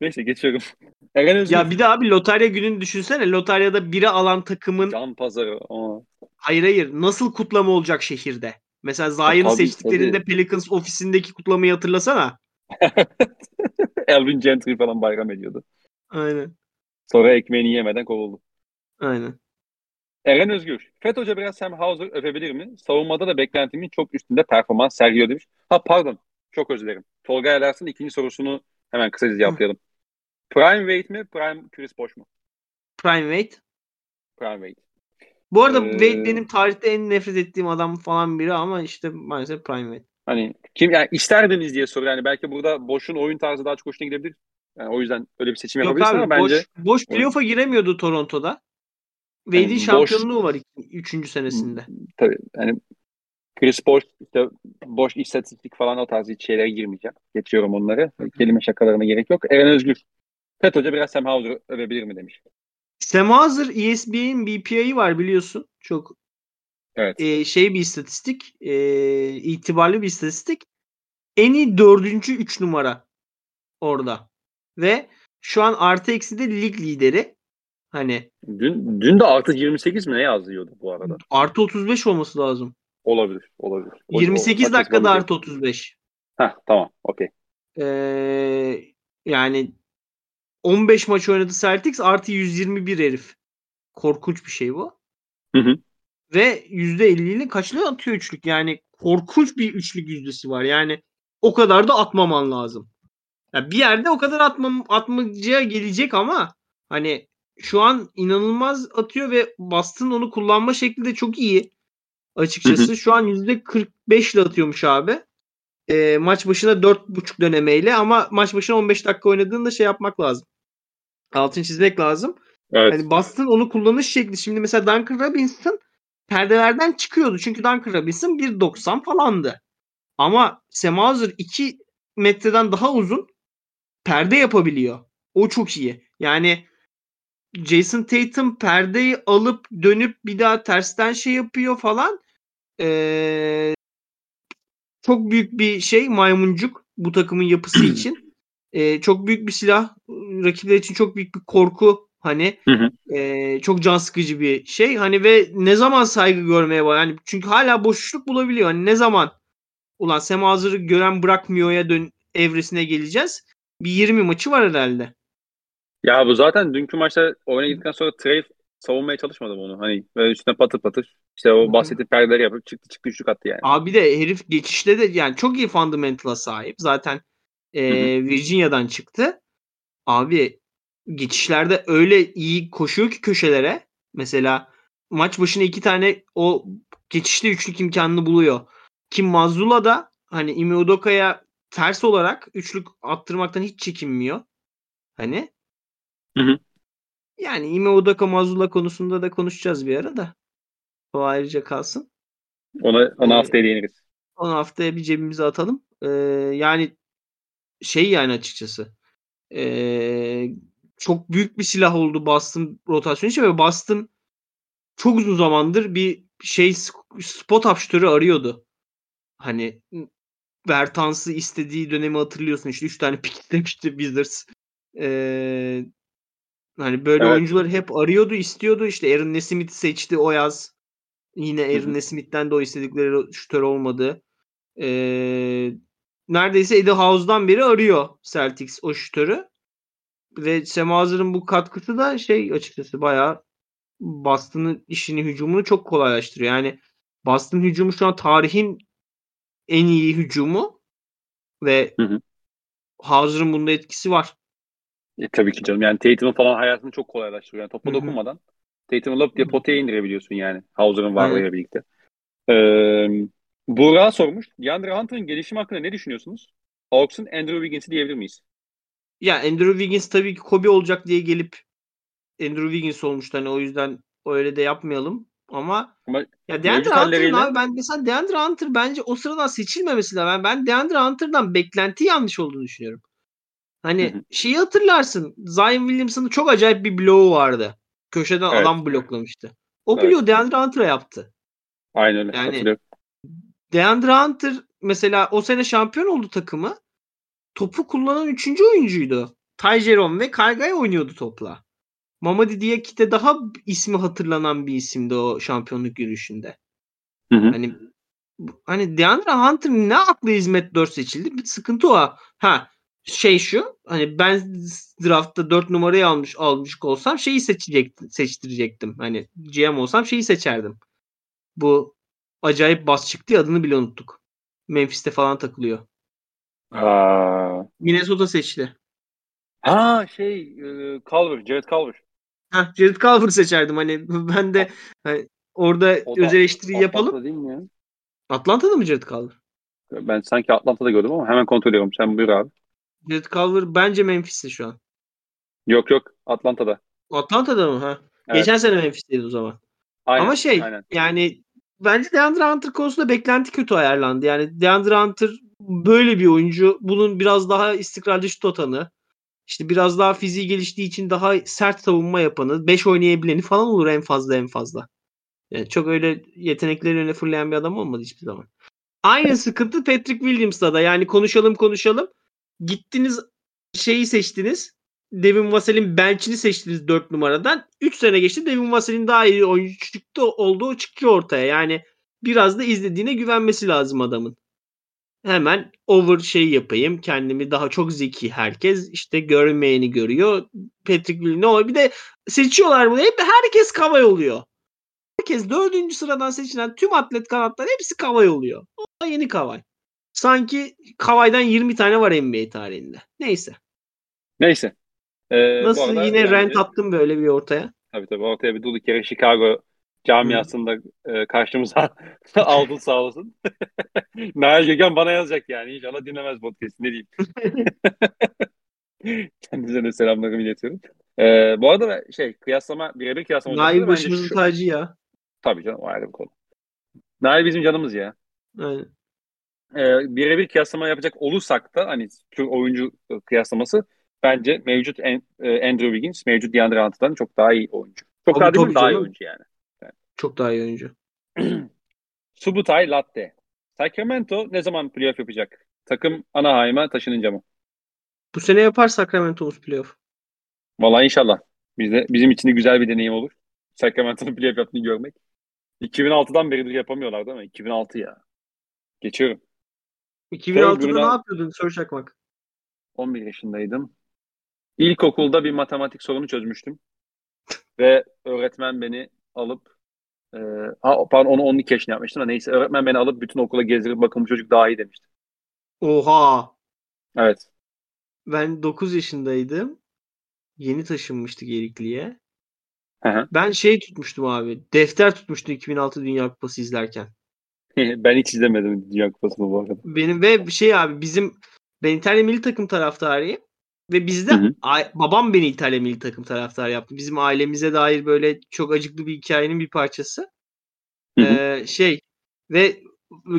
Neyse geçiyorum. [laughs] Eren Özgür. Ya bir de abi lotarya gününü düşünsene. Lotaryada biri alan takımın Can pazarı. Aa. hayır hayır nasıl kutlama olacak şehirde? Mesela Zion'ı tabii, seçtiklerinde Pelicans ofisindeki kutlamayı hatırlasana. [laughs] Elvin Gentry falan bayram ediyordu. Aynen. Sonra ekmeğini yemeden kovuldu. Aynen. Eren Özgür. Feth Hoca biraz Sam Hauser öpebilir mi? Savunmada da beklentimin çok üstünde performans sergiliyor demiş. Ha pardon. Çok özür dilerim. Tolga Erlersin ikinci sorusunu hemen kısaca cevaplayalım. Prime Wade mi? Prime Chris Bosh mu? Prime Wade. Prime Wade. Bu arada Ee, Wade benim tarihte en nefret ettiğim adam falan biri ama işte maalesef Prime Wade. Hani kim yani isterdiniz diye soruyor. Yani belki burada Boş'un oyun tarzı daha çok hoşuna gidebilir. Yani o yüzden öyle bir seçim Yok yapabilirsin abi ama bence boş, boş playoff'a giremiyordu Toronto'da. Wade'in Yani boş- şampiyonluğu var 3. senesinde. tabii yani Chris Bosh işte boş istatistik falan o tarz şeylere girmeyeceğim. Geçiyorum onları. Kelime şakalarına gerek yok. Eren Özgür. Feth Hoca biraz Sam Hauser övebilir mi demiş. Sam Hauser ESPN'in BPA'yı var biliyorsun. Çok Evet. e, şey bir istatistik. E, itibarlı bir istatistik. En iyi dördüncü 3 numara orada. Ve şu an artı eksi de lig lideri. Hani Dün, dün de artı 28 mi ne yazıyordu bu arada? artı 35 olması lazım. Olabilir. Olabilir. O- 28 o- dakikada bir artı 35. şey. Heh, tamam. Okey. Ee, yani 15 maç oynadı Celtics artı 121 herif. Korkunç bir şey bu. Hı hı. Ve %50'li kaçlı atıyor üçlük. Yani korkunç bir üçlük yüzdesi var. Yani o kadar da atmaman lazım. Ya bir yerde o kadar atmam, atmacıya gelecek ama hani şu an inanılmaz atıyor ve Boston onu kullanma şekli de çok iyi. Açıkçası şu an %45 ile atıyormuş abi. Ee, maç başına 4.5 dönemeyle ama maç başına 15 dakika oynadığında şey yapmak lazım. Altın çizmek lazım. Evet. Hani Boston onu kullanış şekli. Şimdi mesela Duncan Robinson perdelerden çıkıyordu. Çünkü Duncan Robinson 1.90 falandı. Ama Sam Hauser 2 metreden daha uzun perde yapabiliyor. O çok iyi. Yani Jason Tatum perdeyi alıp dönüp bir daha tersten şey yapıyor falan. Ee, çok büyük bir şey maymuncuk bu takımın yapısı [clears throat] için. Ee, çok büyük bir silah. Rakipler için çok büyük bir korku. Hani Hı hı. e, çok can sıkıcı bir şey. Hani ve ne zaman saygı görmeye var. Yani çünkü hala boşluk bulabiliyor. Hani ne zaman ulan Sam Hazır'ı gören bırakmıyor'ya dön evresine geleceğiz. Bir 20 maçı var herhalde. Ya bu zaten dünkü maçta oyuna gittikten sonra Trey savunmaya çalışmadım onu. Hani böyle üstüne patır patır işte o hı. bahsettiğim perdeleri yapıp çıktı çıktı üçlük attı yani. Abi de herif geçişte de yani çok iyi fundamental'a sahip. Zaten e. Virginia'dan çıktı. Abi geçişlerde öyle iyi koşuyor ki köşelere. Mesela maç başına iki tane o geçişte üçlük imkanını buluyor. Kim Mazula da hani Ime Udoka'ya ters olarak üçlük attırmaktan hiç çekinmiyor. Hani Hı hı. yani Ime Udoka Mazula konusunda da konuşacağız bir ara da. O ayrıca kalsın. Ona, ona Ee, haftaya değiniriz. Onu haftaya bir cebimize atalım. Ee, yani şey yani açıkçası. Ee, çok büyük bir silah oldu Boston rotasyonu için ve Boston çok uzun zamandır bir şey spot up şutörü arıyordu. Hani Bertans'ı istediği dönemi hatırlıyorsun işte 3 tane pik istemişti Wizards. Ee, hani böyle Evet. oyuncuları hep arıyordu, istiyordu. İşte Aaron Nesmith'i seçti o yaz. Yine Aaron. Nesmith'ten de o istedikleri şutör olmadı. Ee, neredeyse Eddie House'dan beri arıyor Celtics o şutörü. Ve Sam Hauser'ın bu katkısı da şey açıkçası bayağı Boston'ın işini, hücumunu çok kolaylaştırıyor. Yani Boston hücumu şu an tarihin en iyi hücumu ve Hı hı. Hauser'ın bunda etkisi var. E, tabii ki canım. Yani Tatum'un falan hayatını çok kolaylaştırıyor. Yani topa Hı hı. dokunmadan Tatum'u lop diye potaya indirebiliyorsun yani. Hauser'ın Aynen. varlığıyla birlikte. Ee, Buğra sormuş. DeAndre Hunter'ın gelişimi hakkında ne düşünüyorsunuz? Hawks'un Andrew Wiggins'i diyebilir miyiz? Ya Andrew Wiggins tabii ki Kobe olacak diye gelip Andrew Wiggins olmuştu. Hani o yüzden öyle de yapmayalım. Ama Ama ya mevcut DeAndre Hunter'ın halleriyle abi ben mesela DeAndre Hunter bence o sıradan seçilmemesi lazım. Ben, ben DeAndre Hunter'dan beklenti yanlış olduğunu düşünüyorum. Hı Hani hı. şeyi hatırlarsın. Zion Williamson'ın çok acayip bir bloğu vardı. Köşeden Evet. adam bloklamıştı. O Evet. bloğu DeAndre Hunter'a yaptı. Aynen öyle. Yani Hatırlıyorum. DeAndre Hunter mesela o sene şampiyon oldu takımı. Topu kullanan üçüncü oyuncuydu. Ty Jerome ve Kyrgios oynuyordu topla. Mamadi Diakite daha ismi hatırlanan bir isimdi o şampiyonluk yürüyüşünde. Hı hı. Hani hani DeAndre Hunter ne aklı hizmet 4 seçildi? Bir sıkıntı o. Ha şey şu hani ben draftta 4 numarayı almış almış olsam şeyi seçecektim, seçtirecektim. Hani GM olsam şeyi seçerdim. Bu acayip bas çıktı ya, adını bile unuttuk. Memphis'te falan takılıyor. Aa. Minnesota seçti. Ha şey e, Culver, Jared Culver. Heh, Jared Culver seçerdim. Hani ben de hani orada O da öz eleştiri yapalım. Atlanta değil mi ya? Atlanta'da mı Jared Culver? Ben sanki Atlanta'da gördüm ama hemen kontrol ediyorum. Sen buyur abi. Jared Culver bence Memphis'te şu an. Yok yok Atlanta'da. Atlanta'da mı? Ha. Evet. Geçen sene Memphis'teydi o zaman. Aynen. Ama şey Aynen. yani bence DeAndre Hunter konusunda beklenti kötü ayarlandı. Yani DeAndre Hunter böyle bir oyuncu. Bunun biraz daha istikrarlı şut atanı. işte biraz daha fiziği geliştiği için daha sert savunma yapanı. 5 oynayabileni falan olur en fazla en fazla. Yani çok öyle yetenekleri öne fırlayan bir adam olmadı hiçbir zaman. Aynı sıkıntı Patrick Williams'da da. Yani konuşalım konuşalım. Gittiniz şeyi seçtiniz. Devin Vassell'in bench'ini seçtiniz 4 numaradan. 3 sene geçti. Devin Vassell'in daha iyi oyuncu olduğu çıkıyor ortaya. Yani biraz da izlediğine güvenmesi lazım adamın. Hemen over şey yapayım. Kendimi daha çok zeki herkes. işte görmeyeni görüyor. Patrick oluyor? Bir de seçiyorlar bunu. Hep herkes kavay oluyor. Herkes dördüncü sıradan seçilen tüm atlet kanatlar hepsi kavay oluyor. O da yeni kavay. Sanki kavaydan 20 tane var NBA tarihinde. Neyse. Neyse. Ee, Nasıl arada yine yani rent attım böyle bir ortaya. Tabii tabii ortaya bir durduk yere Chicago camiasında e, karşımıza [laughs] aldın sağ olasın. [laughs] Nail Gökhan bana yazacak yani. İnşallah dinlemez podcast. Ne diyeyim. [laughs] Kendisine de selamlarımı iletiyorum. Ee, bu arada şey kıyaslama birebir kıyaslama Nail başımızın şu- tacı ya. Tabii canım ayrı bir konu. Nail bizim canımız ya. Aynen. Ee, birebir kıyaslama yapacak olursak da hani Türk oyuncu kıyaslaması bence mevcut e, Andrew Wiggins, mevcut DeAndre Hunter'dan çok daha iyi oyuncu. Çok Tabii, daha değil mi? Daha iyi oyuncu yani. Çok daha iyi oyuncu. [clears throat] Subutay Latte. Sacramento ne zaman playoff yapacak? Takım Anaheim'a taşınınca mı? Bu sene yapar Sacramento'muz playoff. Vallahi inşallah. Bizde, bizim için de güzel bir deneyim olur. Sacramento'nun playoff yaptığını görmek. 2006'dan beridir yapamıyorlar değil mi? 2006 ya. Geçiyorum. 2006'da Bruno- ne yapıyordun Soru Çakmak? 11 yaşındaydım. İlkokulda bir matematik sorunu çözmüştüm. Ve öğretmen beni alıp e, ha, pardon onu 12 yaşında yapmıştım da neyse öğretmen beni alıp bütün okula gezdirip bakın bu çocuk daha iyi demişti. Oha! Evet. Ben 9 yaşındaydım. Yeni taşınmıştık Erikli'ye. Ben şey tutmuştum abi. Defter tutmuştum 2006 Dünya Kupası izlerken. [laughs] ben hiç izlemedim Dünya Kupası'nı bu arada. Benim ve şey abi bizim ben İtalya milli takım taraftarıyım. Ve bizde Hı hı. a- babam beni İtalya milli takım taraftarı yaptı. Bizim ailemize dair böyle çok acıklı bir hikayenin bir parçası. Hı hı. Ee, şey ve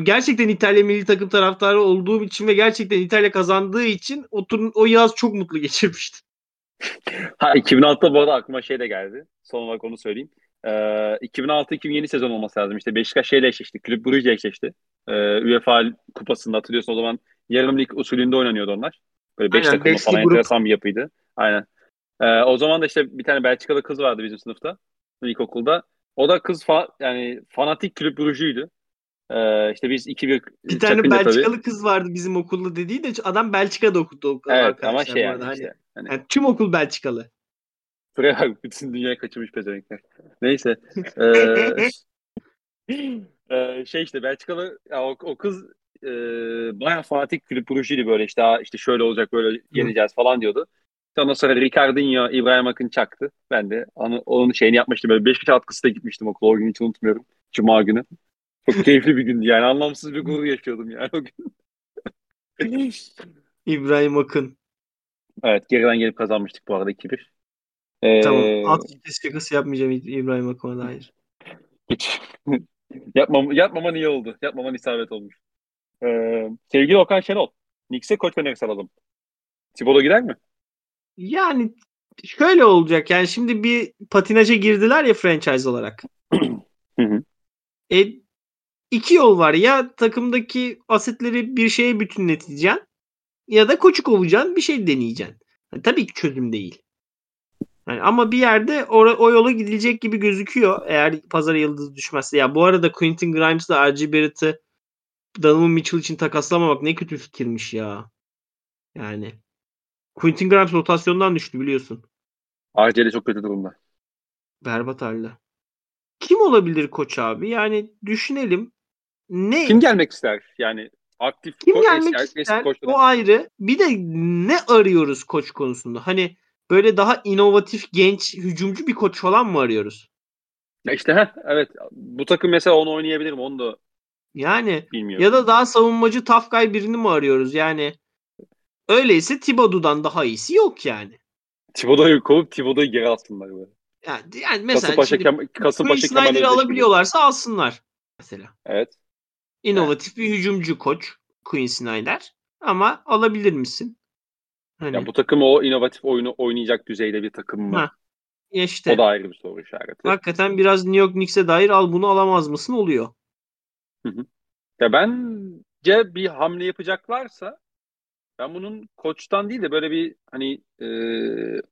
gerçekten İtalya milli takım taraftarı olduğum için ve gerçekten İtalya kazandığı için o, turun, o yaz çok mutlu [laughs] geçirmiştim. Ha 2006'da bu arada aklıma şey de geldi. Son olarak onu söyleyeyim. Ee, 2006-2007 sezon olması lazım. İşte Beşiktaş şeyle eşleşti. Kulüp Brugge eşleşti. Ee, UEFA kupasında hatırlıyorsun o zaman yarım lig usulünde oynanıyordu onlar. Böyle 5 Aynen, takımlı falan grup. enteresan bir yapıydı. Aynen. Ee, o zaman da işte bir tane Belçikalı kız vardı bizim sınıfta. ilkokulda. O da kız fa- yani fanatik Kulüp Brugge'ydi. Ee, işte biz 2-1 Bir tane çakınca tabii. Belçikalı kız vardı bizim okulda dediği de adam Belçika'da okudu o Evet arkadaşlar ama şey yani. Hani- işte. Hani, yani tüm okul Belçikalı. Buraya bak bütün dünyayı kaçırmış pezevenkler. Neyse. [laughs] Ee, ee, şey işte Belçikalı ya o, o kız e, bayağı fanatik kulüp projeydi böyle işte "Aa, işte şöyle olacak böyle yeneceğiz falan diyordu. Ondan sonra Ricardinho, İbrahim Akın çaktı. Ben de onu, onun şeyini yapmıştım. Böyle beş kişi atkısı da gitmiştim okula. O gün hiç unutmuyorum. Cuma günü. Çok keyifli bir gündü yani. Anlamsız bir gurur yaşıyordum yani o gün. [laughs] İbrahim Akın. evet geriden gelip kazanmıştık bu arada 2-1. Ee, Tamam. Alt şakası yapmayacağım İbrahim Akın'a dair. Hiç. [laughs] Yapmam, yapmaman iyi oldu. Yapmaman isabet olmuş. Ee, sevgili Okan Şenol. Knicks'e koç önerisi alalım. Thibodeau gider mi? Yani şöyle olacak. Yani şimdi bir patinaja girdiler ya franchise olarak. [clears throat] E, iki yol var. Ya takımdaki asetleri bir şeye bütünleteceksin ya da koçu kovacaksın bir şey deneyeceksin. Yani tabii ki çözüm değil. Yani ama bir yerde o, o yola gidilecek gibi gözüküyor. Eğer pazara yıldız düşmezse. Ya bu arada Quentin Grimes'la R.J. Barrett'ı Donovan Mitchell için takaslamamak ne kötü fikirmiş ya. Yani. Quentin Grimes rotasyondan düştü biliyorsun. Acele çok kötü durumda. Berbat halde. Kim olabilir koç abi? Yani düşünelim. Ne Kim gelmek ister? Yani aktif Kim ko- gelmek eski, eski ister? koçlardan- O ayrı. Bir de ne arıyoruz koç konusunda? Hani böyle daha inovatif, genç, hücumcu bir koç falan mı arıyoruz? Ya işte heh, evet. Bu takım mesela onu oynayabilir mi? Onu da Yani bilmiyorum. ya da daha savunmacı tough guy birini mi arıyoruz? Yani öyleyse Thibodeau'dan daha iyisi yok yani. Thibodeau'yu kovup Thibodeau'yu geri alsınlar böyle. Yani, yani mesela Kasımpaşa, şimdi Kem- Kasımpaşa Kemal Snyder'ı gibi. alabiliyorlarsa alsınlar mesela. Evet. İnovatif bir hücumcu koç Quinn Snyder. Ama alabilir misin? Hani Ya bu takım o inovatif oyunu oynayacak düzeyde bir takım mı? Ha, işte. O da ayrı bir soru işareti. Hakikaten biraz New York Knicks'e dair al bunu alamaz mısın oluyor. Ya bence bir hamle yapacaklarsa ben bunun koçtan değil de böyle bir hani e,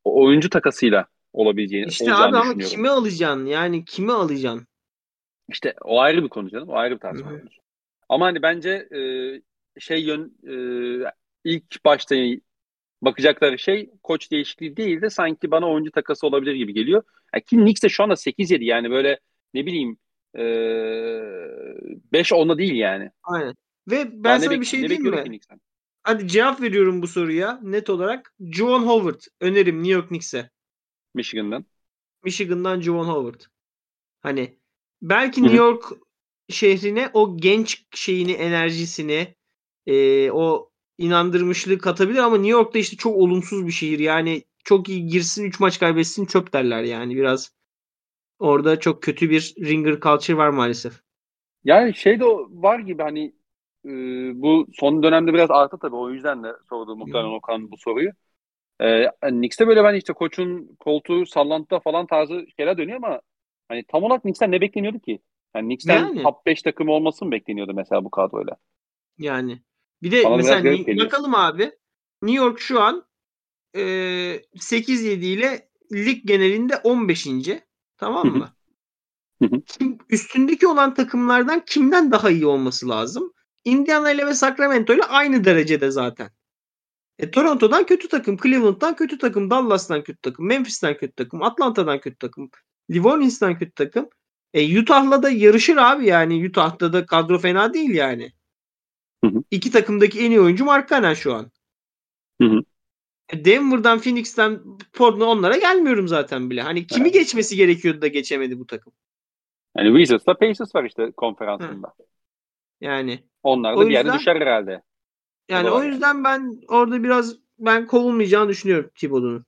oyuncu takasıyla olabileceğini İşte olacağını abi ama düşünüyorum. kimi alacaksın? Yani kimi alacaksın? İşte o ayrı bir konu canım. O ayrı bir tartışma Hı hı. Ama hani bence e, şey yön e, ilk başta bakacakları şey koç değişikliği değil de sanki bana oyuncu takası olabilir gibi geliyor. Yani ki Knicks de şu anda 8-7 yani böyle ne bileyim e, 5-10'da değil yani. Aynen. Ve ben ne sana bir şey diyeyim mi? Knicks'ten? Hadi cevap veriyorum bu soruya net olarak. Joan Howard önerim New York Knicks'e. Michigan'dan. Michigan'dan Joan Howard. Hani belki. New York şehrine o genç şeyini, enerjisini, e, o inandırmışlığı katabilir ama New York'ta işte çok olumsuz bir şehir. Yani çok iyi girsin 3 maç kaybetsin çöp derler yani biraz. Orada çok kötü bir ringer culture var maalesef. Yani şey de var gibi hani e, bu son dönemde biraz arttı tabii o yüzden de sordu muhtemelen Okan bu soruyu. Ee, Knicks'te böyle ben işte koçun koltuğu sallantıda falan tarzı şeyler dönüyor ama hani tam olarak Knicks'ten ne bekleniyordu ki? Yani Knicks'ten Yani. top 5 takımı olması mı bekleniyordu mesela bu kadroyla? Yani. Bir de Bana mesela geliyor. bakalım abi. New York şu an e, 8-7 ile lig genelinde 15. Tamam mı? Kim, üstündeki olan takımlardan kimden daha iyi olması lazım? Indiana ile ve Sacramento ile aynı derecede zaten. E, Toronto'dan kötü takım, Cleveland'dan kötü takım, Dallas'tan kötü takım, Memphis'ten kötü takım, Atlanta'dan kötü takım, Orleans'tan kötü takım. E, Utah'la da yarışır abi yani. Utah'ta da kadro fena değil yani. Hı hı. İki takımdaki en iyi oyuncu Markkanen şu an. Hı hı. Denver'dan, Phoenix'ten, Portland onlara gelmiyorum zaten bile. Hani kimi Evet. geçmesi gerekiyordu da geçemedi bu takım. Yani Wizards'la Pacers var işte konferansında. Yani Onlar da O bir yerde yüzden- düşer herhalde. yani o yani. yüzden ben orada biraz ben kovulmayacağını düşünüyorum Thibodeau'nun.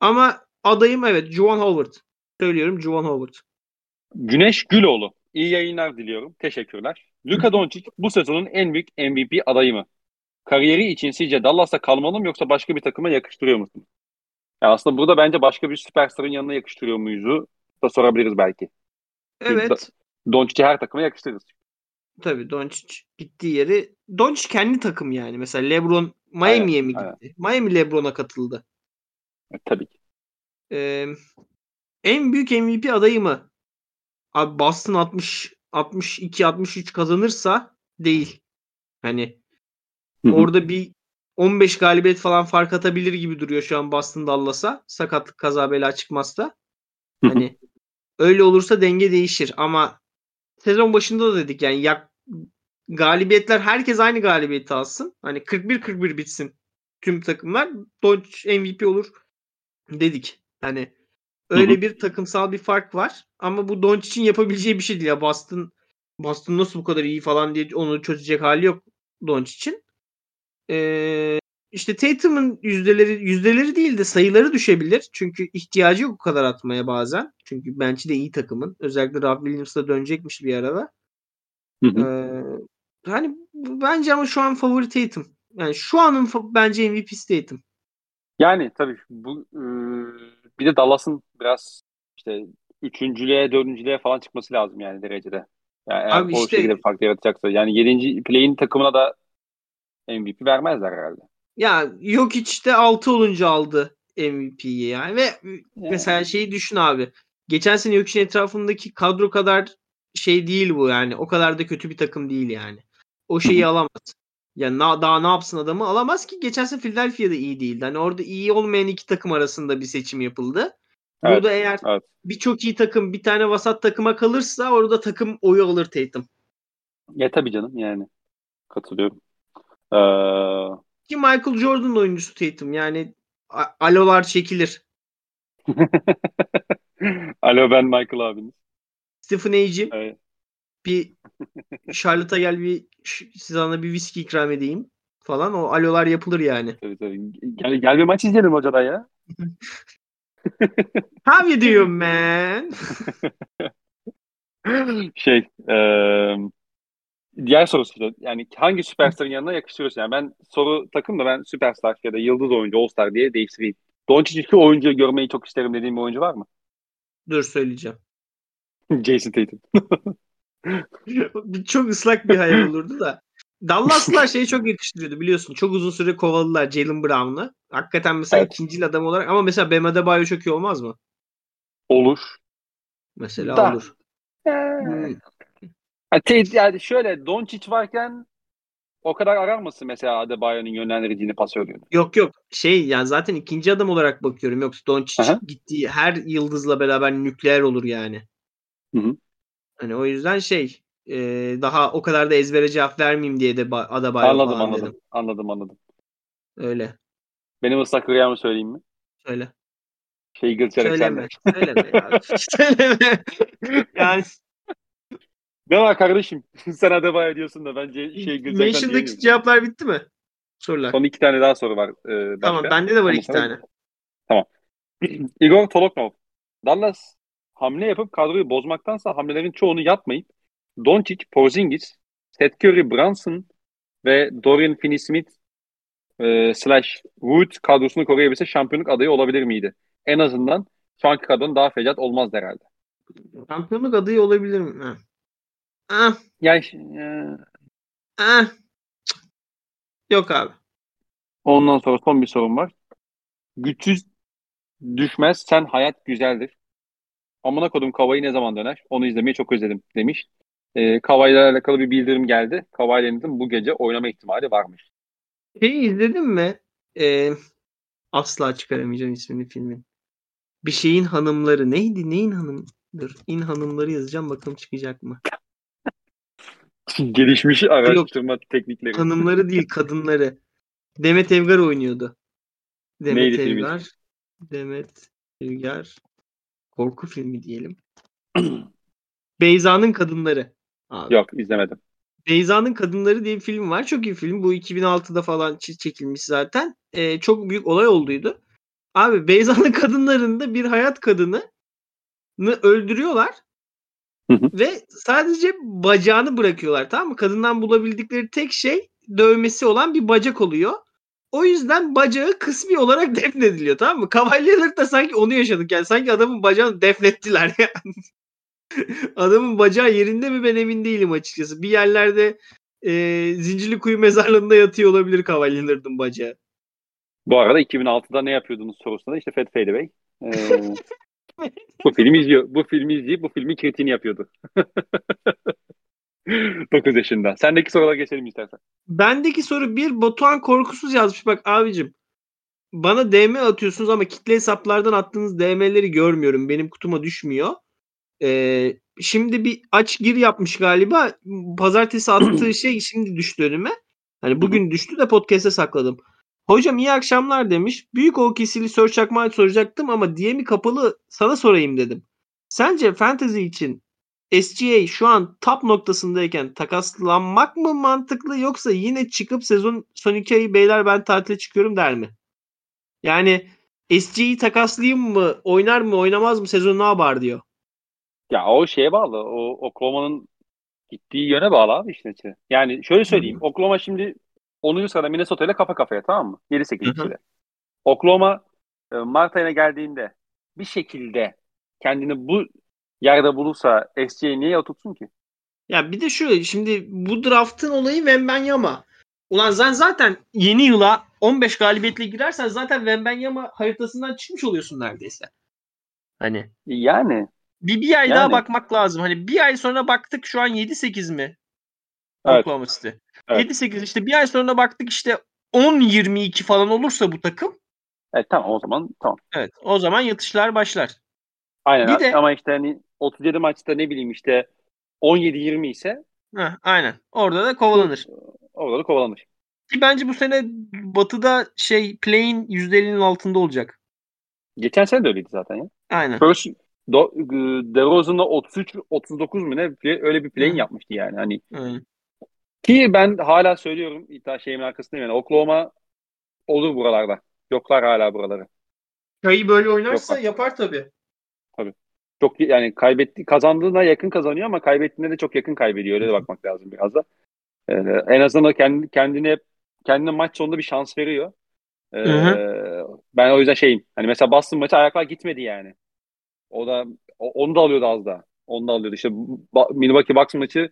Ama adayım evet Juwan Howard. Söylüyorum Juwan Howard. Güneş Güloğlu. İyi yayınlar diliyorum. Teşekkürler. Luka Doncic bu sezonun en büyük MVP adayı mı? Kariyeri için sizce Dallas'ta kalmalı mı yoksa başka bir takıma yakıştırıyor musun? Ya aslında burada bence başka bir süperstarın yanına yakıştırıyor muyuzu da sorabiliriz belki. Evet. Doncic'i her takıma yakıştırırız. Tabii Doncic gittiği yeri Doncic kendi takım yani. Mesela LeBron Miami'ye mi aynen. gitti? Miami LeBron'a katıldı. Evet, tabii ki. Ee, en büyük MVP adayı mı? Abi Boston 60 62 63 kazanırsa değil. Hani Orada bir 15 galibiyet falan fark atabilir gibi duruyor şu an Boston Dallas'a. Sakatlık kaza bela çıkmazsa. Hani öyle olursa denge değişir ama sezon başında da dedik yani yak, galibiyetler herkes aynı galibiyeti alsın. Hani 41-41 bitsin tüm takımlar. Doncic MVP olur dedik. Hani öyle bir takımsal bir fark var. Ama bu Doncic'in yapabileceği bir şey değil ya. Boston Boston nasıl bu kadar iyi falan diye onu çözecek hali yok Doncic'in. Ee, işte Tatum'un yüzdeleri yüzdeleri değil de sayıları düşebilir. Çünkü ihtiyacı yok o kadar atmaya bazen. Çünkü bench'i de iyi takımın. Özellikle Rob Williams da dönecekmiş bir arada. Hı hı. Ee, hani bence ama şu an favori Tatum. Yani şu anın bence MVP'si Tatum. Yani tabii bu ıı, bir de Dallas'ın biraz işte üçüncülüğe, dördüncülüğe falan çıkması lazım yani derecede. Yani eğer Abi o işte- şekilde bir fark yaratacaksa. Yani yedinci play'in takımına da MVP vermezler herhalde. Ya yok işte 6 olunca aldı MVP'yi yani ve mesela şeyi düşün abi. Geçen sene Jokic'in etrafındaki kadro kadar şey değil bu yani. O kadar da kötü bir takım değil yani. O şeyi alamaz. Yani na- daha ne yapsın adamı alamaz ki geçen sene Philadelphia'da iyi değildi. Hani orada iyi olmayan iki takım arasında bir seçim yapıldı. Evet, Burada eğer evet. bir çok iyi takım bir tane vasat takıma kalırsa orada takım oyu alır Tatum. Ya tabii canım yani. Katılıyorum. Ee, Ki Michael Jordan oyuncusu Tatum yani alolar çekilir. [laughs] Alo ben Michael abiniz. Stephen A'cim Evet. bir [laughs] Charlotte'a gel bir sana bir viski ikram edeyim falan. O alolar yapılır yani. Tabii tabii. Gel, gel bir maç izleyelim hocadan ya. [laughs] How you doing man? Şey, eee, diğer sorusu işte, yani hangi süperstarın yanına yakıştırıyorsun? Yani ben soru takım da ben süperstar ya da yıldız oyuncu, all-star diye değiştireyim. Doncic şu oyuncuyu görmeyi çok isterim dediğim bir oyuncu var mı? Dur söyleyeceğim. [laughs] Jason Tatum. [laughs] Çok ıslak bir hayal olurdu da. Dallas'lar [laughs] şeyi çok yakıştırıyordu biliyorsun. Çok uzun süre kovaladılar Jalen Brown'u. Hakikaten mesela Evet. ikinci adam olarak ama mesela Bam Adebayo çok iyi olmaz mı? Olur. Mesela Da. olur. Ee, Hmm. Tate- yani şöyle Doncic varken o kadar arar mısın mesela Adebayo'nun yönlendiricini pasörlüğünü? Yok yok şey yani zaten ikinci adam olarak bakıyorum. Yoksa Doncic Aha. gittiği her yıldızla beraber nükleer olur yani. Hı hı. Hani o yüzden şey e, daha o kadar da ezbere cevap vermeyeyim diye de ba- Adebayo Anladım anladım. dedim. Anladım anladım. Öyle. Benim ıslak rüyamı söyleyeyim mi? Söyle. Şey Gilles Söyleme. Söyleme ya. [laughs] [laughs] Söyleme. Yani Ne var kardeşim? [laughs] Sen Adebayo diyorsun da bence şey Alexander Mention'daki cevaplar bitti mi? Sorular. Son iki tane daha soru var. Başka. Tamam bende de var Ama iki tane. [clears throat] Igor Toloknov. Dallas hamle yapıp kadroyu bozmaktansa hamlelerin çoğunu yapmayıp Doncic, Porzingis, Seth Curry, Brunson ve Dorian Finney-Smith e, slash Wood kadrosunu koruyabilse şampiyonluk adayı olabilir miydi? En azından şu anki kadronun daha fecat olmaz herhalde. Şampiyonluk adayı olabilir mi? Ah, Yani e, ah. Yok abi. ondan sonra son bir sorum var. Güçsüz düşmez sen hayat güzeldir. Amına kodum Kavayı ne zaman döner? Onu izlemeyi çok özledim demiş. E, Kavay'la alakalı bir bildirim geldi. Kavay'la bu gece oynama ihtimali varmış. Şeyi izledin mi? Ee, asla çıkaramayacağım ismini filmin. Bir şeyin hanımları. Neydi? Neyin hanımdır? İn hanımları yazacağım bakalım çıkacak mı? [laughs] Gelişmiş araştırma teknikleri. Hanımları değil kadınları. Demet Evgar oynuyordu. Demet Neydi? Evgar. Demet Evgar. Korku filmi diyelim. [clears throat] Beyza'nın Kadınları. Abi. Yok izlemedim. Beyza'nın Kadınları diye bir film var. Çok iyi film. Bu 2006'da falan çekilmiş zaten. Ee, çok büyük olay olduydu. Abi Beyza'nın [laughs] Kadınları'nda bir hayat kadını öldürüyorlar. Hı hı. Ve sadece bacağını bırakıyorlar tamam mı? Kadından bulabildikleri tek şey dövmesi olan bir bacak oluyor. O yüzden bacağı kısmi olarak [laughs] defnediliyor tamam mı? Cavalier'lık da sanki onu yaşadık yani. Sanki adamın bacağını defnettiler [laughs] yani. adamın bacağı yerinde mi ben emin değilim açıkçası. Bir yerlerde e, Zincirli Kuyu mezarlığında yatıyor olabilir Cavalier'ın bacağı. Bu arada 2006'da ne yapıyordunuz sorusunda işte Fat Fade Away. Ee, bu filmi izliyor. Bu filmi izleyip bu filmin kritiğini yapıyordu. [laughs] 9 yaşında. Sendeki sorulara geçelim istersen. Bendeki soru bir Batuhan korkusuz yazmış. Bak abicim bana DM atıyorsunuz ama kitle hesaplardan attığınız DM'leri görmüyorum. Benim kutuma düşmüyor. Ee, şimdi bir aç gir yapmış galiba. Pazartesi attığı [clears throat] şey şimdi düştü önüme. Hani bugün düştü de podcast'e sakladım. Hocam iyi akşamlar demiş. Büyük o kesili soru çakmağı soracaktım ama DM'i kapalı sana sorayım dedim. Sence fantasy için SGA şu an top noktasındayken takaslanmak mı mantıklı yoksa yine çıkıp sezon son iki ayı beyler ben tatile çıkıyorum der mi? Yani SGA'yı takaslayayım mı oynar mı oynamaz mı sezon ne yapar diyor. Ya o şeye bağlı. O Oklahoma'nın gittiği yöne bağlı abi işte. Yani şöyle söyleyeyim. Oklahoma şimdi 10. sırada Minnesota ile kafa kafaya tamam mı? 7-8 Hı hı. ikili. Oklahoma e, Mart ayına geldiğinde bir şekilde kendini bu yerde bulursa SGA niye oturtsun ki? Ya bir de şu şimdi bu draftın olayı Wembanyama. Ulan sen zaten yeni yıla 15 galibiyetle girersen zaten Wembanyama haritasından çıkmış oluyorsun neredeyse. Hani Yani bir, bir ay Yani. daha bakmak lazım. Hani bir ay sonra baktık şu an 7-8 mi? Evet. Oklahoma City. Evet. 7-8 işte bir ay sonra baktık işte 10-22 falan olursa bu takım evet, tamam o zaman tamam. evet o zaman yatışlar başlar. Aynen Bir de- ama işte hani 37 maçta ne bileyim işte 17-20 ise Heh, aynen. Orada da kovalanır. orada da kovalanır. Ki bence bu sene Batı'da şey play'in %50'nin altında olacak. Geçen sene de öyleydi zaten ya. Aynen. First Do, DeRozan'la 33 39 mu ne öyle bir play'in Hı. yapmıştı yani. Hani Aynen. Ki ben hala söylüyorum iddia şeyimin arkasındayım yani Oklahoma olur buralarda. Yoklar hala buraları. Çayı böyle oynarsa Yok. yapar tabii. Çok yani kaybetti kazandığına yakın kazanıyor ama kaybettiğinde de çok yakın kaybediyor. Öyle de bakmak lazım biraz da. Ee, en azından kendi, kendine kendine maç sonunda bir şans veriyor. Ee, Hı ben o yüzden şeyim. Hani mesela Boston maçı ayaklar gitmedi yani. O da o- onu da alıyordu az da. Onu da alıyordu. İşte Milwaukee Bucks maçı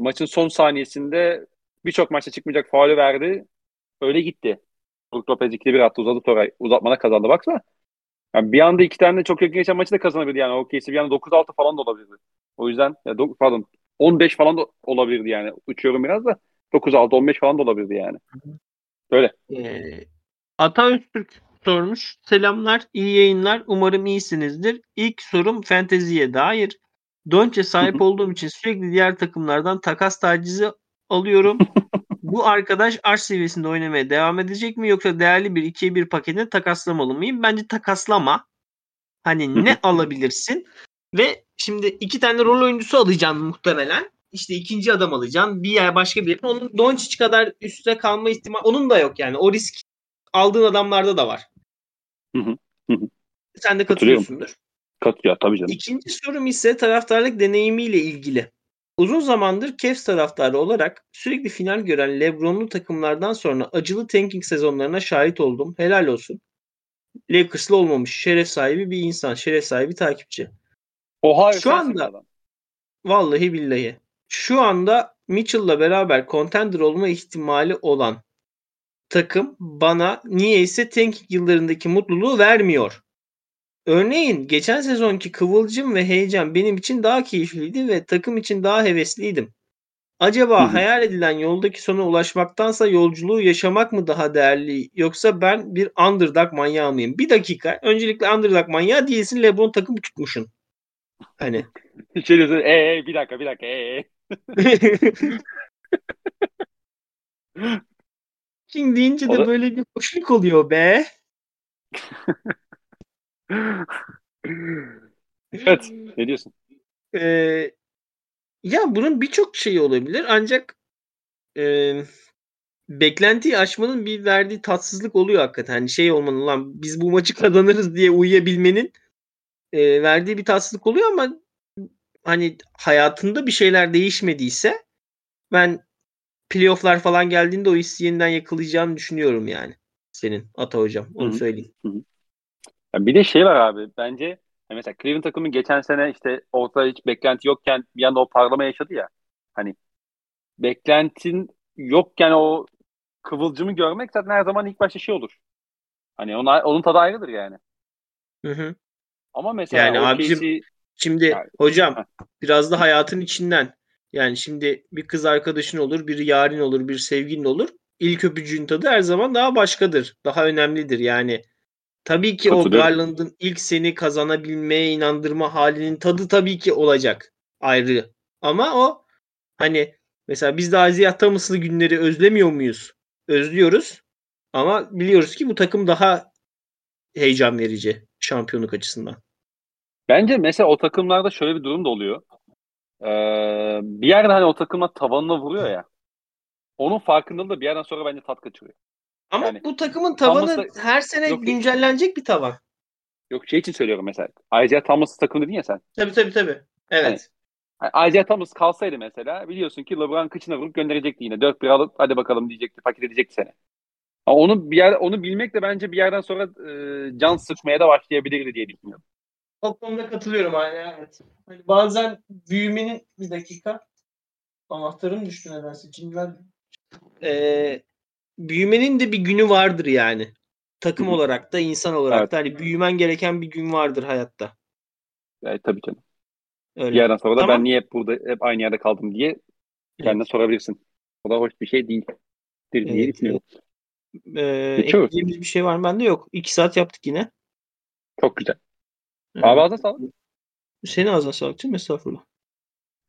maçın son saniyesinde birçok maçta çıkmayacak faulü verdi. Öyle gitti. Brook Lopez 2'de 1 attı uzadı sonra uzatmada kazandı. Baksana. Yani bir anda iki tane çok yakın geçen maçı da kazanabilirdi yani. OKC bir anda 9-6 falan da olabilirdi. O yüzden ya do- pardon 15 falan da olabilirdi yani. Uçuyorum biraz da 9-6 15 falan da olabilirdi yani. Böyle. Ee, Ata Öztürk sormuş. Selamlar, iyi yayınlar. Umarım iyisinizdir. İlk sorum fanteziye dair. Donc'e sahip olduğum için sürekli diğer takımlardan takas tacizi alıyorum. [laughs] Bu arkadaş arş seviyesinde oynamaya devam edecek mi yoksa değerli bir 2'ye 1 paketine takaslamalı mıyım? Bence takaslama. Hani ne alabilirsin? Ve şimdi iki tane rol oyuncusu alacaksın muhtemelen. İşte ikinci adam alacaksın. Bir yer başka bir Onun Doncic kadar üstte kalma ihtimali onun da yok yani. O risk aldığın adamlarda da var. Sen de katılıyorsundur. Kat ya tabii canım. İkinci sorum ise taraftarlık deneyimiyle ilgili. Uzun zamandır Cavs taraftarı olarak sürekli final gören LeBron'lu takımlardan sonra acılı tanking sezonlarına şahit oldum. Helal olsun. Lakers'lı olmamış. Şeref sahibi bir insan. Şeref sahibi takipçi. Ohio Şu anda vallahi billahi şu anda Mitchell'la beraber contender olma ihtimali olan takım bana niyeyse tanking yıllarındaki mutluluğu vermiyor. Örneğin geçen sezonki kıvılcım ve heyecan benim için daha keyifliydi ve takım için daha hevesliydim. Acaba Hı hı. hayal edilen yoldaki sona ulaşmaktansa yolculuğu yaşamak mı daha değerli yoksa ben bir underdog manyağı mıyım? Bir dakika. Öncelikle underdog manyağı değilsin LeBron takımı tutmuşsun. Hani. [laughs] Şey diyorsun, ee, ee, bir dakika bir dakika ee. ee." [laughs] King deyince de da- böyle bir hoşluk oluyor be. [laughs] evet ne diyorsun? Ee, ya bunun birçok şeyi olabilir ancak e, beklentiyi aşmanın bir verdiği tatsızlık oluyor hakikaten. Hani şey olmanın lan biz bu maçı kazanırız diye uyuyabilmenin e, verdiği bir tatsızlık oluyor ama hani hayatında bir şeyler değişmediyse ben playofflar falan geldiğinde o hissi yeniden yakalayacağını düşünüyorum yani. Senin Ata hocam. Onu Hı hı. söyleyeyim. Ya bir de şey var abi bence mesela Cleveland takımı geçen sene işte ortada hiç beklenti yokken bir anda o parlama yaşadı ya. Hani beklentin yokken o kıvılcımı görmek zaten her zaman ilk başta şey olur. Hani ona, onun tadı ayrıdır yani. Hı hı. Ama mesela Yani abicim- Casey- Şimdi Yani- hocam biraz da hayatın içinden. Yani şimdi bir kız arkadaşın olur, bir yarın olur, bir sevgilin olur. İlk öpücüğün tadı her zaman daha başkadır. Daha önemlidir. Yani tabii ki o. Garland'ın ilk seni kazanabilmeye inandırma halinin tadı tabii ki olacak. Ayrı. Ama o hani mesela biz de Isaiah Thomas'lı günleri özlemiyor muyuz? Özlüyoruz. Ama biliyoruz ki bu takım daha heyecan verici şampiyonluk açısından. Bence mesela o takımlarda şöyle bir durum da oluyor. Ee, bir yerde hani o takımlar tavanına vuruyor ya. Onun farkındalığı da bir yerden sonra bence tat kaçırıyor. Ama Yani bu takımın tavanı Thomas'la- her sene Yok, güncellenecek bir tavan. Yok şey için söylüyorum mesela. Isaiah Thomas takım dedin ya sen. Tabii tabii tabii. Evet. Yani Isaiah Thomas kalsaydı mesela biliyorsun ki LeBron kıçına vurup gönderecekti yine. 4-1 alıp hadi bakalım diyecekti. Paket edecekti seni. Ama onu bir yer, onu bilmek de bence bir yerden sonra e, can sıkmaya da başlayabilirdi diye düşünüyorum. O konuda katılıyorum hani evet. Hani bazen büyümenin bir dakika anahtarım düştü nedense. Ben Ee, büyümenin de bir günü vardır yani. Takım Hı hı. olarak da insan olarak Evet. da hani büyümen gereken bir gün vardır hayatta. Yani tabii canım. Öyle. Yerden sonra da Tamam. ben niye hep burada hep aynı yerde kaldım diye kendine sorabilirsin. O da hoş bir şey değil. diye Evet, düşünüyorum. Ee, ekleyeceğimiz bir şey var mı? Bende yok. İki saat yaptık yine. Çok güzel. Evet. Abi ağzına sağlık. Senin ağzına sağlık canım. Estağfurullah.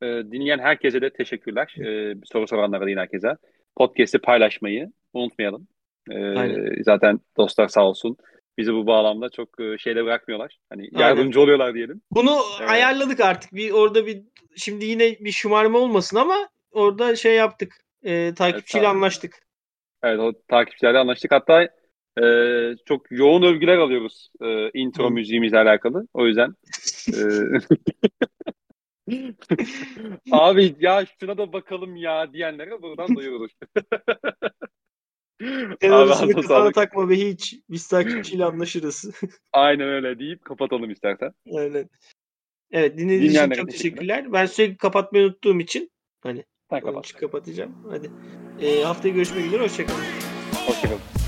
Ee, dinleyen herkese de teşekkürler. Ee, soru soranlara da yine herkese. Podcast'i paylaşmayı unutmayalım. Ee, Aynen. zaten dostlar sağ olsun. Bizi bu bağlamda çok e, şeyde bırakmıyorlar. Hani Aynen. yardımcı oluyorlar diyelim. Bunu Evet. ayarladık artık. Bir orada bir şimdi yine bir şımarma olmasın ama orada şey yaptık. E, takipçiyle tamam. anlaştık. Evet o takipçilerle anlaştık. Hatta e, çok yoğun övgüler alıyoruz e, intro Hı. müziğimizle alakalı. O yüzden e, [laughs] abi ya şuna da bakalım ya diyenlere buradan duyurulur. Ağzına kafana takma be hiç. Biz takipçiyle anlaşırız. [laughs] Aynen öyle deyip kapatalım istersen. Aynen. Evet dinlediğiniz için çok teşekkürler. Ben sürekli kapatmayı unuttuğum için hani Sen kapat. kapatacağım. Hadi. E, haftaya görüşmek üzere. Hoşçakalın. Hoşçakalın.